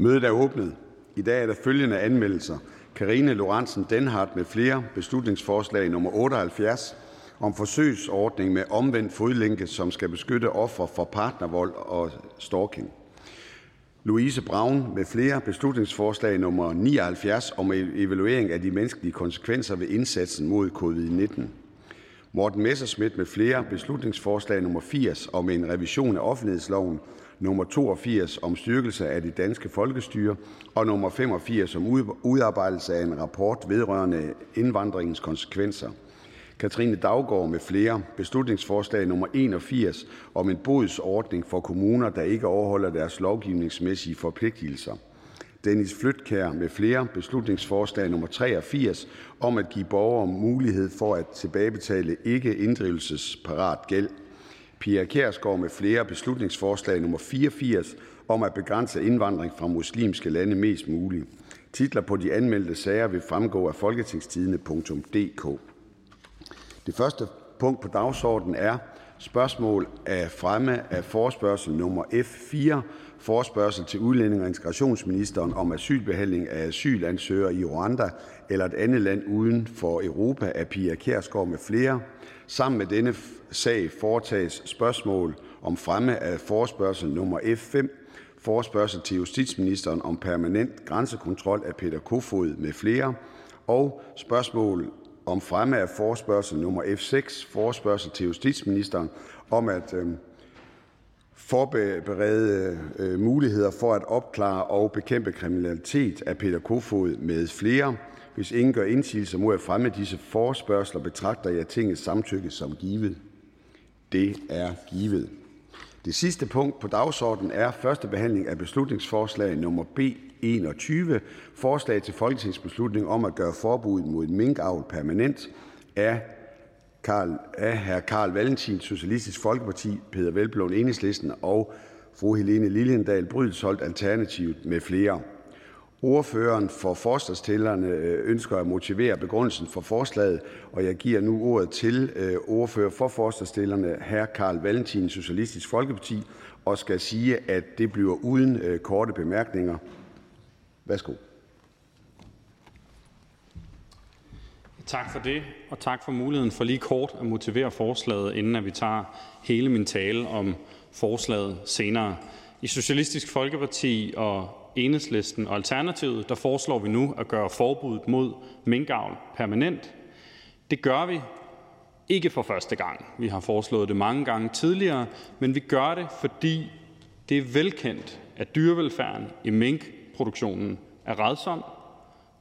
Mødet er åbnet. I dag er der følgende anmeldelser: Karine Lorentzen Denhardt med flere beslutningsforslag nummer 78 om forsøgsordning med omvendt fodlænke, som skal beskytte ofre for partnervold og stalking. Louise Braun med flere beslutningsforslag nummer 79 om e- evaluering af de menneskelige konsekvenser ved indsatsen mod covid-19. Morten Messerschmidt med flere beslutningsforslag nummer 80 om en revision af offentlighedsloven, 82 om styrkelse af det danske folkestyre og nummer 85 om udarbejdelse af en rapport vedrørende indvandringens konsekvenser. Katrine Daggaard med flere beslutningsforslag nummer 81 om en bodsordning for kommuner, der ikke overholder deres lovgivningsmæssige forpligtelser. Dennis Flytkær med flere beslutningsforslag nummer 83 om at give borgere mulighed for at tilbagebetale ikke inddrivelsesparat gæld. Pia Kjærsgaard med flere beslutningsforslag nummer 84 om at begrænse indvandring fra muslimske lande mest muligt. Titler på de anmeldte sager vil fremgå af folketingstidende.dk. Det første punkt på dagsordenen er spørgsmål af fremme af forspørgsel nummer F 4: Forspørgsel til udlænding- og integrationsministeren om asylbehandling af asylansøgere i Rwanda eller et andet land uden for Europa. Af Pia Kjærsgaard med flere. Sammen med denne sag foretages spørgsmål om fremme af forspørgsel nummer F 5: Forspørgsel til justitsministeren om permanent grænsekontrol. Af Peter Kofod med flere. Og spørgsmål om fremme af forspørgsel nummer F 6: Forspørgsel til justitsministeren om at øh, forberede øh, muligheder for at opklare og bekæmpe kriminalitet. Af Peter Kofod med flere. Hvis ingen gør indsigelse mod at fremme disse forespørgsler, betragter jeg Tingets samtykke som givet. Det er givet. Det sidste punkt på dagsordenen er: første behandling af beslutningsforslag nummer B 21: Forslag til folketingsbeslutning om at gøre forbuddet mod minkavl permanent. Af hr. Karl Valentin (Socialistisk Folkeparti), Peder Velblom, (Enhedslisten) og fru Helene Liliendahl Brydensholt (Alternativet) med flere. Ordføreren for forslagsstillerne øh, ønsker at motivere begrundelsen for forslaget, og jeg giver nu ordet til øh, ordfører for forslagsstillerne, hr. Carl Valentin (Socialistisk Folkeparti), og skal sige, at det bliver uden øh, korte bemærkninger. Værsgo. Tak for det, og tak for muligheden for lige kort at motivere forslaget, inden at vi tager hele min tale om forslaget senere. I Socialistisk Folkeparti og Enhedslisten og Alternativet der foreslår vi nu at gøre forbuddet mod minkavl permanent. Det gør vi ikke for første gang. Vi har foreslået det mange gange tidligere, men vi gør det, fordi det er velkendt, at dyrevelfærden i minkproduktionen er rædsom.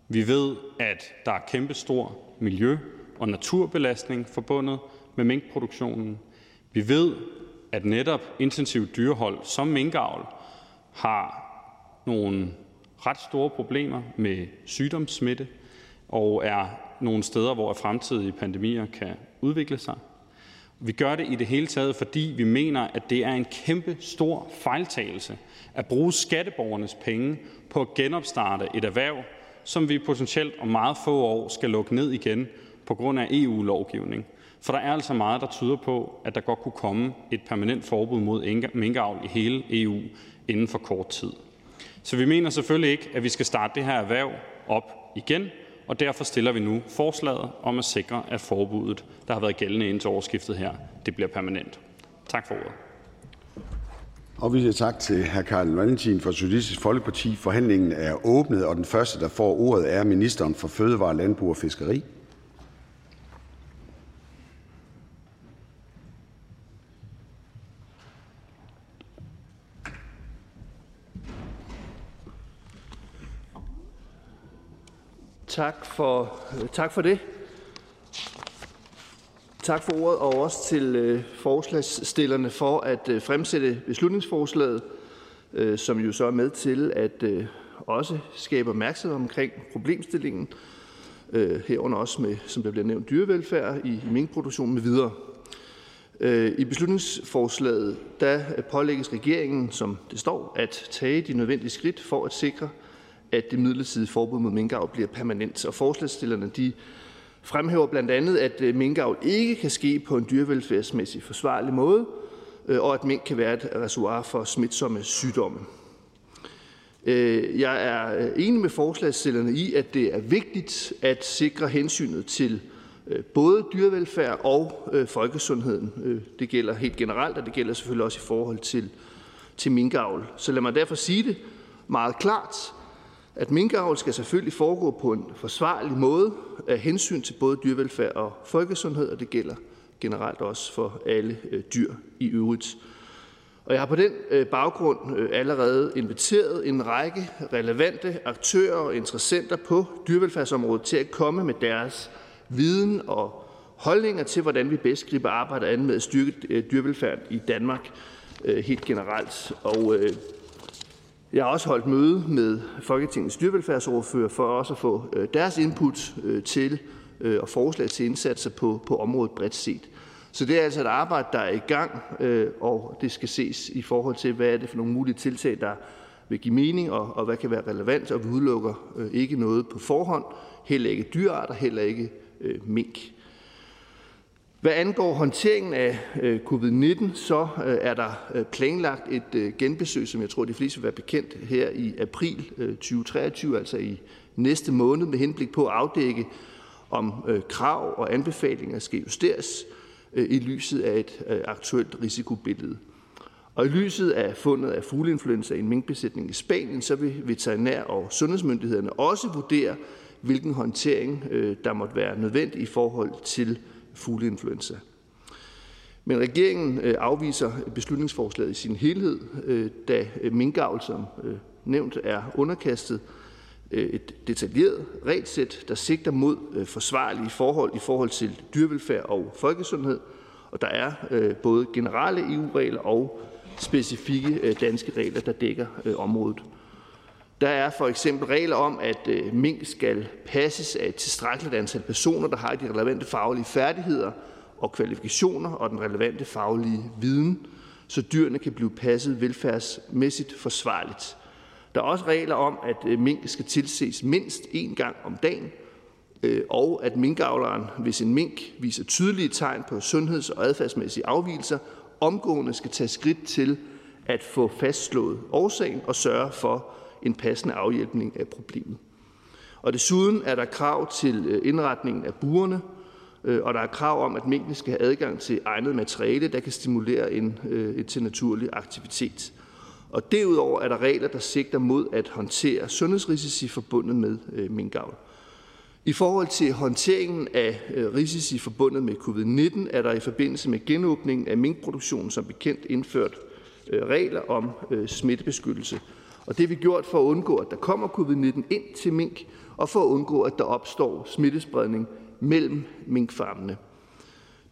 Vi ved, at der er kæmpe stor miljø- og naturbelastning forbundet med minkproduktionen. Vi ved, at netop intensivt dyrehold som minkavl har nogle ret store problemer med sygdomssmitte og er nogle steder, hvor fremtidige pandemier kan udvikle sig. Vi gør det i det hele taget, fordi vi mener, at det er en kæmpe stor fejltagelse at bruge skatteborgernes penge på at genopstarte et erhverv, som vi potentielt om meget få år skal lukke ned igen på grund af EU-lovgivning. For der er altså meget, der tyder på, at der godt kunne komme et permanent forbud mod minkavl i hele EU inden for kort tid. Så vi mener selvfølgelig ikke, at vi skal starte det her erhverv op igen, og derfor stiller vi nu forslaget om at sikre, at forbuddet, der har været gældende indtil årsskiftet her, det bliver permanent. Tak for ordet. Og vi siger tak til hr. Karl Valentin fra Socialistisk Folkeparti. Forhandlingen er åbnet, og den første, der får ordet, er ministeren for Fødevare, Landbrug og Fiskeri. Tak for, tak for det. Tak for ordet, og også til øh, forslagsstillerne for at øh, fremsætte beslutningsforslaget, øh, som jo så er med til at øh, også skabe opmærksomhed omkring problemstillingen, herunder også med, som der bliver nævnt, dyrevelfærd i minkproduktion med videre. I beslutningsforslaget der pålægges regeringen, som det står, at tage de nødvendige skridt for at sikre, at det midlertidige forbud mod minkavl bliver permanent. Og forslagsstillerne de fremhæver blandt andet, at øh, minkavl ikke kan ske på en dyrevelfærdsmæssig forsvarlig måde, øh, og at mink kan være et reservoir for smitsomme sygdomme. Øh, jeg er enig med forslagsstillerne i, at det er vigtigt at sikre hensynet til både dyrevelfærd og folkesundheden. Det gælder helt generelt, og det gælder selvfølgelig også i forhold til, til minkavl. Så lad mig derfor sige det meget klart at minkavl skal selvfølgelig foregå på en forsvarlig måde af hensyn til både dyrevelfærd og folkesundhed, og det gælder generelt også for alle øh, dyr i øvrigt. Og jeg har på den øh, baggrund øh, allerede inviteret en række relevante aktører og interessenter på dyrevelfærdsområdet til at komme med deres viden og holdninger til, hvordan vi bedst griber arbejdet an med at styrke dyrevelfærd i Danmark helt generelt. Og jeg har også holdt møde med Folketingets dyrevelfærdsordfører for også at få øh, deres input øh, til øh, og forslag til indsatser på, på området bredt set. Så det er altså et arbejde, der er i gang, og det skal ses i forhold til, hvad er det for nogle mulige tiltag, der vil give mening, og, og hvad kan være relevant, og vi udelukker ikke noget på forhånd, heller ikke dyrearter, heller ikke mink. Hvad angår håndteringen af øh, covid-19, så øh, er der øh, planlagt et genbesøg, som jeg tror, de fleste vil være bekendt her i april 2023, altså i næste måned, med henblik på at afdække, om krav og anbefalinger skal justeres i lyset af et aktuelt risikobillede. Og i lyset af fundet af fugleinfluenza i en minkbesætning i Spanien, så vil veterinær- og sundhedsmyndighederne også vurdere, hvilken håndtering der måtte være nødvendig i forhold til fugleinfluenza. Men regeringen øh, afviser beslutningsforslaget i sin helhed, øh, da øh, minkavl, som nævnt, er underkastet et detaljeret regelsæt, der sigter mod forsvarlige forhold i forhold til dyrevelfærd og folkesundhed. Og der er både generelle EU-regler og specifikke danske regler, der dækker området. Der er for eksempel regler om, at øh, mink skal passes af et tilstrækkeligt antal personer, der har de relevante faglige færdigheder og kvalifikationer og den relevante faglige viden, så dyrene kan blive passet velfærdsmæssigt forsvarligt. Der er også regler om, at øh, mink skal tilses mindst én gang om dagen, øh, og at minkavleren, hvis en mink viser tydelige tegn på sundheds- og adfærdsmæssige afvielser, omgående skal tage skridt til at få fastslået årsagen og sørge for, en passende afhjælpning af problemet. Og desuden er der krav til øh, indretningen af burerne, øh, og der er krav om, at minkene skal have adgang til egnet materiale, der kan stimulere en, øh, til naturlig aktivitet. Og derudover er der regler, der sigter mod at håndtere sundhedsrisici forbundet med minkavl. I forhold til håndteringen af risici forbundet med covid-19 er der i forbindelse med genåbningen af minkproduktionen som bekendt indført regler om smittebeskyttelse. Og det har vi gjort for at undgå, at der kommer covid-19 ind til mink, og for at undgå, at der opstår smittespredning mellem minkfarmene.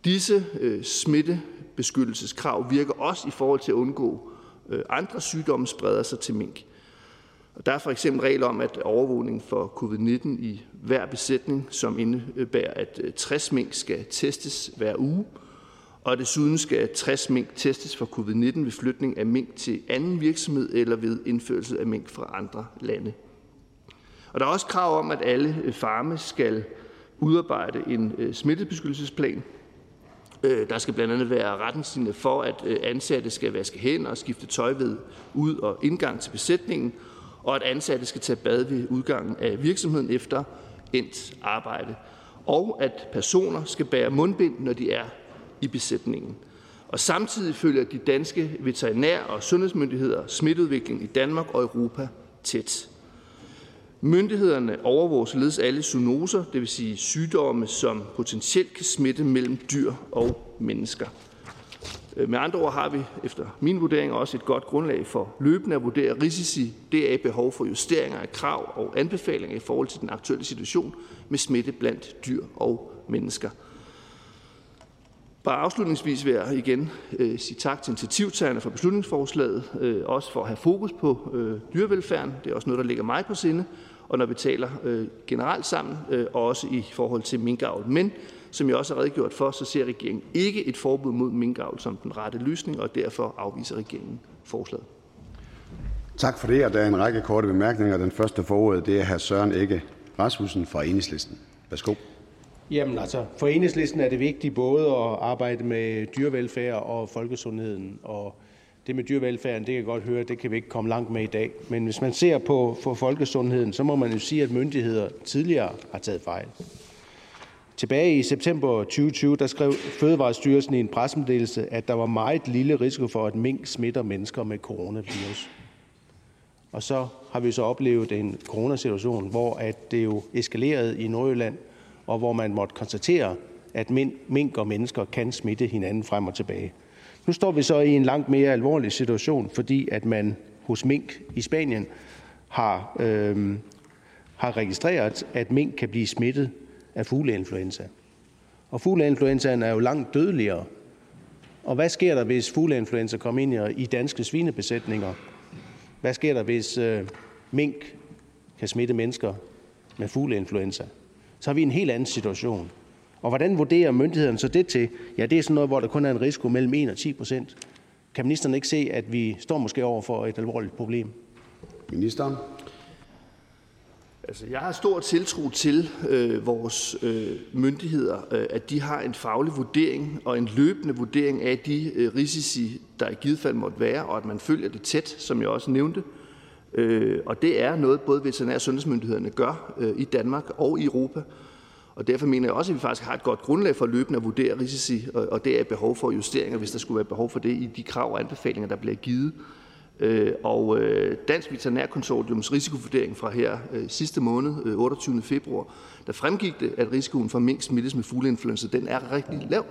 Disse øh, smittebeskyttelseskrav virker også i forhold til at undgå, øh, andre sygdomme spreder sig til mink. Og der er for eksempel regler om, at overvågning for covid-19 i hver besætning, som indebærer, at øh, 60 mink skal testes hver uge, og desuden skal 60 mink testes for covid-19 ved flytning af mink til anden virksomhed eller ved indførelse af mink fra andre lande. Og der er også krav om, at alle øh, farme skal udarbejde en øh, smittebeskyttelsesplan. Øh, der skal blandt andet være retningslinjer for, at ansatte skal vaske hænder og skifte tøj ved ud- og indgang til besætningen, og at ansatte skal tage bad ved udgangen af virksomheden efter endt arbejde, og at personer skal bære mundbind, når de er i besætningen. Og samtidig følger de danske veterinær- og sundhedsmyndigheder smitteudviklingen i Danmark og Europa tæt. Myndighederne overvåger således alle zoonoser, det vil sige sygdomme, som potentielt kan smitte mellem dyr og mennesker. Øh, med andre ord har vi efter min vurdering også et godt grundlag for løbende at vurdere risici, det er behov for justeringer af krav og anbefalinger i forhold til den aktuelle situation med smitte blandt dyr og mennesker. Bare afslutningsvis vil jeg igen øh, sige tak til initiativtagerne for beslutningsforslaget, øh, også for at have fokus på øh, dyrevelfærden. Det er også noget, der ligger mig på sinde, og når vi taler øh, generelt sammen, øh, også i forhold til minkavl. Men som jeg også har redegjort for, så ser regeringen ikke et forbud mod minkavl som den rette løsning, og derfor afviser regeringen forslaget. Tak for det, og der er en række korte bemærkninger. Den første forord, det er hr. Søren Ikke Rasmussen fra Enhedslisten. Værsgo. Jamen altså, for enhedslisten er det vigtigt både at arbejde med dyrevelfærd og folkesundheden. Og det med dyrevelfærden, det kan jeg godt høre, det kan vi ikke komme langt med i dag. Men hvis man ser på for folkesundheden, så må man jo sige, at myndigheder tidligere har taget fejl. Tilbage i september 2020, der skrev Fødevarestyrelsen i en pressemeddelelse, at der var meget lille risiko for, at mink smitter mennesker med coronavirus. Og så har vi så oplevet en coronasituation, hvor at det jo eskalerede i Nordjylland, og hvor man måtte konstatere, at mink og mennesker kan smitte hinanden frem og tilbage. Nu står vi så i en langt mere alvorlig situation, fordi at man hos mink i Spanien har, øh, har registreret, at mink kan blive smittet af fugleinfluenza. Og fugleinfluenzaen er jo langt dødeligere. Og hvad sker der, hvis fugleinfluenza kommer ind i danske svinebesætninger? Hvad sker der, hvis øh, mink kan smitte mennesker med fugleinfluenza? Så har vi en helt anden situation. Og hvordan vurderer myndighederne så det til? Ja, det er sådan noget, hvor der kun er en risiko mellem 1 og 10 procent. Kan ministeren ikke se, at vi står måske over for et alvorligt problem? Ministeren. Altså, jeg har stor tiltro til øh, vores øh, myndigheder, øh, at de har en faglig vurdering og en løbende vurdering af de øh, risici, der i givet fald måtte være, og at man følger det tæt, som jeg også nævnte. Øh, Øh, og det er noget, både veterinær- og sundhedsmyndighederne gør øh, i Danmark og i Europa. Og derfor mener jeg også, at vi faktisk har et godt grundlag for løbende at vurdere risici, og, og det er behov for justeringer, hvis der skulle være behov for det i de krav og anbefalinger, der bliver givet. Øh, og øh, Dansk Veterinærkonsortiums risikovurdering fra her øh, sidste måned, øh, 28. februar, der fremgik det, at risikoen for mink smittes med fugleinfluenza, den er rigtig lav.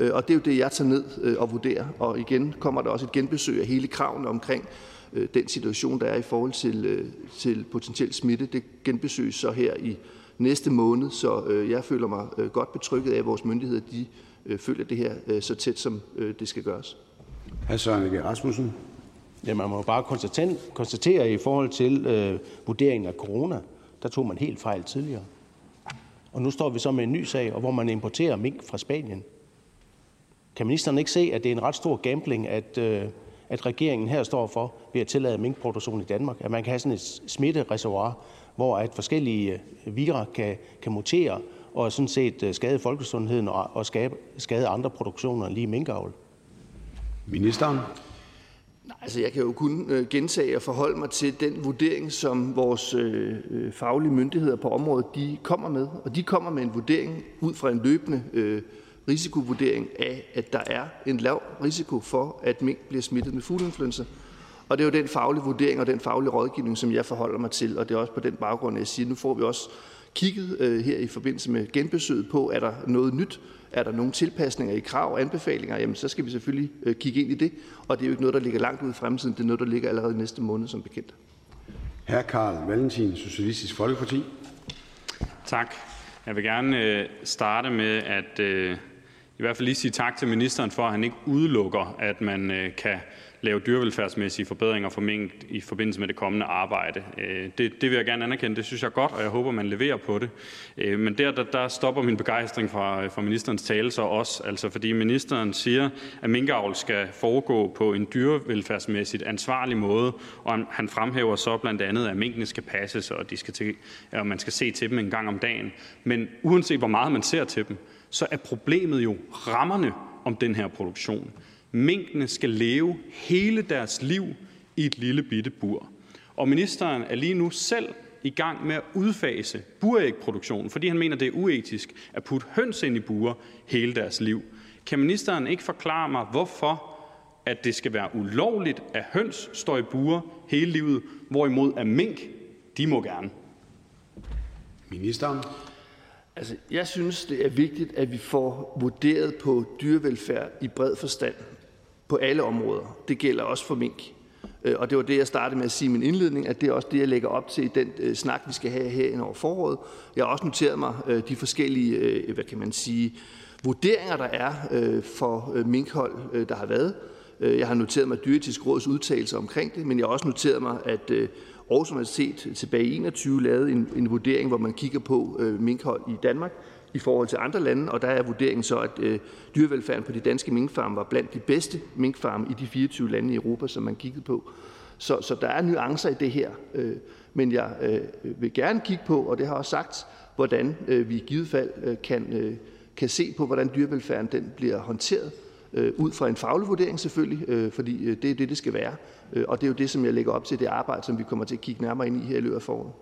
Øh, Og det er jo det, jeg tager ned øh, og vurderer. Og igen kommer der også et genbesøg af hele kravene omkring den situation, der er i forhold til, til potentiel smitte. Det genbesøges så her i næste måned, så jeg føler mig godt betrykket af, at vores myndigheder de følger det her så tæt, som det skal gøres. Hr. Søren Rasmussen. Ja, man må bare konstatere, konstatere i forhold til øh, vurderingen af corona, der tog man helt fejl tidligere. Og nu står vi så med en ny sag, hvor man importerer mink fra Spanien. Kan ministeren ikke se, at det er en ret stor gambling, at, øh, at regeringen her står for ved at tillade minkproduktion i Danmark? At man kan have sådan et smittereservoir, hvor at forskellige øh, virer kan, kan mutere og sådan set øh, skade folkesundheden og, og skade, skade andre produktioner lige minkavl? Ministeren. Nej, altså jeg kan jo kun øh, gentage og forholde mig til den vurdering, som vores øh, faglige myndigheder på området de kommer med. Og de kommer med en vurdering ud fra en løbende øh, risikovurdering af, at der er en lav risiko for, at mink bliver smittet med fugleinfluenza. Og det er jo den faglige vurdering og den faglige rådgivning, som jeg forholder mig til. Og det er også på den baggrund, at jeg siger, at nu får vi også kigget øh, her i forbindelse med genbesøget på, er der noget nyt, er der nogle tilpasninger i krav og anbefalinger, jamen så skal vi selvfølgelig øh, kigge ind i det. Og det er jo ikke noget, der ligger langt ud i fremtiden. Det er noget, der ligger allerede næste måned, som bekendt. Hr. Karl Valentin, Socialistisk Folkeparti. Tak. Jeg vil gerne øh, starte med at øh, i hvert fald lige sige tak til ministeren for, at han ikke udelukker, at man øh, kan lave dyrevelfærdsmæssige forbedringer for mink i forbindelse med det kommende arbejde. Øh, det, det vil jeg gerne anerkende. Det synes jeg er godt, og jeg håber, man leverer på det. Øh, men der, der, der stopper min begejstring fra, fra ministerens tale så også, altså fordi ministeren siger, at minkavl skal foregå på en dyrevelfærdsmæssigt ansvarlig måde, og han fremhæver så blandt andet, at minkene skal passes, og, de skal til, og man skal se til dem en gang om dagen. Men uanset hvor meget man ser til dem, så er problemet jo rammerne om den her produktion. Minkene skal leve hele deres liv i et lille bitte bur. Og ministeren er lige nu selv i gang med at udfase burægproduktionen, fordi han mener, det er uetisk at putte høns ind i burer hele deres liv. Kan ministeren ikke forklare mig, hvorfor at det skal være ulovligt, at høns står i burer hele livet, hvorimod at mink, de må gerne? Ministeren. Altså, jeg synes, det er vigtigt, at vi får vurderet på dyrevelfærd i bred forstand på alle områder. Det gælder også for mink. Øh, og det var det, jeg startede med at sige i min indledning, at det er også det, jeg lægger op til i den øh, snak, vi skal have her over foråret. Jeg har også noteret mig øh, de forskellige, hvad kan man sige, vurderinger, der er for minkhold, der har været. Jeg har noteret mig dyretisk råds udtalelse omkring det, men jeg har også noteret mig, at Aarhus Universitet tilbage i 21 lavede en, en vurdering, hvor man kigger på øh, minkhold i Danmark, i forhold til andre lande, og der er vurderingen så, at øh, dyrevelfærden på de danske minkfarme var blandt de bedste minkfarme i de 24 lande i Europa, som man kiggede på. Så, så der er nuancer i det her, øh, men jeg øh, vil gerne kigge på, og det har jeg også sagt, hvordan øh, vi i givet fald øh, kan, øh, kan se på, hvordan dyrevelfærden den bliver håndteret øh, ud fra en faglig vurdering selvfølgelig, øh, fordi øh, det er det, det skal være. Øh, og det er jo det, som jeg lægger op til, det arbejde, som vi kommer til at kigge nærmere ind i her i løbet af foråret.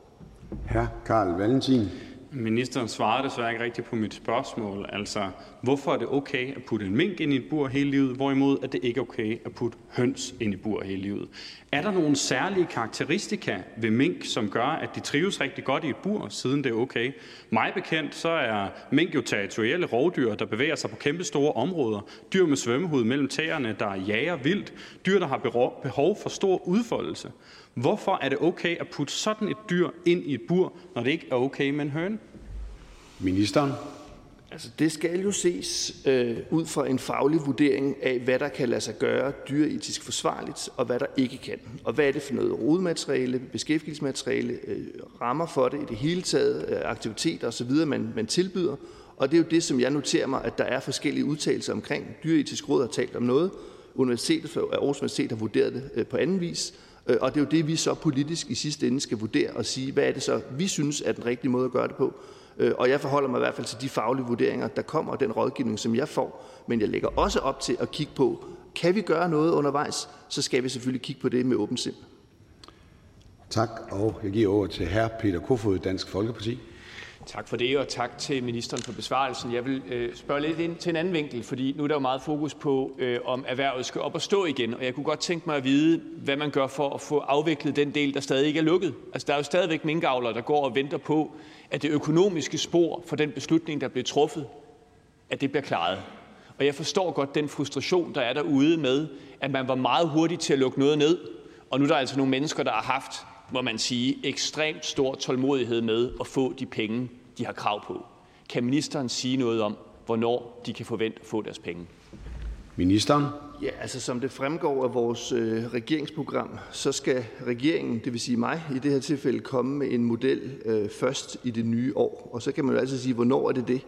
Ministeren svarede desværre ikke rigtigt på mit spørgsmål. Altså, hvorfor er det okay at putte en mink ind i et bur hele livet, hvorimod er det ikke okay at putte høns ind i bur hele livet? Er der nogle særlige karakteristika ved mink, som gør, at de trives rigtig godt i et bur, siden det er okay? Mig bekendt, så er mink jo territorielle rovdyr, der bevæger sig på kæmpe store områder. Dyr med svømmehud mellem tæerne, der jager vildt. Dyr, der har behov for stor udfoldelse. Hvorfor er det okay at putte sådan et dyr ind i et bur, når det ikke er okay med en høne? Ministeren. Altså, det skal jo ses øh, ud fra en faglig vurdering af, hvad der kan lade sig gøre dyreetisk forsvarligt, og hvad der ikke kan. Og hvad er det for noget rodemateriale, beskæftigelsesmateriale, øh, rammer for det i det hele taget, øh, aktiviteter osv., man, man tilbyder. Og det er jo det, som jeg noterer mig, at der er forskellige udtalelser omkring. Dyreetisk råd har talt om noget. Universitetet, Aarhus Universitet har vurderet det øh, på anden vis. Øh, og det er jo det, vi så politisk i sidste ende skal vurdere og sige, hvad er det så, vi synes er den rigtige måde at gøre det på. Øh, og jeg forholder mig i hvert fald til de faglige vurderinger, der kommer, og den rådgivning, som jeg får. Men jeg lægger også op til at kigge på, kan vi gøre noget undervejs, så skal vi selvfølgelig kigge på det med åben sind. Tak, og jeg giver over til hr. Peter Kofod, Dansk Folkeparti. Tak for det, og tak til ministeren for besvarelsen. Jeg vil øh, spørge lidt ind til en anden vinkel, fordi nu er der jo meget fokus på, øh, om erhvervet skal op og stå igen. Og jeg kunne godt tænke mig at vide, hvad man gør for at få afviklet den del, der stadig ikke er lukket. Altså, der er jo stadigvæk minkavlere, der går og venter på, at det økonomiske spor for den beslutning, der blev truffet, at det bliver klaret. Og jeg forstår godt den frustration, der er derude med, at man var meget hurtig til at lukke noget ned, og nu er der altså nogle mennesker, der har haft må man sige, ekstremt stor tålmodighed med at få de penge, de har krav på. Kan ministeren sige noget om, hvornår de kan forvente at få deres penge? Ministeren. Ja, altså som det fremgår af vores øh, regeringsprogram, så skal regeringen, det vil sige mig i det her tilfælde, komme med en model øh, først i det nye år. Og så kan man jo altid sige, hvornår er det det?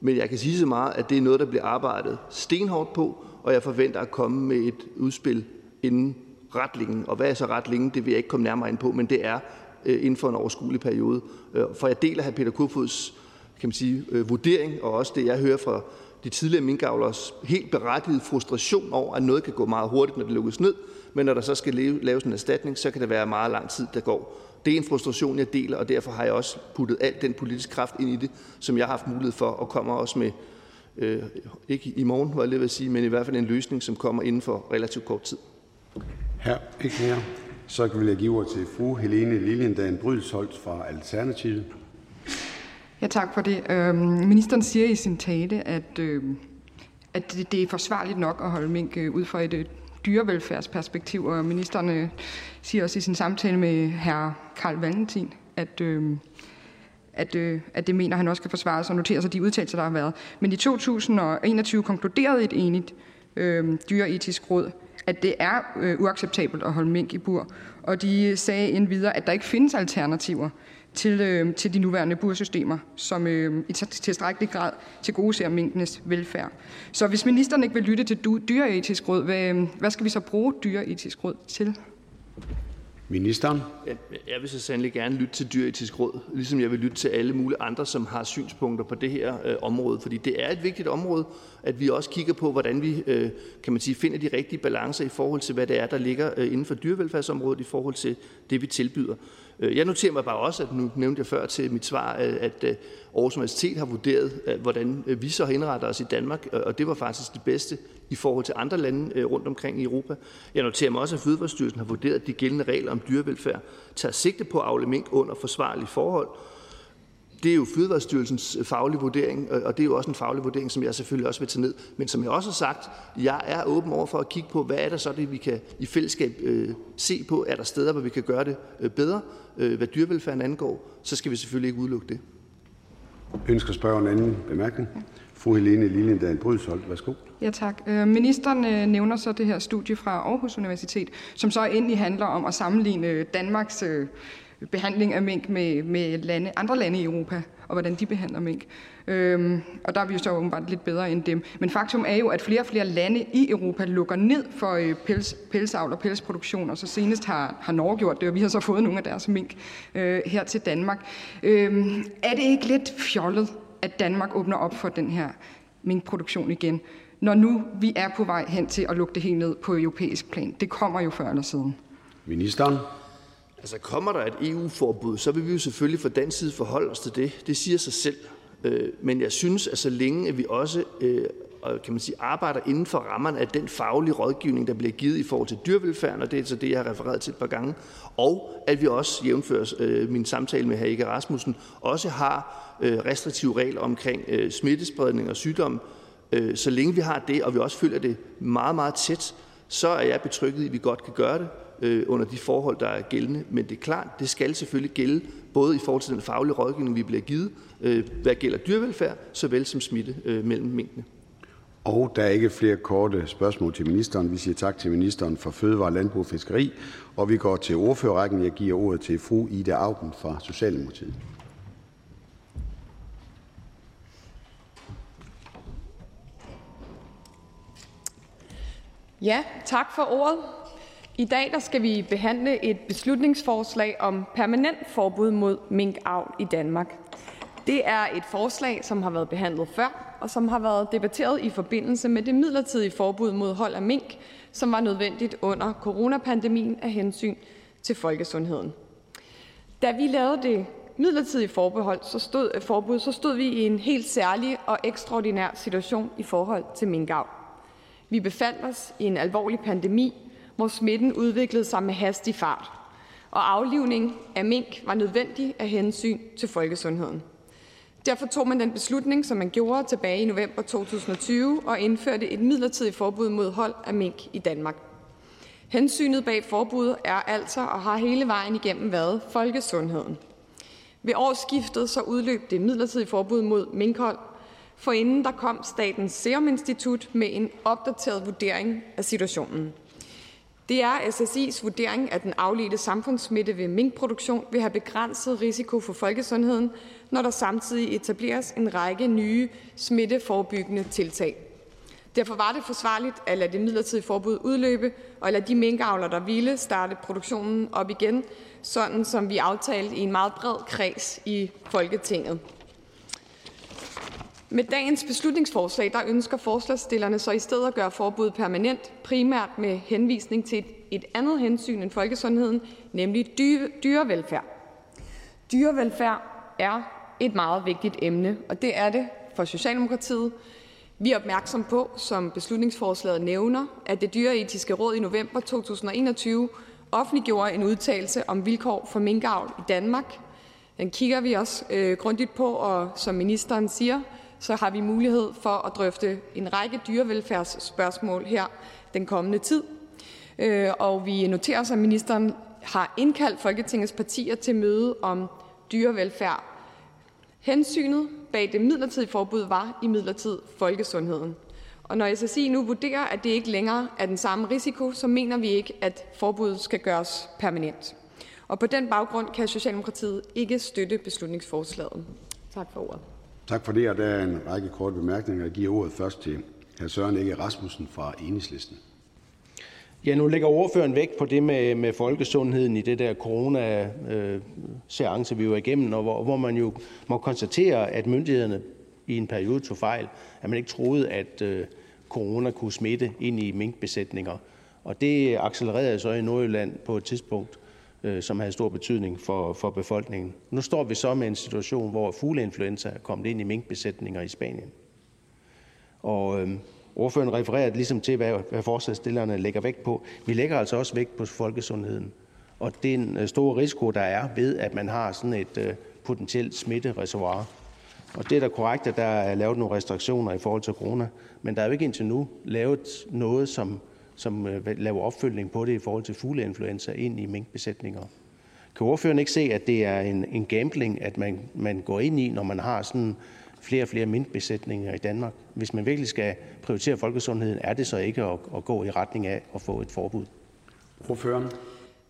Men jeg kan sige så meget, at det er noget, der bliver arbejdet stenhårdt på, og jeg forventer at komme med et udspil inden ret længe. Og hvad er så ret længe, det vil jeg ikke komme nærmere ind på, men det er øh, inden for en overskuelig periode. Øh, for jeg deler hr. Peter Kofods kan man sige, øh, vurdering, og også det, jeg hører fra de tidligere minkavlers helt berettigede frustration over, at noget kan gå meget hurtigt, når det lukkes ned, men når der så skal laves en erstatning, så kan det være meget lang tid, der går. Det er en frustration, jeg deler, og derfor har jeg også puttet al den politiske kraft ind i det, som jeg har haft mulighed for, og kommer også med, øh, ikke i morgen, var jeg lige vil sige, men i hvert fald en løsning, som kommer inden for relativt kort tid. Her, ikke mere. Så vil jeg give ord til fru Helene Liliendahl Brydelsholt fra Alternativet. Ja, tak for det. Øhm, ministeren siger i sin tale, at, øh, at det, det er forsvarligt nok at holde mink øh, ud fra et øh, dyrevelfærdsperspektiv, og ministeren øh, siger også i sin samtale med herr Karl Valentin, at, øh, at, øh, at det mener han også kan forsvares og notere sig de udtalelser, der har været. Men i 2021 konkluderede et enigt øh, dyreetisk råd, at det er øh, uacceptabelt at holde mink i bur, og de sagde endvidere, at der ikke findes alternativer til, øh, til de nuværende bursystemer, som øh, i tilstrækkelig grad tilgodeser minkenes velfærd. Så hvis ministeren ikke vil lytte til dyreetisk råd, hvad, hvad skal vi så bruge dyreetisk råd til? Ministeren. Jeg vil så sandelig gerne lytte til dyreetisk råd, ligesom jeg vil lytte til alle mulige andre, som har synspunkter på det her øh, område. Fordi det er et vigtigt område, at vi også kigger på, hvordan vi øh, kan man sige, finder de rigtige balancer i forhold til, hvad det er, der ligger øh, inden for dyrevelfærdsområdet i forhold til det, vi tilbyder. Øh, jeg noterer mig bare også, at nu nævnte jeg før til mit svar, at Aarhus Universitet har vurderet, hvordan vi så indretter os i Danmark, og det var faktisk det bedste i forhold til andre lande rundt omkring i Europa. Jeg noterer mig også, at Fødevarestyrelsen har vurderet, at de gældende regler om dyrevelfærd tager sigte på at afle mink under forsvarlige forhold, det er jo Fødevarestyrelsens faglige vurdering, og det er jo også en faglig vurdering, som jeg selvfølgelig også vil tage ned. Men som jeg også har sagt, jeg er åben over for at kigge på, hvad er der så det, vi kan i fællesskab øh, se på. Er der steder, hvor vi kan gøre det øh, bedre, øh, hvad dyrevelfærden angår, så skal vi selvfølgelig ikke udelukke det. Ønsker spørgeren anden bemærkning? Fru Helene Liliendahl Brydsholt, værsgo. Ja tak. Øh, ministeren øh, nævner så det her studie fra Aarhus Universitet, som så endelig handler om at sammenligne Danmarks øh, behandling af mink med, med lande, andre lande i Europa, og hvordan de behandler mink. Øhm, og der er vi jo så åbenbart lidt bedre end dem. Men faktum er jo, at flere og flere lande i Europa lukker ned for øh, pels, pelsavl og pelsproduktion, og så senest har, har Norge gjort det, og vi har så fået nogle af deres mink øh, her til Danmark. Øhm, er det ikke lidt fjollet, at Danmark åbner op for den her minkproduktion igen? når nu vi er på vej hen til at lukke det helt ned på europæisk plan? Det kommer jo før eller siden. Ministeren. Altså kommer der et EU-forbud, så vil vi jo selvfølgelig fra dansk side forholde os til det. Det siger sig selv. Øh, men jeg synes, at så længe at vi også øh, kan man sige, arbejder inden for rammerne af den faglige rådgivning, der bliver givet i forhold til dyrevelfærden, og det er så det, jeg har refereret til et par gange, og at vi også, jævnføres øh, min samtale med hr. Ike Rasmussen, også har øh, restriktive regler omkring øh, smittespredning og sygdom. Øh, så længe vi har det, og vi også følger det meget, meget tæt, så er jeg betrygget i, at vi godt kan gøre det under de forhold, der er gældende. Men det er klart, det skal selvfølgelig gælde både i forhold til den faglige rådgivning, vi bliver givet, øh, hvad gælder dyrevelfærd, såvel som smitte øh, mellem mængdene. Og der er ikke flere korte spørgsmål til ministeren. Vi siger tak til ministeren for Fødevare, Landbrug og Fiskeri, og vi går til ordførerrækken. Jeg giver ordet til fru Ida Augen fra Socialdemokratiet. Ja, tak for ordet. I dag der skal vi behandle et beslutningsforslag om permanent forbud mod minkavl i Danmark. Det er et forslag, som har været behandlet før, og som har været debatteret i forbindelse med det midlertidige forbud mod hold af mink, som var nødvendigt under coronapandemien af hensyn til folkesundheden. Da vi lavede det midlertidige forbehold, så stod, forbud, så stod vi i en helt særlig og ekstraordinær situation i forhold til minkavl. Vi befandt os i en alvorlig pandemi, hvor smitten udviklede sig med hastig fart, og aflivning af mink var nødvendig af hensyn til folkesundheden. Derfor tog man den beslutning, som man gjorde tilbage i november 2020, og indførte et midlertidigt forbud mod hold af mink i Danmark. Hensynet bag forbuddet er altså og har hele vejen igennem været folkesundheden. Ved årsskiftet så udløb det midlertidige forbud mod minkhold, for inden der kom Statens Serum Institut med en opdateret vurdering af situationen. Det er SSI's vurdering, at den afledte samfundssmitte ved minkproduktion vil have begrænset risiko for folkesundheden, når der samtidig etableres en række nye smitteforebyggende tiltag. Derfor var det forsvarligt at lade det midlertidige forbud udløbe og lade de minkavler, der ville, starte produktionen op igen, sådan som vi aftalte i en meget bred kreds i Folketinget. Med dagens beslutningsforslag der ønsker forslagsstillerne så i stedet at gøre forbuddet permanent, primært med henvisning til et andet hensyn end folkesundheden, nemlig dyrevelfærd. Dyrevelfærd er et meget vigtigt emne, og det er det for Socialdemokratiet. Vi er opmærksom på, som beslutningsforslaget nævner, at det dyreetiske råd i november 2021 offentliggjorde en udtalelse om vilkår for minkavl i Danmark. Den kigger vi også øh, grundigt på, og som ministeren siger, så har vi mulighed for at drøfte en række dyrevelfærdsspørgsmål her den kommende tid. Øh, og vi noterer os, at ministeren har indkaldt Folketingets partier til møde om dyrevelfærd. Hensynet bag det midlertidige forbud var i midlertid folkesundheden. Og når SSI nu vurderer, at det ikke længere er den samme risiko, så mener vi ikke, at forbuddet skal gøres permanent. Og på den baggrund kan Socialdemokratiet ikke støtte beslutningsforslaget. Tak for ordet. Tak for det, og der er en række korte bemærkninger. Jeg giver ordet først til hr. Søren Ege Rasmussen fra Enhedslisten. Ja, nu lægger ordføreren vægt på det med, med folkesundheden i det der corona-seance, vi var igennem, og hvor, hvor man jo må konstatere, at myndighederne i en periode tog fejl, at man ikke troede, at øh, corona kunne smitte ind i minkbesætninger. Og det accelererede så i Nordjylland på et tidspunkt, øh, Øh, som havde stor betydning for, for befolkningen. Nu står vi så med en situation, hvor fugleinfluenza er kommet ind i minkbesætninger i Spanien. Og øh, ordføreren refererer ligesom til, hvad, hvad forslagsstillerne lægger vægt på. Vi lægger altså også vægt på folkesundheden. Og den øh, store risiko, der er ved, at man har sådan et øh, potentielt smittereservoir. Og det er da korrekt, at der er lavet nogle restriktioner i forhold til corona, men der er jo ikke indtil nu lavet noget, som som øh, laver opfølgning på det i forhold til fugleinfluenza ind i minkbesætninger. Kan ordføreren ikke se, at det er en, en gambling, at man, man går ind i, når man har sådan flere og flere minkbesætninger i Danmark? Hvis man virkelig skal prioritere folkesundheden, er det så ikke at, at gå i retning af at få et forbud? Ordføreren.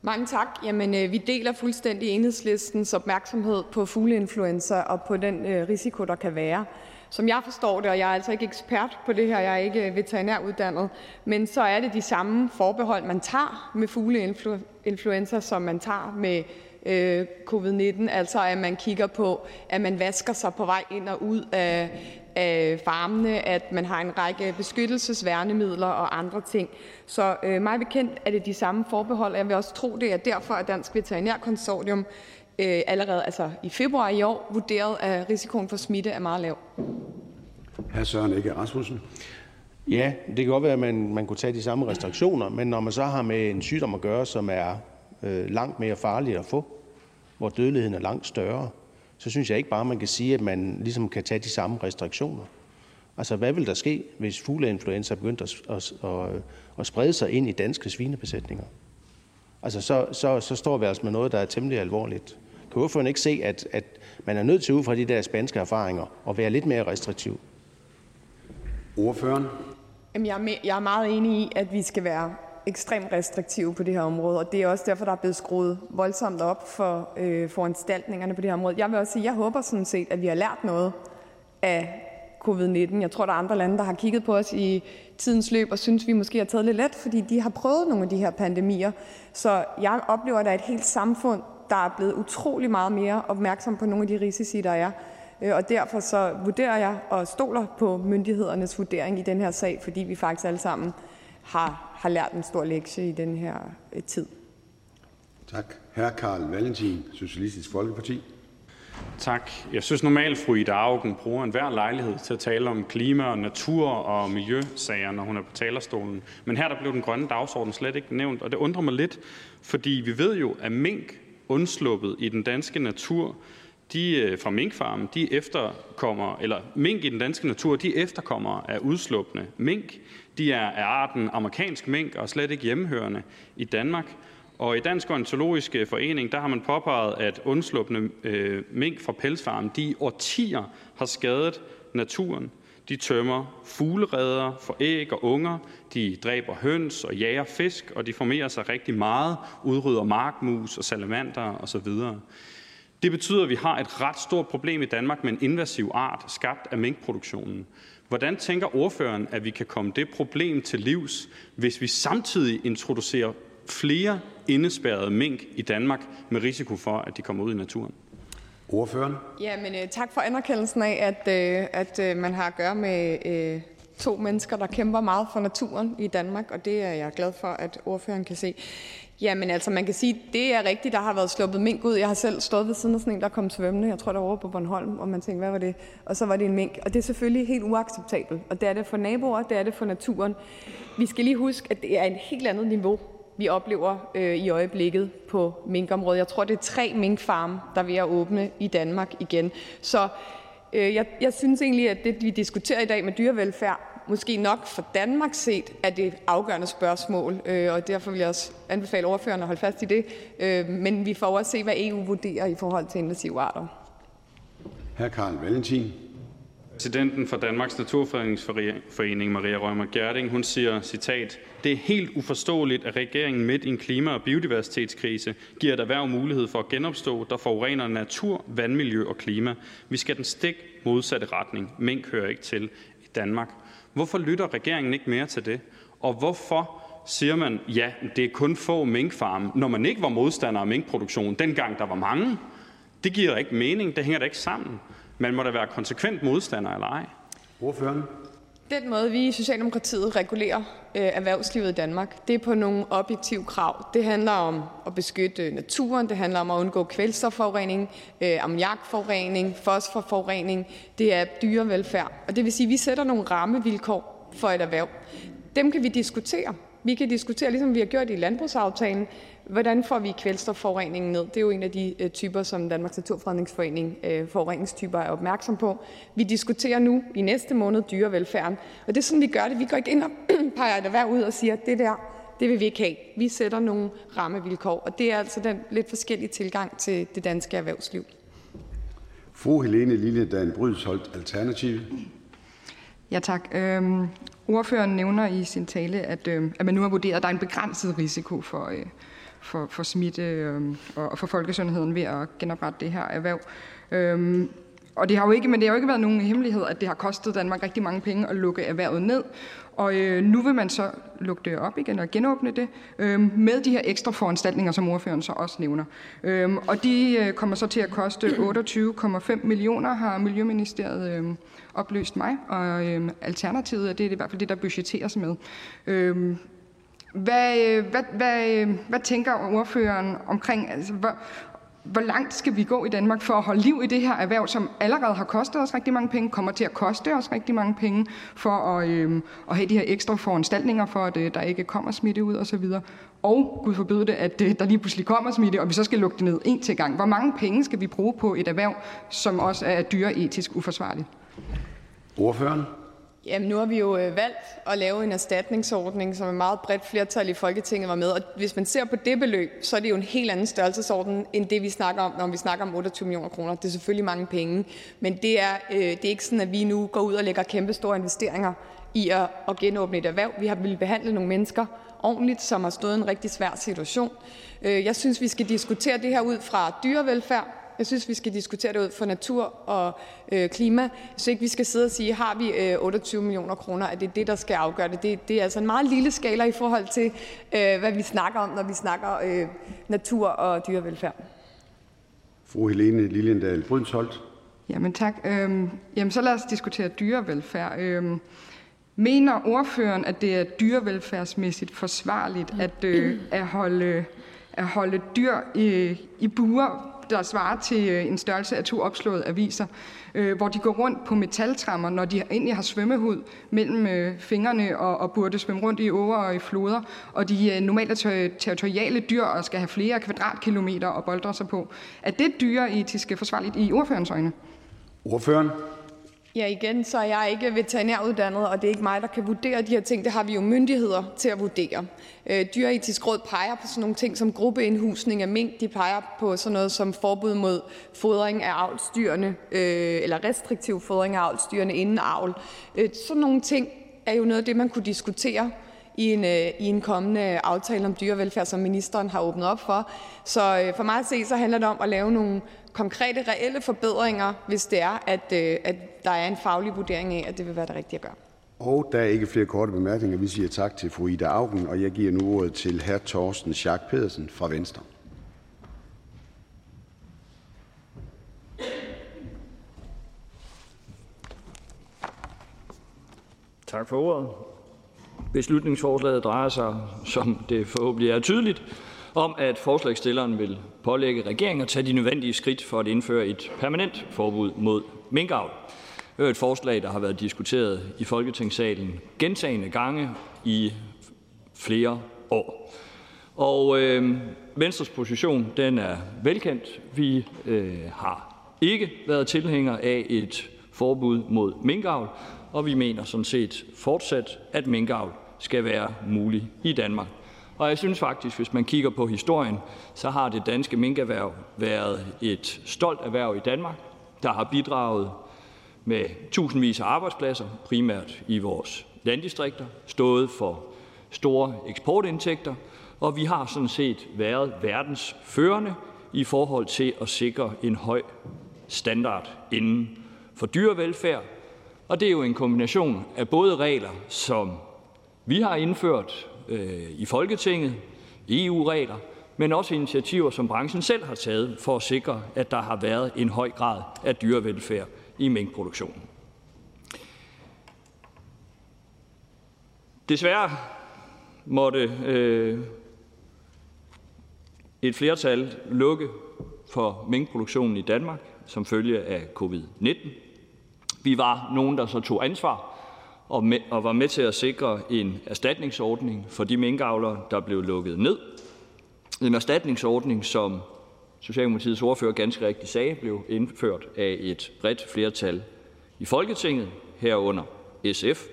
Mange tak. Jamen, øh, vi deler fuldstændig enhedslistens opmærksomhed på fugleinfluenza og på den øh, risiko, der kan være. Som jeg forstår det, og jeg er altså ikke ekspert på det her, jeg er ikke veterinæruddannet, men så er det de samme forbehold, man tager med fugleinfluenza, som man tager med øh, covid-19, altså at man kigger på, at man vasker sig på vej ind og ud af, af farmene, at man har en række beskyttelsesværnemidler og andre ting. Så øh, mig bekendt er det de samme forbehold, og jeg vil også tro, det er derfor, at Dansk Veterinærkonsortium øh, allerede altså i februar i år vurderet, at risikoen for smitte er meget lav. Hr. Søren Ege Rasmussen. Ja, det kan godt være, at man, man kunne tage de samme restriktioner, men når man så har med en sygdom at gøre, som er øh, langt mere farlig at få, hvor dødeligheden er langt større, så synes jeg ikke bare, man kan sige, at man ligesom kan tage de samme restriktioner. Altså, hvad vil der ske, hvis fugleinfluenza begyndte at, at, at, at sprede sig ind i danske svinebesætninger? Altså, så, så, så står vi altså med noget, der er temmelig alvorligt. Kan ordføreren ikke se, at, at man er nødt til ud fra de der spanske erfaringer at være lidt mere restriktiv? Ordføreren. Jamen, jeg, er med, jeg er meget enig i, at vi skal være ekstremt restriktive på det her område, og det er også derfor, der er blevet skruet voldsomt op for øh, foranstaltningerne på det her område. Jeg vil også sige, at jeg håber sådan set, at vi har lært noget af covid-19. Jeg tror, der er andre lande, der har kigget på os i tidens løb og synes, vi måske har taget lidt let, fordi de har prøvet nogle af de her pandemier. Så jeg oplever, at der er et helt samfund, der er blevet utrolig meget mere opmærksom på nogle af de risici, der er. Øh, og derfor så vurderer jeg og stoler på myndighedernes vurdering i den her sag, fordi vi faktisk alle sammen har, har lært en stor lektie i den her øh, tid. Tak. Hr. Karl Valentin, Socialistisk Folkeparti. Tak. Jeg synes normalt, fru Ida Augen bruger enhver lejlighed til at tale om klima og natur og miljøsager, når hun er på talerstolen. Men her der blev den grønne dagsorden slet ikke nævnt, og det undrer mig lidt, fordi vi ved jo, at mink undsluppet i den danske natur de øh, fra minkfarmen, de efterkommer, eller mink i den danske natur, de efterkommer af udslupne mink. De er af arten amerikansk mink og slet ikke hjemmehørende i Danmark. Og i Dansk Ornitologisk Forening der har man påpeget, at undsluppende øh, mink fra pelsfarmen de i årtier har skadet naturen. De tømmer fuglereder for æg og unger, de dræber høns og jager fisk, og de formerer sig rigtig meget, udrydder markmus og salamander osv. Det betyder, at vi har et ret stort problem i Danmark med en invasiv art skabt af minkproduktionen. Hvordan tænker ordføreren, at vi kan komme det problem til livs, hvis vi samtidig introducerer flere indespærrede mink i Danmark med risiko for, at de kommer ud i naturen? Ordføreren. Ja, men øh, tak for anerkendelsen af, at, øh, at øh, man har at gøre med øh, to mennesker, der kæmper meget for naturen i Danmark, og det er jeg glad for, at ordføreren kan se. Jamen altså, man kan sige, det er rigtigt, der har været sluppet mink ud. Jeg har selv stået ved siden af sådan en, der kom svømmende. Jeg tror, der var over på Bornholm, og man tænkte, hvad var det? Og så var det en mink. Og det er selvfølgelig helt uacceptabelt. Og det er det for naboer, det er det for naturen. Vi skal lige huske, at det er et helt andet niveau, vi oplever øh, i øjeblikket på minkområdet. Jeg tror, det er tre minkfarme, der er ved at åbne i Danmark igen. Så øh, jeg, jeg synes egentlig, at det, vi diskuterer i dag med dyrevelfærd, måske nok for Danmark set er det afgørende spørgsmål, øh, og derfor vil jeg også anbefale ordføreren at holde fast i det. Øh, men vi får også se, hvad EU vurderer i forhold til invasive arter. Hr. Karl Valentin. Præsidenten for Danmarks Naturfredningsforening, Maria Rømer Gerding, hun siger, citat, det er helt uforståeligt, at regeringen midt i en klima- og biodiversitetskrise giver et erhverv mulighed for at genopstå, der forurener natur, vandmiljø og klima. Vi skal den stik modsatte retning. Mink hører ikke til i Danmark. Hvorfor lytter regeringen ikke mere til det? Og hvorfor siger man, ja, det er kun få minkfarme, når man ikke var modstander af minkproduktion, dengang der var mange? Det giver ikke mening, det hænger da ikke sammen. Man må da være konsekvent modstander, eller ej? Ordføreren. Den måde, vi i Socialdemokratiet regulerer øh, erhvervslivet i Danmark, det er på nogle objektive krav. Det handler om at beskytte naturen, det handler om at undgå kvælstofforurening, øh, ammoniakforurening, fosforforurening, det er dyrevelfærd. Og det vil sige, at vi sætter nogle rammevilkår for et erhverv. Dem kan vi diskutere. Vi kan diskutere, ligesom vi har gjort i landbrugsaftalen, hvordan får vi kvælstofforureningen ned. Det er jo en af de øh, typer, som Danmarks Naturfredningsforening øh, forureningstyper er opmærksom på. Vi diskuterer nu i næste måned dyrevelfærden, og det er sådan, vi gør det. Vi går ikke ind og peger et erhverv ud og siger, det der, det vil vi ikke have. Vi sætter nogle rammevilkår, og det er altså den lidt forskellige tilgang til det danske erhvervsliv. Fru Helene Lilledan Brydsholt, Alternativ. Ja, tak. Øhm, ordføreren nævner i sin tale, at, øh, at man nu har vurderet, at der er en begrænset risiko for, øh, for, for smitte øh, og for folkesundheden ved at genoprette det her erhverv. Øh, og det har jo ikke, men det har jo ikke været nogen hemmelighed, at det har kostet Danmark rigtig mange penge at lukke erhvervet ned. Og øh, nu vil man så lukke det op igen og genåbne det øh, med de her ekstra foranstaltninger, som ordføreren så også nævner. Øh, og de øh, kommer så til at koste 28,5 millioner, har Miljøministeriet øh, oplyst mig. Og øh, alternativet er det, det er i hvert fald det, der budgetteres med. Øh, Øh, hvad, hvad, hvad, hvad tænker ordføreren omkring, altså, hvor, hvor langt skal vi gå i Danmark for at holde liv i det her erhverv, som allerede har kostet os rigtig mange penge, kommer til at koste os rigtig mange penge, for at, øh, at have de her ekstra foranstaltninger for, at øh, der ikke kommer smitte ud osv. Og Gud forbyde det, at øh, der lige pludselig kommer smitte, og vi så skal lukke det ned en til gang. Hvor mange penge skal vi bruge på et erhverv, som også er dyre etisk uforsvarligt? Ordføreren? Jamen, nu har vi jo øh, valgt at lave en erstatningsordning, som et meget bredt flertal i Folketinget var med. Og hvis man ser på det beløb, så er det jo en helt anden størrelsesorden, end det vi snakker om, når vi snakker om 28 millioner kroner. Det er selvfølgelig mange penge, men det er, øh, det er ikke sådan, at vi nu går ud og lægger kæmpe store investeringer i at, at genåbne et erhverv. Vi har ville behandle nogle mennesker ordentligt, som har stået i en rigtig svær situation. Øh, jeg synes, vi skal diskutere det her ud fra dyrevelfærd, jeg synes, vi skal diskutere det ud fra natur og øh, klima. Så ikke, vi skal sidde og sige, har vi øh, 28 millioner kroner, at det er det, der skal afgøre det. det. Det er altså en meget lille skala i forhold til, øh, hvad vi snakker om, når vi snakker øh, natur og dyrevelfærd. Fru Helene Liliendal Brydensholt. Jamen tak. Øhm, jamen så lad os diskutere dyrevelfærd. Øhm, mener ordføreren, at det er dyrevelfærdsmæssigt forsvarligt at, øh, at, holde, at holde dyr i, i buer, der svarer til øh, en størrelse af to opslåede aviser, øh, hvor de går rundt på metaltrammer, når de egentlig har svømmehud mellem øh, fingrene og, og burde svømme rundt i åer og i floder, og de øh, er normalt er territoriale dyr og skal have flere kvadratkilometer og boldre sig på. Er det dyreetiske forsvarligt i ordførens øjne? Ordføreren? Ja, igen, så er jeg ikke veterinæruddannet, og det er ikke mig, der kan vurdere de her ting. Det har vi jo myndigheder til at vurdere. Øh, Dyretisk Råd peger på sådan nogle ting som gruppeindhusning af mink. De peger på sådan noget som forbud mod fodring af avlsdyrene, øh, eller restriktiv fodring af avlsdyrene inden avl. Øh, sådan nogle ting er jo noget af det, man kunne diskutere i en, øh, i en kommende aftale om dyrevelfærd, som ministeren har åbnet op for. Så øh, for mig at se, så handler det om at lave nogle konkrete, reelle forbedringer, hvis det er, at, øh, at der er en faglig vurdering af, at det vil være det rigtige at gøre. Og der er ikke flere korte bemærkninger. Vi siger tak til fru Ida Augen, og jeg giver nu ordet til hr. Torsten Schack Pedersen fra Venstre. Tak for ordet. Beslutningsforslaget drejer sig, som det forhåbentlig er tydeligt, om, at forslagsstilleren vil pålægge regeringen at tage de nødvendige skridt for at indføre et permanent forbud mod minkavl. Det er et forslag, der har været diskuteret i Folketingssalen gentagende gange i flere år. Og øh, Venstres position den er velkendt. Vi øh, har ikke været tilhængere af et forbud mod minkavl, og vi mener sådan set fortsat, at minkavl skal være mulig i Danmark. Og jeg synes faktisk, hvis man kigger på historien, så har det danske minkerhverv været et stolt erhverv i Danmark, der har bidraget med tusindvis af arbejdspladser, primært i vores landdistrikter, stået for store eksportindtægter, og vi har sådan set været verdens førende i forhold til at sikre en høj standard inden for dyrevelfærd. Og det er jo en kombination af både regler, som vi har indført Øh, i Folketinget, EU-regler, men også initiativer, som branchen selv har taget for at sikre, at der har været en høj grad af dyrevelfærd i minkproduktionen. Desværre måtte øh, et flertal lukke for minkproduktionen i Danmark som følge af covid-19. Vi var nogen, der så tog ansvar og, med, og var med til at sikre en erstatningsordning for de minkavlere, der blev lukket ned. En erstatningsordning, som Socialdemokratiets ordfører ganske rigtigt sagde, blev indført af et bredt flertal i Folketinget, herunder SF.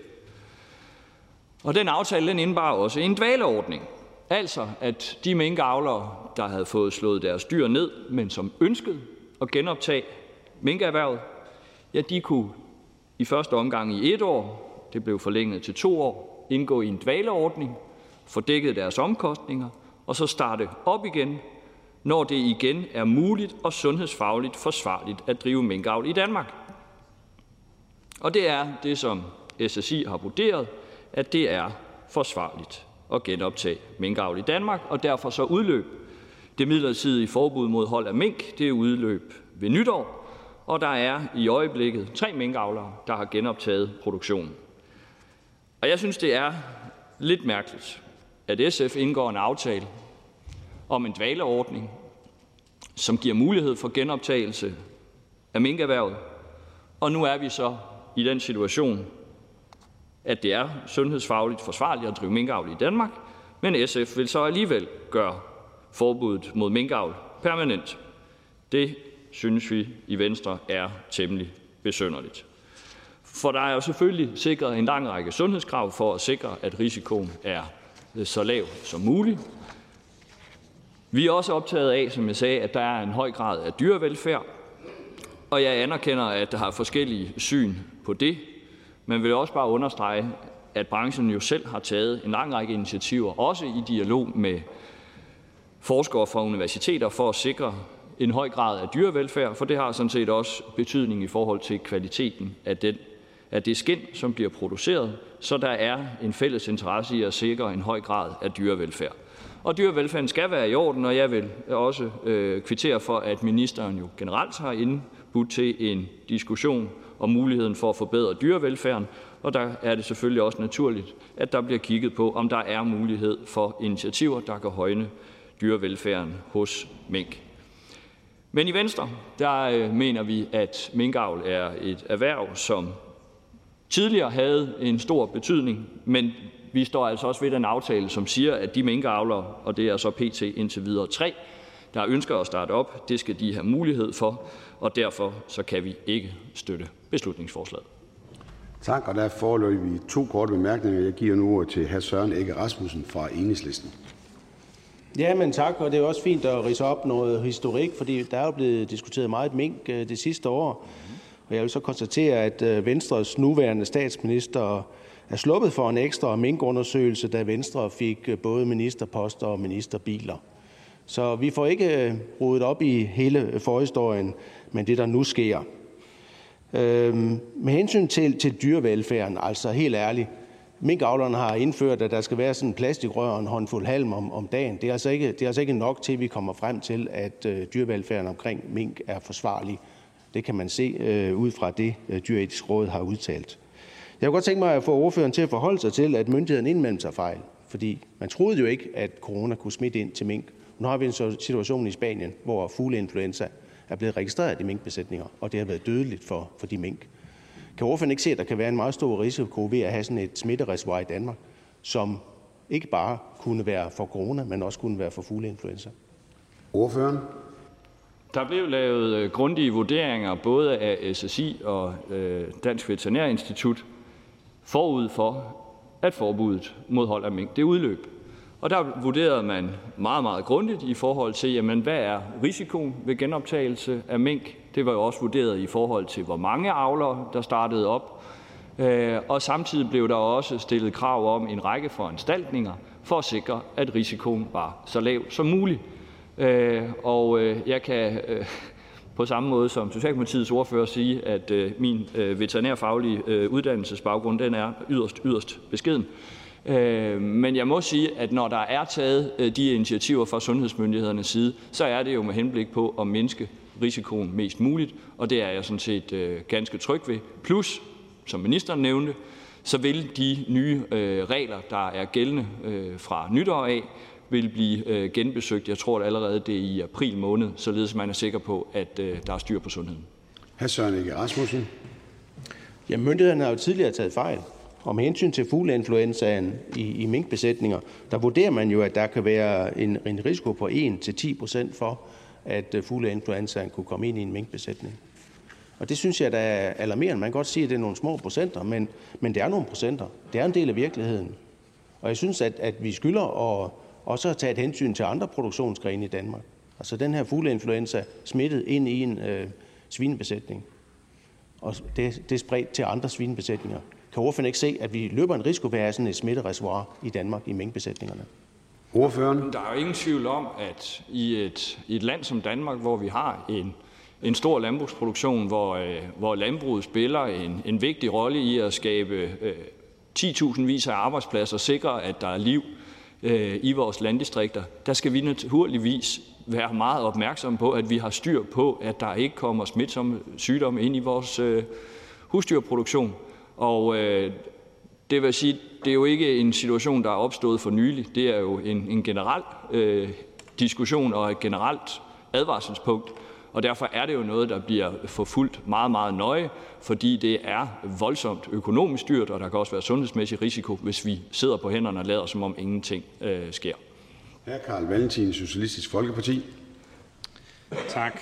Og den aftale den indebar også en dvaleordning. Altså at de minkavlere, der havde fået slået deres dyr ned, men som ønskede at genoptage minkerhvervet, ja, de kunne i første omgang i et år det blev forlænget til to år, indgå i en dvaleordning, få dækket deres omkostninger og så starte op igen, når det igen er muligt og sundhedsfagligt forsvarligt at drive minkavl i Danmark. Og det er det, som SSI har vurderet, at det er forsvarligt at genoptage minkavl i Danmark, og derfor så udløb det midlertidige forbud mod hold af mink det udløb ved nytår, og der er i øjeblikket tre minkavlere, der har genoptaget produktionen. Og jeg synes, det er lidt mærkeligt, at SF indgår en aftale om en dvaleordning, som giver mulighed for genoptagelse af minkerhvervet, og nu er vi så i den situation, at det er sundhedsfagligt forsvarligt at drive minkavl i Danmark, men SF vil så alligevel gøre forbuddet mod minkavl permanent. Det synes vi i Venstre er temmelig besynderligt. For der er jo selvfølgelig sikret en lang række sundhedskrav for at sikre, at risikoen er øh, så lav som muligt. Vi er også optaget af, som jeg sagde, at der er en høj grad af dyrevelfærd, og jeg anerkender, at der har forskellige syn på det, men vil også bare understrege, at branchen jo selv har taget en lang række initiativer, også i dialog med forskere fra universiteter, for at sikre en høj grad af dyrevelfærd, for det har sådan set også betydning i forhold til kvaliteten af den af det skind, som bliver produceret, så der er en fælles interesse i at sikre en høj grad af dyrevelfærd. Og dyrevelfærden skal være i orden, og jeg vil også øh, kvittere for, at ministeren jo generelt har indbudt til en diskussion om muligheden for at forbedre dyrevelfærden, og der er det selvfølgelig også naturligt, at der bliver kigget på, om der er mulighed for initiativer, der kan højne dyrevelfærden hos mink. Men i Venstre der øh, mener vi, at minkavl er et erhverv, som tidligere havde en stor betydning, men vi står altså også ved den aftale, som siger, at de minkavlere, og det er så pt. indtil videre tre, der ønsker at starte op, det skal de have mulighed for, og derfor så kan vi ikke støtte beslutningsforslaget. Tak, og der er foreløbig to korte bemærkninger. Jeg giver nu ordet til hr. Søren Egge Rasmussen fra Enhedslisten. Ja, men tak, og det er også fint at rise op noget historik, fordi der er jo blevet diskuteret meget mink øh, det sidste år. Og jeg vil så konstatere, at øh, Venstres nuværende statsminister er sluppet for en ekstra minkundersøgelse, da Venstre fik øh, både ministerposter og ministerbiler. Så vi får ikke øh, rodet op i hele forhistorien, men det, der nu sker. Øhm, med hensyn til, til dyrevelfærden, altså helt ærligt, Minkavlerne har indført, at der skal være sådan en plastikrør og en håndfuld halm om, om dagen. Det er, altså ikke, det er altså ikke nok til, at vi kommer frem til, at øh, dyrevelfærden omkring mink er forsvarlig. Det kan man se øh, ud fra det, øh, Dyretisk Råd har udtalt. Jeg kunne godt tænke mig at få ordføreren til at forholde sig til, at myndigheden indimellem tager fejl. Fordi man troede jo ikke, at corona kunne smitte ind til mink. Nu har vi en situation i Spanien, hvor fugleinfluenza er blevet registreret i minkbesætninger, og det har været dødeligt for, for de mink. Kan ordføreren ikke se, at der kan være en meget stor risiko ved at have sådan et smittereservoir i Danmark, som ikke bare kunne være for corona, men også kunne være for fugleinfluenza? Ordføreren? Der blev lavet øh, grundige vurderinger både af SSI og øh, Dansk Veterinærinstitut forud for, at forbuddet mod hold af mink det udløb. Og der vurderede man meget, meget grundigt i forhold til, jamen, hvad er risikoen ved genoptagelse af mink. Det var jo også vurderet i forhold til, hvor mange avlere der startede op. Øh, og samtidig blev der også stillet krav om en række foranstaltninger for at sikre, at risikoen var så lav som muligt. Øh, og øh, jeg kan øh, på samme måde som Socialdemokratiets ordfører sige, at øh, min øh, veterinærfaglige uddannelsesbaggrund den er yderst, yderst beskeden. Øh, men jeg må sige, at når der er taget øh, de initiativer fra sundhedsmyndighedernes side, så er det jo med henblik på at mindske risikoen mest muligt, og det er jeg sådan set øh, ganske tryg ved. Plus, som ministeren nævnte, så vil de nye regler, der er gældende fra nytår af, vil blive genbesøgt. Jeg tror at allerede, det er i april måned, således man er sikker på, at der er styr på sundheden. Hr. Søren Ege Rasmussen. Ja, myndighederne har jo tidligere taget fejl. Og med hensyn til fugleinfluenzaen i, i minkbesætninger, der vurderer man jo, at der kan være en, en risiko på 1-10% for, at øh, fugleinfluenzaen kunne komme ind i en minkbesætning. Og det synes jeg, der er alarmerende. Man kan godt sige, at det er nogle små procenter, men, men det er nogle procenter. Det er en del af virkeligheden. Og jeg synes, at, at vi skylder at også at tage et hensyn til andre produktionsgrene i Danmark. Altså den her fugleinfluenza smittet ind i en øh, svinebesætning. Og det, det er spredt til andre svinebesætninger. Kan ordføreren ikke se, at vi løber en risiko ved at have sådan et smittereservoir i Danmark i minkbesætningerne? Ordføreren? Der er jo ingen tvivl om, at i et, i et land som Danmark, hvor vi har en en stor landbrugsproduktion, hvor, øh, hvor landbruget spiller en, en vigtig rolle i at skabe øh, 10.000 vis af arbejdspladser, sikre, at der er liv øh, Øh, i vores landdistrikter, der skal vi naturligvis være meget opmærksomme på, at vi har styr på, at der ikke kommer smitsomme sygdomme ind i vores øh, husdyrproduktion. Og øh, det vil sige, det er jo ikke en situation, der er opstået for nylig. Det er jo en, en generel øh, diskussion og et generelt advarselspunkt. Og derfor er det jo noget, der bliver forfulgt meget, meget nøje, fordi det er voldsomt økonomisk dyrt, og der kan også være sundhedsmæssig risiko, hvis vi sidder på hænderne og lader, som om ingenting øh, sker. Hr. Carl Valentin, Socialistisk Folkeparti. Tak.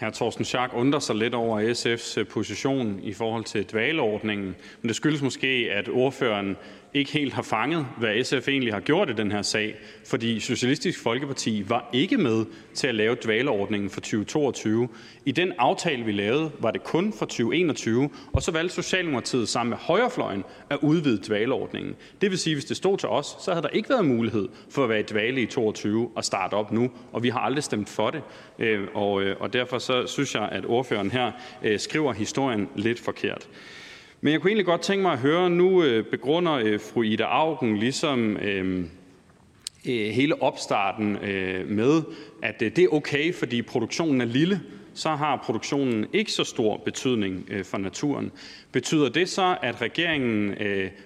Hr. Torsten Schack undrer sig lidt over SF's position i forhold til dvaleordningen, men det skyldes måske, at ordføreren ikke helt har fanget, hvad SF egentlig har gjort i den her sag, fordi Socialistisk Folkeparti var ikke med til at lave dvaleordningen for 2022. I den aftale, vi lavede, var det kun for 2021, og så valgte Socialdemokratiet sammen med højrefløjen at udvide dvaleordningen. Det vil sige, at hvis det stod til os, så havde der ikke været mulighed for at være i dvale i 22 og starte op nu, og vi har aldrig stemt for det. Øh, og, øh, og derfor så synes jeg, at ordføreren her øh, skriver historien lidt forkert. Men jeg kunne egentlig godt tænke mig at høre, nu øh, begrunder øh, fru Ida Augen ligesom øhm, øh, hele opstarten øh, med, at det er okay, fordi produktionen er lille, så har produktionen ikke så stor betydning for naturen. Betyder det så, at regeringen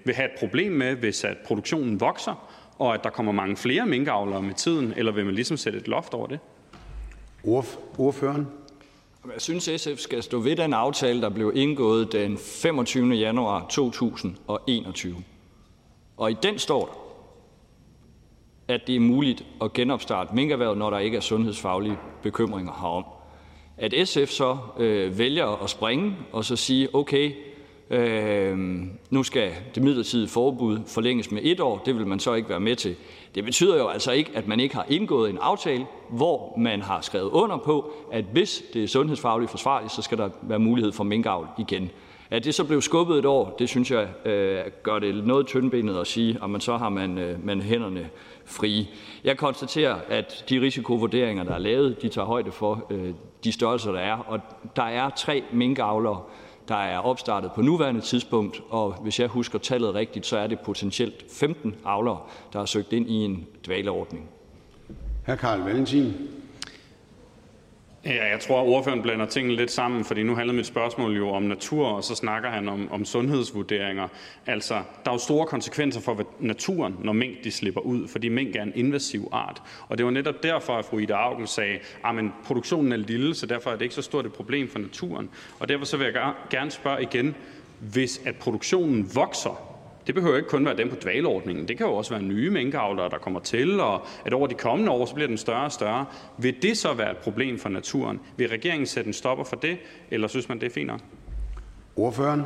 vil have et problem med, hvis at produktionen vokser, og at der kommer mange flere minkavlere med tiden, eller vil man ligesom sætte et loft over det? Ordføreren? Jeg synes, SF skal stå ved den aftale, der blev indgået den 25. januar 2021. Og i den står der, at det er muligt at genopstarte minkerhvervet, når der ikke er sundhedsfaglige bekymringer herom. At SF så øh, vælger at springe og så sige, okay, øh, nu skal det midlertidige forbud forlænges med et år, det vil man så ikke være med til. Det betyder jo altså ikke, at man ikke har indgået en aftale, hvor man har skrevet under på, at hvis det er sundhedsfagligt forsvarligt, så skal der være mulighed for minkavl igen. At det så blev skubbet et år, det synes jeg øh, gør det noget tyndbenet at sige, at man så har man, øh, man hænderne frie. Jeg konstaterer, at de risikovurderinger, der er lavet, de tager højde for øh, de størrelser, der er, og der er tre minkavlere, der er opstartet på nuværende tidspunkt, og hvis jeg husker tallet rigtigt, så er det potentielt 15 avlere, der har søgt ind i en dvaleordning. Hr. Carl Valentin. Ja, jeg tror, at ordføreren blander tingene lidt sammen, fordi nu handler mit spørgsmål jo om natur, og så snakker han om, om sundhedsvurderinger. Altså, der er jo store konsekvenser for naturen, når mink de slipper ud, fordi mink er en invasiv art. Og det var netop derfor, at fru Ida Augen sagde, ah, at produktionen er lille, så derfor er det ikke så stort et problem for naturen. Og derfor så vil jeg gerne spørge igen, hvis at produktionen vokser, det behøver ikke kun være dem på dvaleordningen. Det kan jo også være nye minkavlere, der kommer til, og at over de kommende år, så bliver den større og større. Vil det så være et problem for naturen? Vil regeringen sætte en stopper for det, eller synes man, det er fint nok? Ordføreren?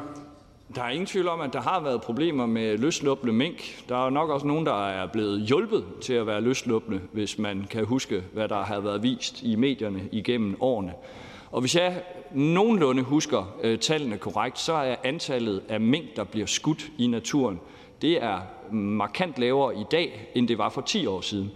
Der er ingen tvivl om, at der har været problemer med løsluppende mink. Der er nok også nogen, der er blevet hjulpet til at være løsluppende, hvis man kan huske, hvad der har været vist i medierne igennem årene. Og hvis jeg nogenlunde husker øh, tallene korrekt, så er antallet af mink, der bliver skudt i naturen, det er markant lavere i dag, end det var for 10 år siden.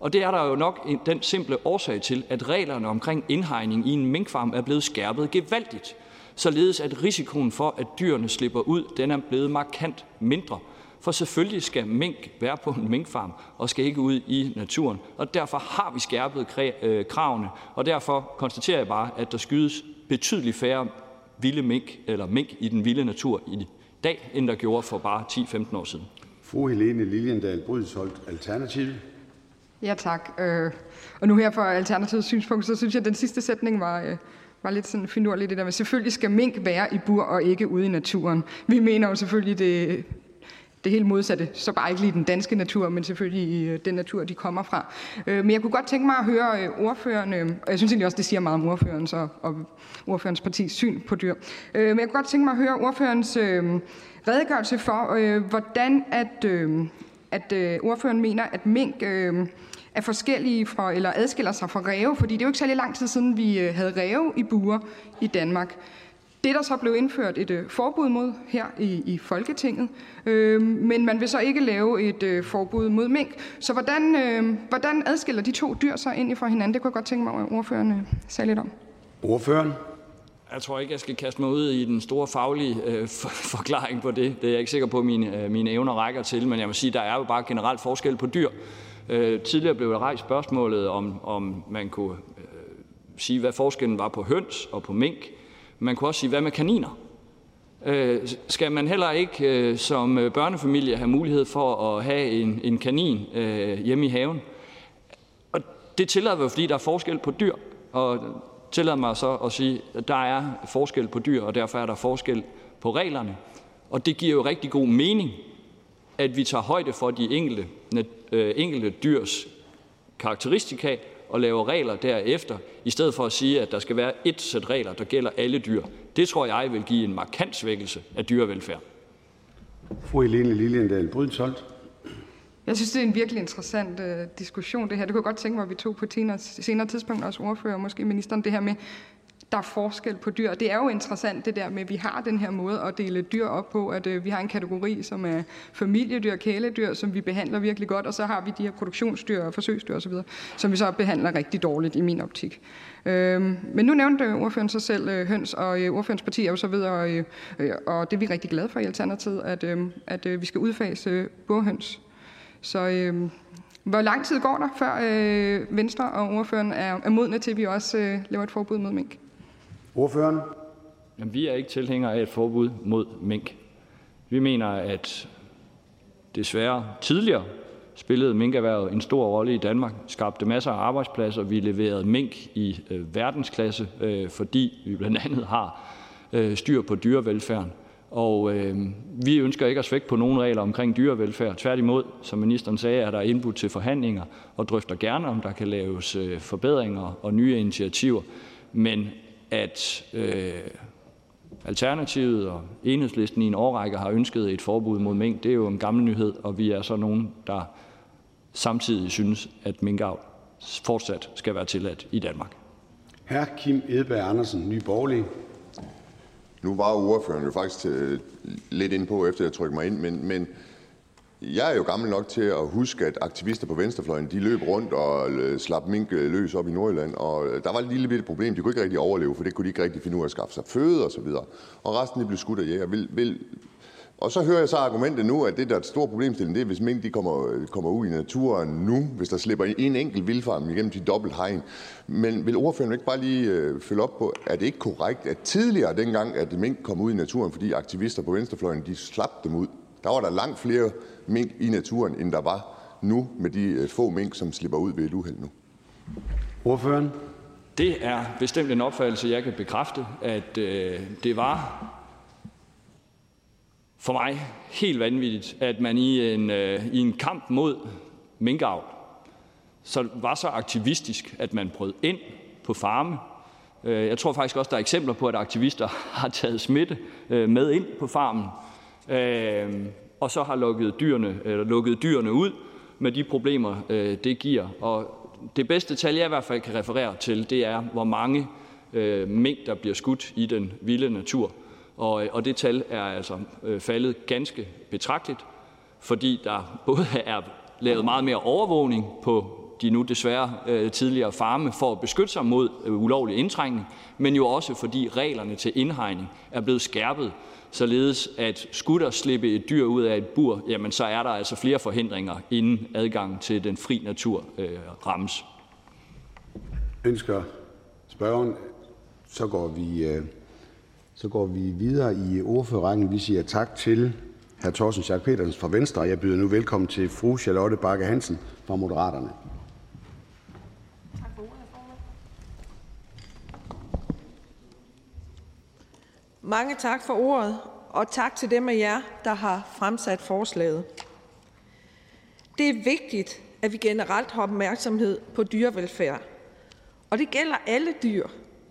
Og det er der jo nok den simple årsag til, at reglerne omkring indhegning i en minkfarm er blevet skærpet gevaldigt, således at risikoen for, at dyrene slipper ud, den er blevet markant mindre. For selvfølgelig skal mink være på en minkfarm og skal ikke ud i naturen. Og derfor har vi skærpet øh, kravene, og derfor konstaterer jeg bare, at der skydes betydeligt færre vilde mink eller mink i den vilde natur i dag, end der gjorde for bare 10-15 år siden. Fru Helene Liliendal Brydensholt, Alternativ. Ja, tak. Øh, og nu her for Alternativets synspunkt, så synes jeg, at den sidste sætning var, øh, var lidt sådan finurligt, det der med, selvfølgelig skal mink være i bur og ikke ude i naturen. Vi mener jo selvfølgelig, det det helt modsatte, så bare ikke lige den danske natur, men selvfølgelig i den natur, de kommer fra. Øh, men jeg kunne godt tænke mig at høre øh, ordføreren, og jeg synes egentlig også, det siger meget om ordførens og, og ordførens partis syn på dyr. Men jeg kunne godt tænke mig at høre ordførens redegørelse for, hvordan at, at ordføreren mener, at mink er forskellige fra, eller adskiller sig fra ræve, fordi det er jo ikke særlig lang tid siden, vi havde ræve i buer i Danmark. Det der så blev indført et øh, forbud mod her i, i Folketinget, øh, men man vil så ikke lave et øh, forbud mod mink. Så hvordan, øh, hvordan adskiller de to dyr sig ind fra hinanden? Det kunne jeg godt tænke mig, at ordføreren øh, sagde lidt om. Ordføreren. Jeg tror ikke, jeg skal kaste mig ud i den store faglige øh, for, forklaring på det. Det er jeg ikke sikker på, at mine, øh, mine evner rækker til, men jeg må sige, der er jo bare generelt forskel på dyr. Øh, tidligere blev der rejst spørgsmålet, om, om man kunne øh, sige, hvad forskellen var på høns og på mink. Man kunne også sige, hvad med kaniner? Øh, skal man heller ikke øh, som øh, børnefamilie have mulighed for at have en, en kanin øh, hjemme i haven? Og det tillader vi, fordi der er forskel på dyr. Og tillader mig så at sige, at der er forskel på dyr, og derfor er der forskel på reglerne. Og det giver jo rigtig god mening, at vi tager højde for de enkelte, øh, enkelte dyrs karakteristika og laver regler derefter, i stedet for at sige, at der skal være et sæt regler, der gælder alle dyr. Det tror jeg vil give en markant svækkelse af dyrevelfærd. Fru Helene Liliendal Brydensholt. Jeg synes, det er en virkelig interessant uh, diskussion, det her. Det kunne jeg godt tænke mig, at vi tog på et senere tidspunkt, også ordfører, måske ministeren, det her med, der er forskel på dyr. Det er jo interessant det der med, at vi har den her måde at dele dyr op på, at øh, vi har en kategori, som er familiedyr, kæledyr, som vi behandler virkelig godt, og så har vi de her produktionsdyr og forsøgsdyr osv., som vi så behandler rigtig dårligt i min optik. Øhm, men nu nævnte øh, ordføreren sig selv øh, høns, og øh, ordførens parti er jo så videre, øh, øh, og det er vi rigtig glade for i Alternativet, at, øh, at øh, vi skal udfase burhøns. Så øh, hvor lang tid går der, før øh, Venstre og ordføreren er, er modne til, at vi også øh, laver et forbud mod mink? Ordføreren? Jamen, vi er ikke tilhængere af et forbud mod mink. Vi mener, at desværre tidligere spillede minkerhvervet en stor rolle i Danmark, skabte masser af arbejdspladser. Vi leverede mink i øh, verdensklasse, øh, fordi vi blandt andet har øh, styr på dyrevelfærden. Og øh, vi ønsker ikke at svække på nogen regler omkring dyrevelfærd. Tværtimod, som ministeren sagde, er der indbudt til forhandlinger og drøfter gerne, om der kan laves øh, forbedringer og nye initiativer. Men at øh, Alternativet og Enhedslisten i en årrække har ønsket et forbud mod mink, det er jo en gammel nyhed, og vi er så nogen, der samtidig synes, at minkavl fortsat skal være tilladt i Danmark. Hr. Kim Edberg Andersen, Nye Borgerlige. Nu var ordføreren jo faktisk øh, lidt ind på, efter jeg trykkede mig ind, men, men jeg er jo gammel nok til at huske, at aktivister på venstrefløjen de løb rundt og øh, slap mink øh, løs op i Nordjylland, og øh, der var et lille bitte problem. De kunne ikke rigtig overleve, for det kunne de ikke rigtig finde ud af at skaffe sig føde og så videre. Og resten de blev skudt af jæger. Vil, vil og så hører jeg så argumentet nu, at det, der er et stort problemstilling, det er, hvis mink de kommer, kommer ud i naturen nu, hvis der slipper en enkelt vildfarm igennem de dobbelt hegn. Men vil ordføreren ikke bare lige øh, følge op på, er det ikke korrekt, at tidligere dengang, at mink kom ud i naturen, fordi aktivister på venstrefløjen, de slap dem ud, der var der langt flere mink i naturen, end der var nu med de øh, få mink, som slipper ud ved et uheld nu? Ordføreren? Det er bestemt en opfattelse, jeg kan bekræfte, at øh, det var for mig helt vanvittigt, at man i en, øh, i en kamp mod minkavl så var så aktivistisk, at man brød ind på farme. Øh, jeg tror faktisk også, der er eksempler på, at aktivister har taget smitte øh, med ind på farmen, øh, og så har lukket dyrene, eller lukket dyrene ud med de problemer, øh, det giver. Og det bedste tal, jeg i hvert fald kan referere til, det er, hvor mange øh, mink, der bliver skudt i den vilde natur. Og, øh, og det tal er altså øh, faldet ganske betragteligt, fordi der både er lavet meget mere overvågning på de nu desværre øh, tidligere farme for at beskytte sig mod øh, ulovlig indtrængning, men jo også fordi reglerne til indhegning er blevet skærpet, således at skulle der slippe et dyr ud af et bur, jamen så er der altså flere forhindringer, inden adgang til den fri natur øh, rammes. Ønsker spørgeren, så går vi øh, så går vi videre i ordførerrækken. Vi siger tak til hr. Thorsten Schack Petersen fra Venstre. Jeg byder nu velkommen til fru Charlotte Bakke Hansen fra Moderaterne. Mange tak for ordet, og tak til dem af jer, der har fremsat forslaget. Det er vigtigt, at vi generelt har opmærksomhed på dyrevelfærd. Og det gælder alle dyr,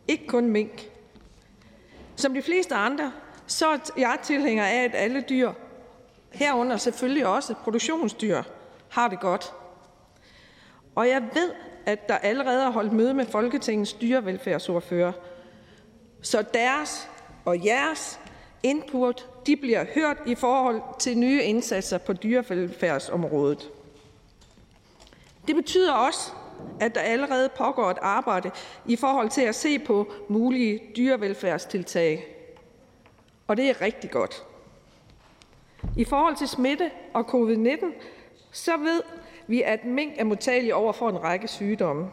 ikke kun mink. Som de fleste andre, så er jeg tilhænger af, at alle dyr, herunder selvfølgelig også produktionsdyr, har det godt. Og jeg ved, at der allerede er holdt møde med Folketingets dyrevelfærdsordfører, så deres og jeres input de bliver hørt i forhold til nye indsatser på dyrevelfærdsområdet. Det betyder også, at der allerede pågår et arbejde i forhold til at se på mulige dyrevelfærdstiltag. Og det er rigtig godt. I forhold til smitte og covid-19, så ved vi, at mink er modtagelige over for en række sygdomme.